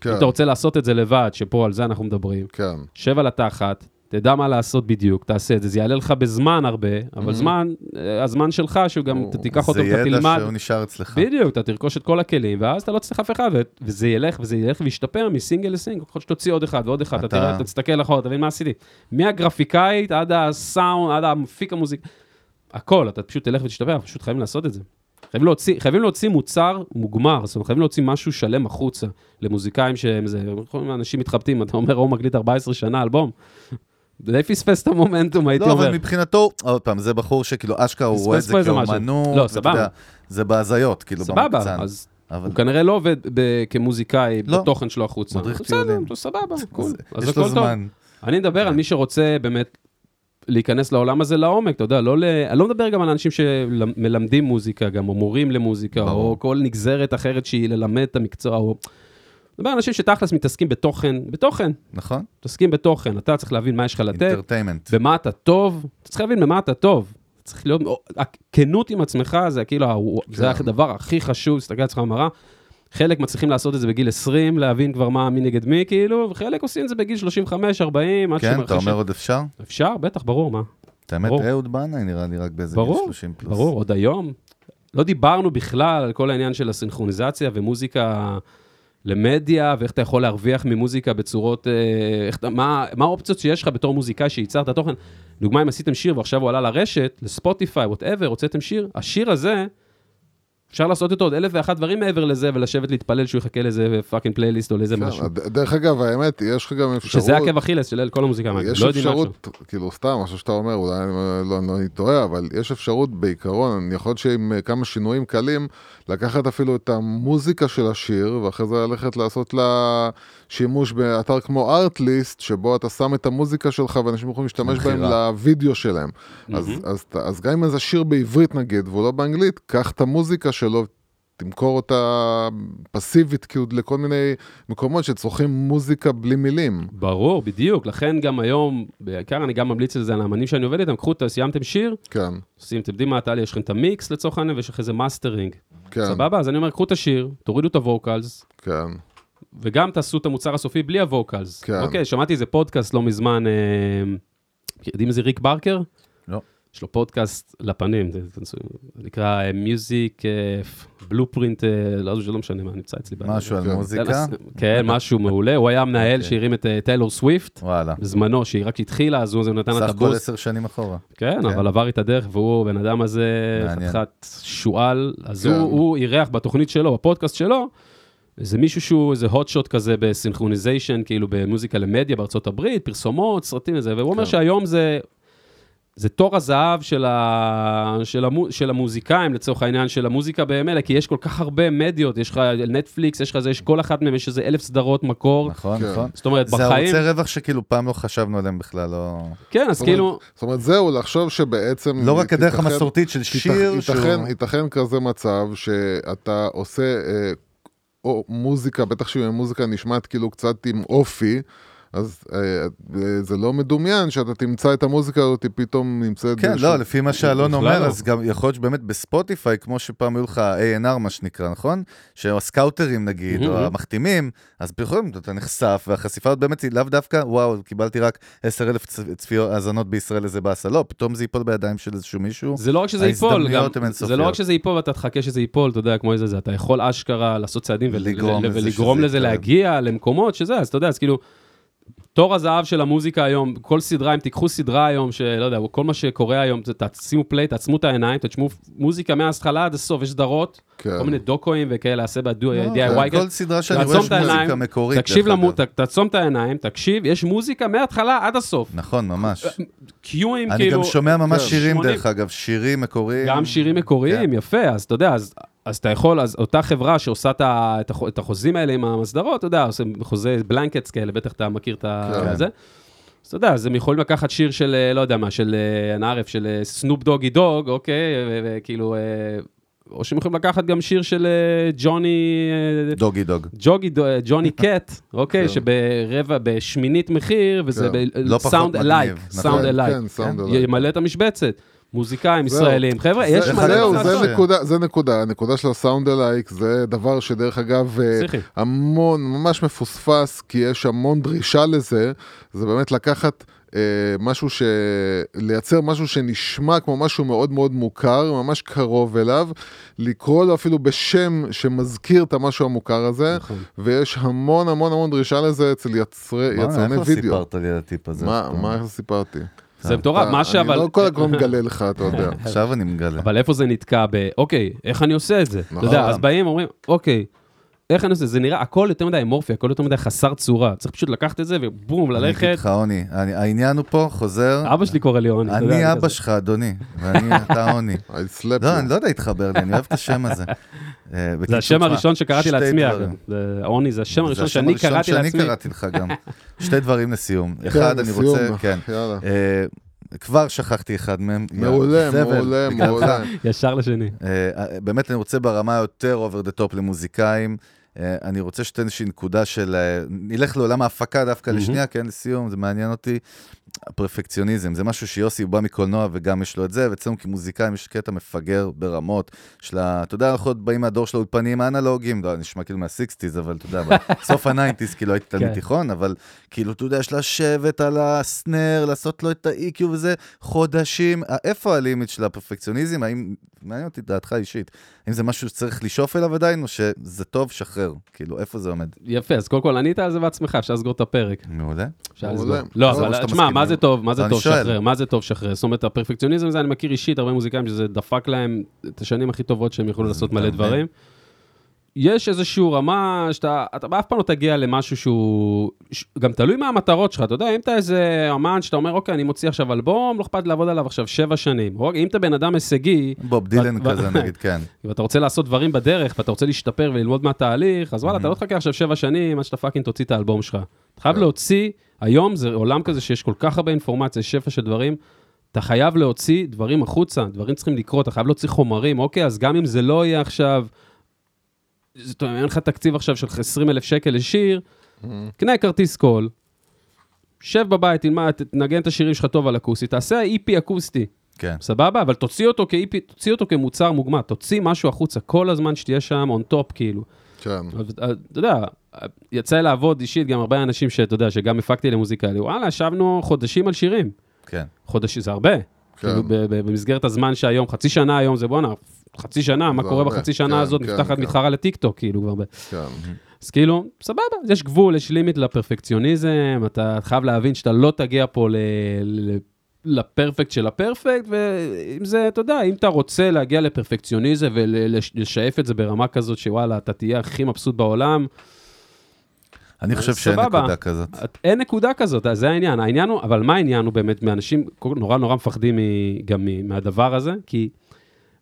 כן. אם אתה רוצה לעשות את זה לבד, שפה על זה אנחנו מדברים, כן. שב על התחת, תדע מה לעשות בדיוק, תעשה את זה, זה יעלה לך בזמן הרבה, אבל Mhm. זמן, אה, הזמן שלך, שגם אתה תיקח אותו, זה אתה ידע תלמד. שהוא נשאר אצלך. בדיוק, אתה תרכוש את כל הכלים, ואז אתה לא צריך אף אחד, וזה ילך, וזה ילך וישתפר מסינגל לסינגל, ככל שתוציא עוד אחד ועוד אחד, אתה אתה- תראה, אתה תסתכל אחורה, תבין מה עשיתי. מהגרפיקאית עד הסאונד, עד המפיק המוזיק, הכל, אתה פשוט תלך ותשתפר, פשוט חייבים לעשות את זה. חייבים להוציא, חייבים להוציא מוצר מוגמר, זאת אומרת, חייבים להוציא משהו שלם החוצה למוזיקאים שהם זה, אנשים מתחבטים, אתה אומר, הוא מקליט 14 שנה אלבום. די פספס את המומנטום, הייתי לא, אומר. אבל מבחינתו, עוד פעם, זה בחור שכאילו אשכרה הוא רואה את זה. כאומנות. לא, סבבה. זה בהזיות, כאילו, סבבה, במקצן. אז אבל הוא כנראה לא עובד ב- כמוזיקאי לא. בתוכן שלו החוצה. מדריך בסדר, טיולים. तो סבבה, קול. יש לו. זמן. אני מדבר על מי שרוצה באמת להיכנס לעולם הזה לעומק, אתה יודע, לא ל... אני לא מדבר גם על אנשים שמלמדים מוזיקה, גם או מורים למוזיקה, ברור. או כל נגזרת אחרת שהיא ללמד את המקצוע, או... מדבר על אנשים שתכלס מתעסקים בתוכן, בתוכן, נכון? מתעסקים בתוכן, אתה צריך להבין מה יש לך לתת, אינטרטיימנט. במה אתה טוב, אתה צריך להבין במה אתה טוב. צריך להיות, הכנות עם עצמך זה כאילו, ה- זה כן. הדבר הכי חשוב, להסתכל על עצמך במראה. חלק מצליחים לעשות את זה בגיל 20, להבין כבר מה, מי נגד מי, כאילו, וחלק עושים את זה בגיל 35, 40, עד כן, אתה אומר עוד אפשר? אפשר, בטח, ברור, מה. את האמת. אהוד בנאי נראה לי רק באיזה גיל ברור, 30 פלוס. ברור, עוד היום. לא דיברנו בכלל על כל העניין של הסינכרוניזציה ומוזיקה למדיה, ואיך אתה יכול להרוויח ממוזיקה בצורות, אה, איך, מה, מה האופציות שיש לך בתור מוזיקאי שייצרת תוכן. דוגמה, אם עשיתם שיר ועכשיו הוא עלה לרשת, לספוטיפיי, whatever, הוצאתם שיר, השיר הזה, אפשר לעשות איתו עוד אלף ואחת דברים מעבר לזה, ולשבת להתפלל שהוא יחכה לאיזה fucking פלייליסט או לאיזה משהו. דרך אגב, האמת, יש לך גם אפשרות... שזה עקב אכילס של כל המוזיקאים, אגב, יש לא. אפשרות, כאילו סתם, משהו שאתה אומר, אולי אני לא, לא, אני טועה, אבל יש אפשרות בעיקרון, אני יכול להיות שעם אה, כמה שינויים קלים, לקחת אפילו את המוזיקה של השיר, ואחרי זה ללכת לעשות לה שימוש באתר כמו ארטליסט, שבו אתה שם את המוזיקה שלך ואנשים יכולים להשתמש בהם. לוידאו שלהם. אז, אז, אז גם אם זה שיר בעברית נגיד, והוא לא באנגלית, קח את המוזיקה שלו. תמכור אותה פסיבית כאילו לכל מיני מקומות שצורכים מוזיקה בלי מילים. ברור, בדיוק, לכן גם היום, בעיקר אני גם ממליץ על זה על האמנים שאני עובד איתם, קחו, סיימתם שיר, כן, עושים, אתם יודעים מה, טלי, יש לכם את המיקס לצורך העניין, ויש לך איזה מאסטרינג. כן, סבבה? אז אני אומר, קחו את השיר, תורידו את ה vocals, כן. וגם תעשו את המוצר הסופי בלי ה vocals. כן. אוקיי, שמעתי איזה פודקאסט לא מזמן, אה, יודעים איזה ריק ברקר? לא. יש לו פודקאסט לפנים, זה נקרא Music Blueprint, לא זה לא משנה מה, נמצא אצלי. משהו על כן. מוזיקה? כן, משהו מעולה. הוא היה המנהל אוקיי. שהרים את אה, טיילור סוויפט. וואלה. בזמנו, שהיא רק התחילה, אז הוא נתן לה את סך הכל ה boost. עשר שנים אחורה. כן, כן. אבל עבר את הדרך, והוא, הבן אדם הזה. חתיכת שועל, אז כן. הוא אירח בתוכנית שלו, בפודקאסט שלו, איזה מישהו שהוא איזה hot shot כזה ב synchronization, כאילו במוזיקה למדיה בארצות הברית, פרסומות, סרטים וזה, והוא אומר כן. שהיום זה... זה תור הזהב של, ה... של, המו... של המוזיקאים, לצורך העניין, של המוזיקה בימים כי יש כל כך הרבה מדיות, יש לך נטפליקס, יש לך זה, יש כל אחת מהן, יש איזה אלף סדרות מקור. נכון, כן. נכון. זאת אומרת, זה בחיים... ערוצי רווח שכאילו פעם לא חשבנו עליהם בכלל, לא... כן, אז זאת כאילו... זאת אומרת, זהו, לחשוב שבעצם... לא רק הדרך המסורתית של שיר, ייתכן, שהוא... ייתכן כזה מצב שאתה עושה אה, או מוזיקה, בטח שאם המוזיקה נשמעת כאילו קצת עם אופי, אז אה, אה, זה לא מדומיין שאתה תמצא את המוזיקה הזאת פתאום נמצאת... כן, לא, לפי מה שאלון אומר, לא. אז גם יכול להיות שבאמת בספוטיפיי, כמו שפעם היו לך A&R, מה שנקרא, נכון? שהסקאוטרים נגיד, או. המחתימים, אז פתאום אתה נחשף, והחשיפה הזאת באמת היא לאו דווקא, וואו, קיבלתי רק 10,000 צ- צפיות, האזנות בישראל, איזה באסה. לא, פתאום זה ייפול בידיים של איזשהו מישהו. זה לא רק שזה ייפול, זה. לא רק שזה ייפול ואתה תחכה שזה ייפול, אתה יודע, כמו איזה זה, אתה יכול אשכרה לעשות צעדים לזה ולגרום לזה. להגיע למקומות שזה, אז אתה יודע, אז כאילו, תור הזהב של המוזיקה היום, כל סדרה, אם תיקחו סדרה היום, שלא יודע, כל מה שקורה היום, תשימו פליי, תעצמו את העיניים, תשמעו מוזיקה מההתחלה עד הסוף, יש סדרות, כן. כל מיני דוקואים וכאלה, עושה לא, ב-DIY, כל סדרה שאני רואה יש מוזיקה מקורית. תקשיב דרך למו- אגב. ת- תעצום את העיניים, תקשיב, יש מוזיקה מההתחלה עד הסוף. נכון, ממש. קיואים, אני כאילו... גם שומע ממש כן, שירים, 80. דרך אגב, שירים מקוריים. גם שירים מקוריים, יפה, אז אתה יודע, אז, אז אתה יכול, אז אותה חברה שעושה את, החוזים האלה עם המסדרות, אתה יודע, עושה חוזה בלנקטס כאלה, בטח אתה מכיר את כן. זה. אז אתה יודע, אז הם יכולים לקחת שיר של, אה, לא יודע מה, של אה, נערף, של סנופ דוגי דוג, אוקיי, וכאילו, אה, או שהם יכולים לקחת גם שיר של ג'וני, דוגי דוג. ג'וגי, דו- אה, ג'וני קט, אוקיי, כן. שברבע, בשמינית מחיר, וזה סאונד אלייק. סאונד. אלייק. ימלא את המשבצת. מוזיקאים. ישראלים, חבר'ה, זה- יש מלא זהו, מה זה לעשות. נקודה, זה נקודה, הנקודה של הסאונד אלייק זה דבר שדרך אגב אה. המון, ממש מפוספס, כי יש המון דרישה לזה, זה באמת לקחת אה, משהו ש... לייצר משהו שנשמע כמו משהו מאוד מאוד מוכר, ממש קרוב אליו, לקרוא לו אפילו בשם שמזכיר את המשהו המוכר הזה, נכון. ויש המון המון המון דרישה לזה אצל יצרי, מה, יצרני איך לא וידאו. סיפרת לי על הטיפ הזה? מה? מה איך סיפרתי? זה מטורף, מה שאבל... אני לא כל הזמן מגלה לך, אתה יודע. עכשיו אני מגלה. אבל איפה זה נתקע ב... אוקיי, איך אני עושה את זה? אתה נכון. יודע, אז באים, אומרים, אוקיי, איך אני עושה זה? זה נראה הכל יותר מדי אמורפי, הכל יותר מדי חסר צורה. צריך פשוט לקחת את זה ובום, אני אגיד ללכת. לך, עוני, אני- העניין הוא פה, חוזר, אבא שלי קורא לי עוני. אני אבא. שלך, אדוני, ואני, אתה עוני. לא. אני לא יודע להתחבר לי, אני אוהב את השם הזה. אה, זה השם הראשון שקראתי לעצמי. זה- עוני זה השם זה הראשון השם שאני הראשון קראתי שאני לעצמי. קראתי לך גם. שתי דברים לסיום. כן, אחד, אני רוצה, כן. אה, כבר שכחתי אחד מהם. מעולה, זבל, מעולה. מעולה. ישר לשני. אה, באמת אני רוצה ברמה יותר over the top למוזיקאים. אה, אני רוצה שתיתן איזושהי נקודה של... אה, נלך לעולם ההפקה דווקא לשנייה, כן, לסיום, זה מעניין אותי. הפרפקציוניזם, זה משהו שיוסי הוא בא מקולנוע וגם יש לו את זה, ואצלנו כמוזיקאים יש קטע מפגר ברמות של ה... אתה יודע, אנחנו עוד באים מהדור של האולפנים האנלוגיים, לא, נשמע כאילו מה-60's, אבל אתה יודע, בסוף ה-90's, כאילו הייתי תלמיד כן. תיכון, אבל כאילו, אתה יודע, יש לשבת על הסנר, לעשות לו את ה-EQ וזה, חודשים. איפה הלימיט של הפרפקציוניזם? האם, מעניין אותי דעתך אישית, האם זה משהו שצריך לשאוף אליו עדיין, או שזה טוב, שחרר? כאילו, איפה זה עומד? יפה, אז קודם כל ענית על זה בעצמך, אפשר לסגור את הפרק. מעולה. אפשר. לסגור. לא, מה אבל תשמע, מסכים. מה זה טוב, מה זה טוב. שחרר, מה זה טוב שחרר? זאת אומרת, הפרפקציוניזם הזה, אני מכיר אישית הרבה מוזיקאים שזה דפק להם את השנים הכי טובות שהם יכולו לעשות מלא. דברים. יש איזושהי רמה שאתה, אתה אף פעם לא תגיע למשהו שהוא, ש- גם תלוי מה המטרות שלך, אתה יודע, אם אתה איזה אמן שאתה אומר, אוקיי, אני מוציא עכשיו אלבום, לא אכפת לעבוד עליו עכשיו שבע שנים. או אם אתה בן אדם הישגי, בוב דילן ו- כזה, נגיד, כן. ואתה רוצה לעשות דברים בדרך, ואתה רוצה להשתפר וללמוד מהתהליך, אז וואלה, אתה לא תחכה עכשיו שבע שנים עד שאתה fucking תוציא את האלבום שלך. אתה חייב כן. להוציא, היום זה עולם כזה שיש כל כך הרבה אינפורמציה, שפע של דברים, אתה חייב להוציא דברים החוצה, דברים צריכים לקרות, אתה חייב להוציא חומרים, אוקיי, אז גם אם זה לא יהיה עכשיו, זאת אומרת, אין לך תקציב עכשיו של 20 אלף שקל לשיר, קנה כרטיס קול, שב בבית, תלמד, תנגן את השירים שלך טוב על אקוסטי, תעשה איפי אקוסטי. כן. סבבה? אבל תוציא אותו, כאיפי, תוציא אותו כמוצר מוגמר, תוציא משהו החוצה כל הזמן שתהיה שם on top, כאילו. כן. אתה יודע, יצא לעבוד אישית גם הרבה אנשים שאתה יודע, שגם הפקתי למוזיקלי, וואלה, ישבנו חודשים על שירים. כן. חודשים, זה הרבה. כן. כאילו, במסגרת הזמן שהיום, חצי שנה היום זה בואנה, חצי שנה, מה קורה. בחצי שנה כן, הזאת, כן, נפתחת כן. מתחרה לטיקטוק, כאילו, כבר. כן. אז כאילו, סבבה, יש גבול, יש לימיט לפרפקציוניזם, אתה חייב להבין שאתה לא תגיע פה ל... לפרפקט של הפרפקט, ואם זה, אתה יודע, אם אתה רוצה להגיע לפרפקציוניזם ולשאף את זה ברמה כזאת שוואלה, אתה תהיה הכי מבסוט בעולם, אני חושב שאין סבבה. נקודה כזאת. את- אין נקודה כזאת, זה העניין. העניין הוא, אבל מה העניין הוא באמת מאנשים, נורא נורא מפחדים גם מהדבר הזה, כי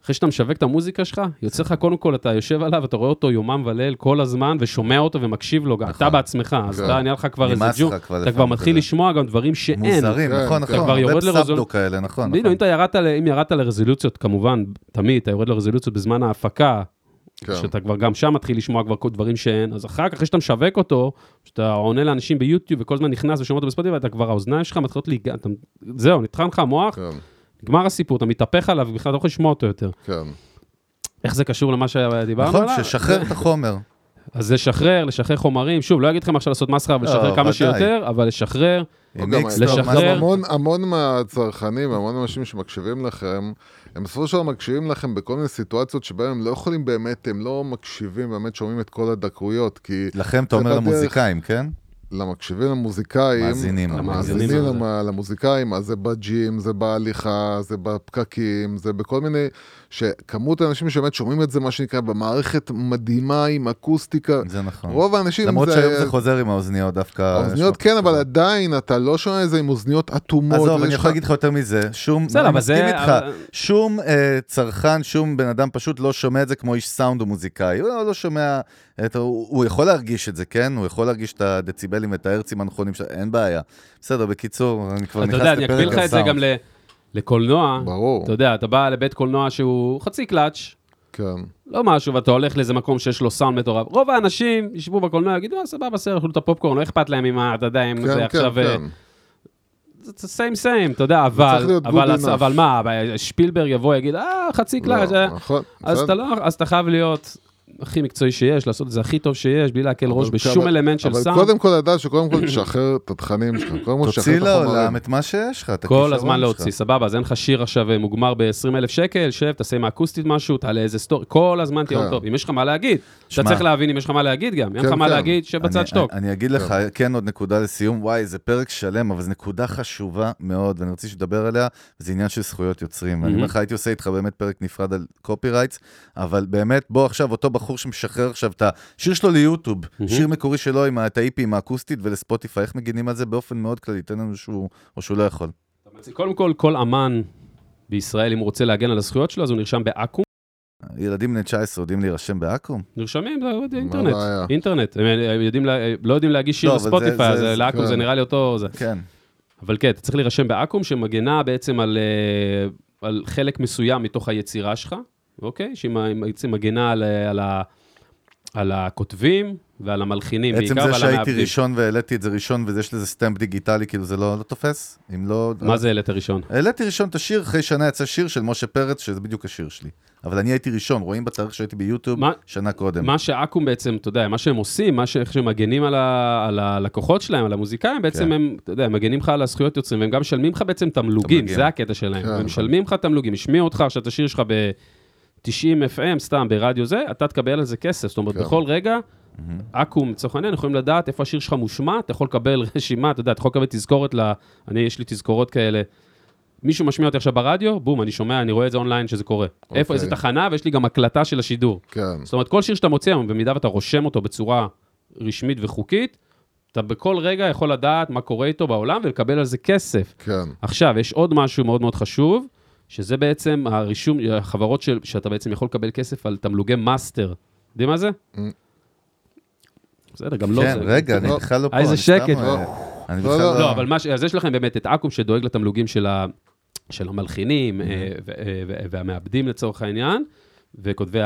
אחרי שאתה משווק את המוזיקה שלך, יוצא לך קודם כל, אתה יושב עליו, אתה רואה אותו יומם וליל כל הזמן, ושומע אותו ומקשיב לו, גם אתה נכון. בעצמך, אז. אתה נהיה לך כבר איזה ג'ו, אתה כבר מתחיל. לשמוע גם דברים שאין. מוזרים, כן, נכון, אתה נכון. כבר יורד הרבה פסבדו כאלה, נכון, בדיוק, נכון. אם אתה ירדת אם ירדת לרזולוציות, כמובן, תמיד, אתה יורד לרזולוציות בזמן ההפקה, כן. שאתה כבר גם שם מתחיל לשמוע כבר דברים שאין, אז אחר כך, אחרי שאתה משווק אותו, שאתה עונה לאנשים ביוטיוב וכל הזמן נכנס ושומע אותו בספוטיפיי, אתה כבר, האוזניים שלך מתחילות להיגע, אתה- זהו, נטחן לך המוח, כן. נגמר הסיפור, אתה מתהפך עליו, ובכלל אתה לא יכול לשמוע אותו יותר. כן. איך זה קשור למה שדיברנו נכון, עליו? ששחרר את החומר. אז לשחרר, לשחרר חומרים, שוב, לא אגיד לכם עכשיו לעשות מסחרה ולשחרר לא, כמה ודאי. שיותר, אבל לשחרר, לשחרר. המון, המון מהצרכנים, המון אנשים שמקשיבים לכם, הם בסופו של דבר מקשיבים לכם בכל מיני סיטואציות שבהם הם לא יכולים באמת, הם לא מקשיבים, באמת שומעים את כל הדקויות, כי לכם אתה אומר. למוזיקאים, כן? למקשיבים למוזיקאים, מאזינים למאזינים. למאזינים למ- למוזיקאים, אז זה בג'ים, זה בהליכה, זה בפקקים, זה בכל מיני, שכמות האנשים שבאמת שומעים את זה, מה שנקרא, במערכת מדהימה עם אקוסטיקה, זה נכון. רוב האנשים למרות זה... שהיום זה חוזר עם האוזניות דווקא. האוזניות כן, אבל עדיין אתה לא שומע את זה עם אוזניות אטומות. עזוב, אני יכול להגיד לך יותר מזה, שום, בסדר, אני אבל מסכים זה- איתך, אבל- שום אה, צרכן, שום בן אדם פשוט לא שומע את זה כמו איש סאונד או מוזיקאי, הוא לא, שומע, את, הוא, הוא יכול להרגיש את זה, כן? הוא יכול להרגיש את הדציבלים ואת ההרצים הנכונים, של- אין בעיה. בסדר, בקיצור, אני כבר אתה נכנס יודע, אני אקביל לפרק לך את זה הסאונד. גם ל- לקולנוע, ברור, אתה יודע, אתה בא לבית קולנוע שהוא חצי קלאץ', כן. לא משהו, ואתה הולך לאיזה מקום שיש לו סאונד מטורף. רוב האנשים ישבו בקולנוע, יגידו, אה, סבבה, בסדר, אכלו את הפופקורן, לא אכפת להם עם ה... אתה יודע, אם כן, זה כן, עכשיו... אה, כן. זה סיים סיים, אתה יודע, אבל... אבל, enough. אבל מה, שפילברג יבוא, יגיד, אה, חצי קלאץ', לא, אה." נכון. אתה לא, אז אתה חייב להיות הכי מקצועי שיש, לעשות את זה הכי טוב שיש, בלי להקל ראש אבל בשום אלמנט של אבל סאונד. קודם כל לדעת שקודם כל תשחרר את התכנים שלך, קודם כל תוציא תשחרר את לעולם החומרים. את מה שיש לך, את כל הזמן. להוציא, סבבה, אז אין לך שיר עכשיו אה, מוגמר ב-20 אלף שקל, שב, תעשה עם האקוסטית משהו, תעלה איזה story, כל הזמן תהיה כן. טוב. אם יש לך מה להגיד, אתה. צריך להבין אם יש לך מה להגיד גם, אין כן, לך מה כן. להגיד, שב בצד אני- שתוק. אני אגיד לך, כן, עוד נקודה לסיום, וואי, זה פרק שלם, אבל זו נקודה חשובה מאוד, ואני רוצה שתדבר עליה, זה עניין של זכויות יוצרים. מהמם. אומר לך, הייתי עושה איתך באמת פרק נפרד על קופי רייטס, אבל באמת, בוא עכשיו, אותו בחור שמשחרר עכשיו את השיר שלו ליוטיוב, מהמם. שיר מקורי שלו עם את ה-IP, עם האקוסטית ולספוטיפיי, איך מגינים על זה באופן מאוד כללי, תן לנו שהוא, או שהוא לא יכול. קודם כל, כל אמן בישראל, אם הוא רוצה להגן על הזכויות שלו, אז הוא נרשם באקו"ם. ילדים בני 19 יודעים להירשם באקו"ם? נרשמים, זה אינטרנט? אינטרנט. הם הם יודעים, לא יודעים להגיש שיר לא, לספוטיפיי, אז זה- לאקו"ם כן. זה נראה לי אותו... זה. כן. אבל כן, אתה צריך להירשם באקו"ם, שמגנה בעצם על, אה, על חלק מסוים מתוך היצירה שלך, אוקיי? שהיא מגנה על, על, ה, על הכותבים ועל המלחינים, עצם בעיקר זה ועל שהייתי המעבדים. ראשון והעליתי את זה ראשון ויש לזה סטמפ דיגיטלי, כאילו זה לא לא תופס? אם לא... מה זה העלית ראשון? העליתי ראשון את השיר, אחרי שנה יצא שיר של משה פרץ, שזה בדיוק השיר שלי. אבל אני הייתי ראשון, רואים בתאריך שהייתי ביוטיוב מה- שנה קודם. מה שאקו"ם בעצם, אתה יודע, מה שהם עושים, מה ש- איך שהם מגנים על, ה, על הלקוחות שלהם, על המוזיקאים, בעצם כן. הם, אתה יודע, הם מגנים לך על הזכויות יוצרים, והם גם משלמים לך בעצם תמלוגים, תמלוגים. זה הקטע שלהם. כן. הם משלמים לך תמלוגים, השמיעו אותך עכשיו את השיר שלך ב-90 FM, סתם, ברדיו זה, אתה תקבל על זה כסף. זאת אומרת, כן. בכל רגע, אקו"ם, לצורך העניין, יכולים לדעת איפה השיר שלך מושמע, אתה יכול לקבל רשימה, אתה יודע, אתה יכול לקבל תזכורת ל... אני, יש לי תזכורות כאלה. מישהו משמיע אותי עכשיו ברדיו, בום, אני שומע, אני רואה את זה אונליין שזה קורה. איפה, אוקיי. איזה תחנה, ויש לי גם הקלטה של השידור. כן, זאת אומרת, כל שיר שאתה מוציא במידה ואתה רושם אותו בצורה רשמית וחוקית, אתה בכל רגע יכול לדעת מה קורה איתו בעולם ולקבל על זה כסף. כן. עכשיו, יש עוד משהו מאוד מאוד חשוב, שזה בעצם הרישום, החברות של, שאתה בעצם יכול לקבל כסף על תמלוגי מאסטר. יודעים מה זה? Mm. בסדר, גם לא כן, זה. רגע, אני לא. בכלל לא פה. אה, איזה אני סתם, שקט. אה, אני לא, בכלל לא. לא, אבל מה ש... אז יש לכם באמת את אקו"ם שדואג לתמלוגים של, ה... של המלחינים אה, ו- והמעבדים לצורך העניין, וכותבי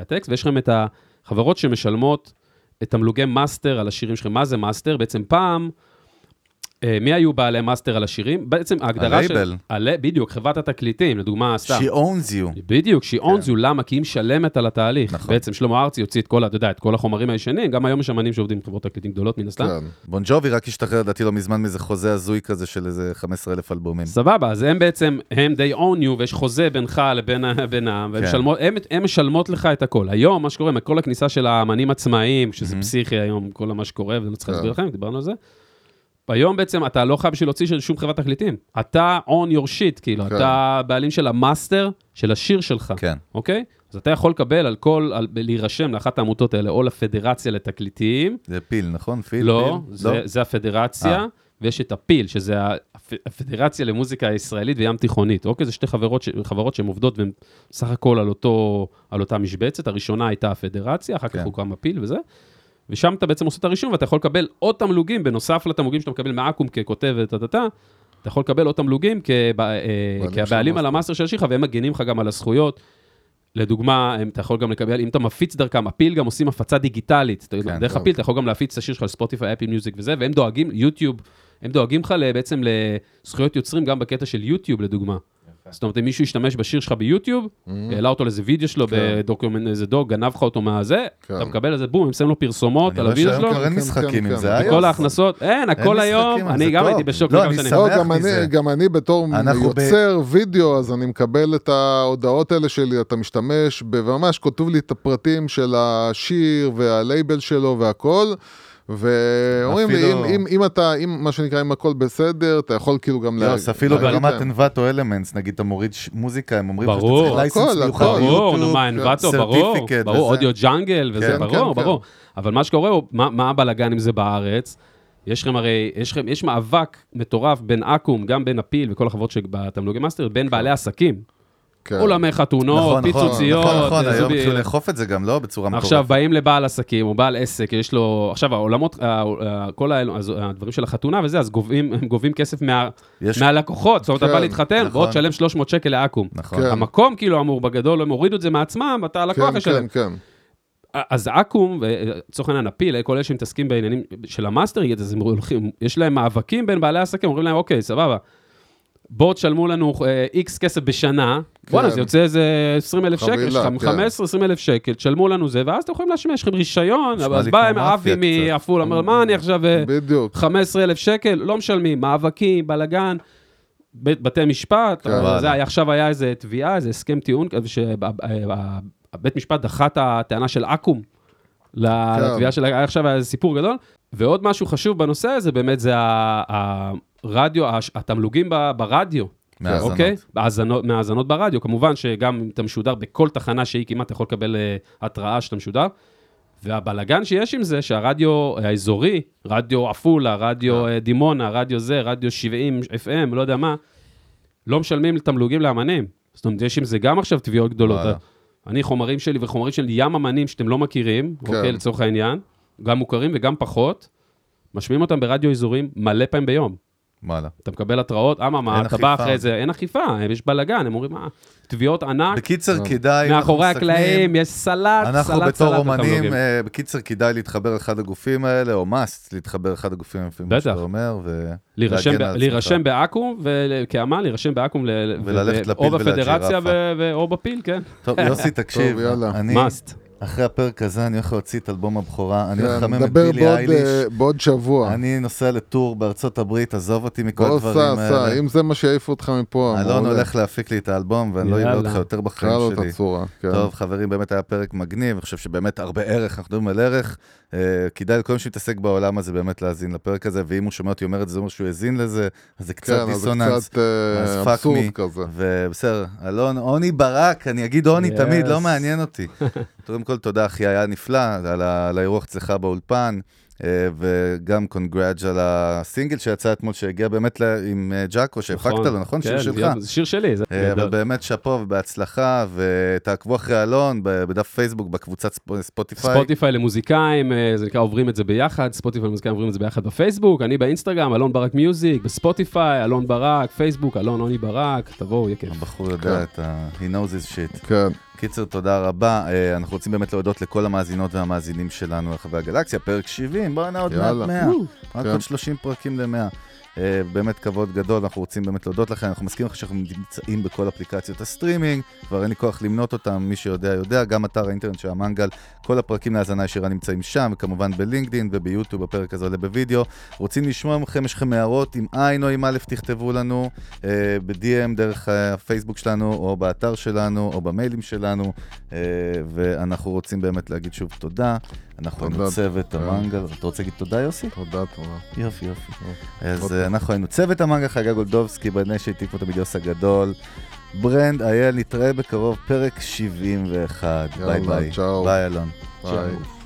הטקסט, ויש לכם את החברות שמשלמות את תמלוגי מאסטר על השירים שלכם. מה זה מאסטר? בעצם פעם, מי היו בעלי מאסטר על השירים? בעצם ההגדרה של... הלייבל. הל... בדיוק, חברת התקליטים, לדוגמה, סתם. She owns you. בדיוק, שהיא owns you, למה? כי היא משלמת על התהליך. נכון. בעצם שלמה ארצי הוציא את כל, אתה יודע, את כל החומרים הישנים, גם היום יש אמנים שעובדים עם חברות תקליטים גדולות מן הסתם. כן. בון ג'ובי רק השתחרר, לדעתי לא מזמן, מאיזה חוזה הזוי כזה של איזה 15,000 אלבומים. סבבה, אז הם בעצם, הם they own you, ויש חוזה בינך לבין בינם, כן. משלמות- הם- הם משלמות לך את הכל. היום, מה שקורה, כל הכניסה של האמנים עצמאיים, שזה פסיכי היום, כל מה שקורה, ואני לא צריך כן. להסביר לכם, דיברנו על זה. היום בעצם אתה לא חייב בשביל להוציא של שום חברת תקליטים. אתה on your shit, כאילו, כן. אתה בעלים של המאסטר של השיר שלך, כן. אוקיי? אז אתה יכול לקבל על כל, על- להירשם לאחת העמותות האלה, או לפדרציה לתקליטים, זה פיל, נכון? פיל? לא, פיל? זה, זה הפדרציה, אה. ויש את הפיל, שזה הפ- הפדרציה למוזיקה הישראלית וים תיכונית. אוקיי, זה שתי חברות, ש- חברות שהן עובדות והן סך הכל על, אותו, על אותה משבצת. הראשונה הייתה הפדרציה, אחר כך כן. הוקם הפיל וזה. ושם אתה בעצם עושה את הרישום, ואתה יכול לקבל עוד תמלוגים, בנוסף לתמלוגים שאתה מקבל מאקו"ם ככותב וטה-טה-טה, אתה יכול לקבל עוד תמלוגים אה, כבעלים על המאסטר. של שלך, והם מגנים לך גם על הזכויות. לדוגמה, אתה יכול גם לקבל, אם אתה מפיץ דרכם, הפיל גם עושים הפצה דיגיטלית. כן, דרך טוב. הפיל אתה יכול גם להפיץ את השיר שלך לספוטיפיי, אפל מיוזיק וזה, והם דואגים, יוטיוב, הם דואגים לך בעצם לזכויות יוצרים גם בקטע של יוטיוב, לדוגמה. זאת אומרת, אם מישהו ישתמש בשיר שלך ביוטיוב, העלה אותו לאיזה וידאו שלו כן. בדוקומנט, איזה דוג, גנב לך אותו מהזה, כן. אתה מקבל על זה בום, הם שמים לו פרסומות אני על רואה הוידאו שהיום שלו, כבר אין כן, משחקים עם. זה. וכל היום. ההכנסות, אין, הכל היום, אני גם. הייתי בשוק לא, אני. שמח גם מזה. אני, גם אני בתור יוצר וידאו, אז אני מקבל את ההודעות האלה שלי, אתה משתמש, וממש כותב לי את הפרטים של השיר והלייבל שלו והכל. ואומרים לי, אם, אם, אם אתה, אם מה שנקרא, אם הכל בסדר, אתה יכול כאילו גם לה- יוס, אפילו להגיד ברמת. Envato Elements, נגיד אתה מוריד ש- מוזיקה, הם אומרים שאתה. צריך license מיוחד. ברור, נו. מה, Envato, ברור, ברור. אודיו Jungle וזה, כן, ברור, כן, ברור. אבל מה שקורה הוא, מה מה הבלאגן עם זה בארץ? יש לכם הרי, יש לכם, יש מאבק מטורף בין אקו"ם, גם בין הפיל וכל החברות שבתמלוגי מאסטר, בין בעלי עסקים. כן. אולמי חתונות, נכון, נכון, פיצוציות, נכון, נכון, אה, היום התחילו לאכוף את זה גם, לא? בצורה מטורפת. עכשיו באים לבעל עסקים או בעל עסק, יש לו, עכשיו האולמות, ה- ה- כל הדברים של החתונה וזה, אז גובים, הם גובים כסף מה- יש- מהלקוחות, זאת אומרת, אתה כן, בא להתחתן, נכון. בוא תשלם 300 שקל לאקו"ם. נכון. כן. המקום כאילו אמור בגדול, הם הורידו את זה מעצמם, אתה הלקוח כן, ישלם. כן, כן. אז אקו"ם, ולצורך העניין הפיל, כל אלה שמתעסקים בעניינים של המאסטר, יש להם מאבקים בין בעלי עסקים, אומרים להם, אוקיי, סבבה, בואו תשלמו לנו איקס כסף בשנה, בואנה, זה יוצא איזה 20 אלף שקל, כן. 15-20 אלף שקל, תשלמו לנו זה, ואז אתם יכולים להשמיע, יש לכם רישיון, אז בא עם אבי. מעפולה, אומר, מה אני עכשיו, אה, בדיוק. 15 אלף שקל, לא משלמים, מאבקים, בלאגן. בתי משפט, כן. וואלה. זה היה עכשיו היה איזה תביעה, איזה הסכם טיעון, כזה שהבית משפט דחה את הטענה של אקו"ם לתביעה של, עכשיו היה איזה סיפור גדול. ועוד משהו חשוב בנושא הזה, באמת זה הש- התמלוגים ברדיו. מהאזנות. אוקיי? בהאזנות- מהאזנות ברדיו. כמובן שגם אם אתה משודר בכל תחנה שהיא כמעט, אתה יכול לקבל אה, התראה שאתה משודר. והבלגן שיש עם זה, שהרדיו האזורי, רדיו עפולה, רדיו אה, דימונה, רדיו זה, רדיו 70 FM, לא יודע מה, לא משלמים תמלוגים לאמנים. זאת אומרת, יש עם זה גם עכשיו תביעות גדולות. וואלה. אני, חומרים שלי וחומרים של ים אמנים שאתם לא מכירים, כן. אוקיי, לצורך העניין, גם מוכרים וגם פחות, משמיעים אותם ברדיו אזורים מלא פעמים ביום. וואלה. אתה מקבל התראות, אממה, אתה בא. אחרי זה, אין אכיפה, יש בלאגן, הם אומרים, מה, תביעות ענק, בקיצר. כדאי... מאחורי אנחנו הקלעים, יש סלט, סלט, אנחנו סלט. בתור אומנים. אה, בקיצר, כדאי להתחבר לאחד הגופים האלה, או must להתחבר לאחד הגופים, לפי מה. שאתה אומר, ו... להירשם להגן ב- על להירשם באקו"ם, ול- כאמן, להירשם באקו"ם, ל- וללכת לפיל או בפדרציה או בפיל, כן. טוב, יוסי, תקשיב, יאללה. אני, מאסט. אחרי הפרק הזה, אני הולך להוציא את אלבום הבכורה, אני הולך כן, לחמם את נדבר בילי בעוד, אייליש, אה, בעוד שבוע. אני נוסע לטור בארצות הברית, עזוב אותי מכל בוא הדברים סע, סע, האלה. אם זה מה שיעיף אותך מפה, אלון. הולך להפיק לי את האלבום, ואני לא אראה. אותך יותר בחיים לו את שלי. הצורה, כן. טוב, חברים, באמת היה פרק מגניב, אני חושב שבאמת הרבה ערך, אנחנו מדברים על ערך. אה, כדאי לכל מי שמתעסק בעולם הזה באמת להאזין לפרק הזה, ואם הוא שומע אותי אומר את זה, זה אומר שהוא האזין לזה, אז זה קצת כן, אז זה דיסוננס. קצת אה, אז me. כזה. ובסדר, אלון, עוני ברק, אני אגיד עוני Yes. תמיד, לא מעניין אותי. קודם כל, תודה, אחי, היה נפלא, על ה- על האירוח אצלך באולפן, אה, וגם congrats על הסינגל שיצא אתמול, שהגיע באמת ל- עם אה, ג'אקו, שהפקת לו, נכון? שיר כן, שלך. זה שיר שלי, זה אה, אבל גדול. באמת שאפו ובהצלחה, ותעקבו אחרי אלון בדף פייסבוק, בקבוצת ספ- ספוטיפיי. ספוטיפיי למוזיקאים, אה, זה נקרא עוברים את זה ביחד, ספוטיפיי למוזיקאים עוברים את זה ביחד בפייסבוק, אני באינסטגרם, אלון ברק Music, בספוטיפיי, אלון ברק, פייסבוק, אלון עוני ברק, תבואו, יהיה כיף. הבחור יודע כן. את ה... he knows his shit. כן, קיצר, תודה רבה. אה, אנחנו רוצים באמת להודות לכל המאזינות והמאזינים שלנו ברחבי הגלקסיה, פרק 70, בואנה עוד מעט יאללה. 100. רק כן. עוד 30 פרקים ל-100. באמת כבוד גדול, אנחנו רוצים באמת להודות לכם, אנחנו מזכירים לך שאנחנו נמצאים בכל אפליקציות הסטרימינג, כבר אין לי כוח למנות אותם, מי שיודע יודע, גם אתר האינטרנט של המנגל, כל הפרקים להאזנה ישירה נמצאים שם, וכמובן בלינקדין וביוטיוב, הפרק הזה עולה בווידאו. רוצים לשמוע מכם, יש לכם הערות, עם עין או עם א', תכתבו לנו אה, ב-DM דרך אה, הפייסבוק שלנו, או באתר שלנו, או במיילים שלנו, אה, ואנחנו רוצים באמת להגיד שוב תודה. אנחנו. צוות כן. המנגל, אתה רוצה להגיד תודה יוסי? תודה, תודה. יופי, יופי. אז. אה, אנחנו היינו צוות המנגה חגה גולדובסקי, בנה שהטיפו את הגדול. ברנד אייל, נתראה בקרוב, פרק 71. יאללה, ביי ביי. ביי אלון. ביי.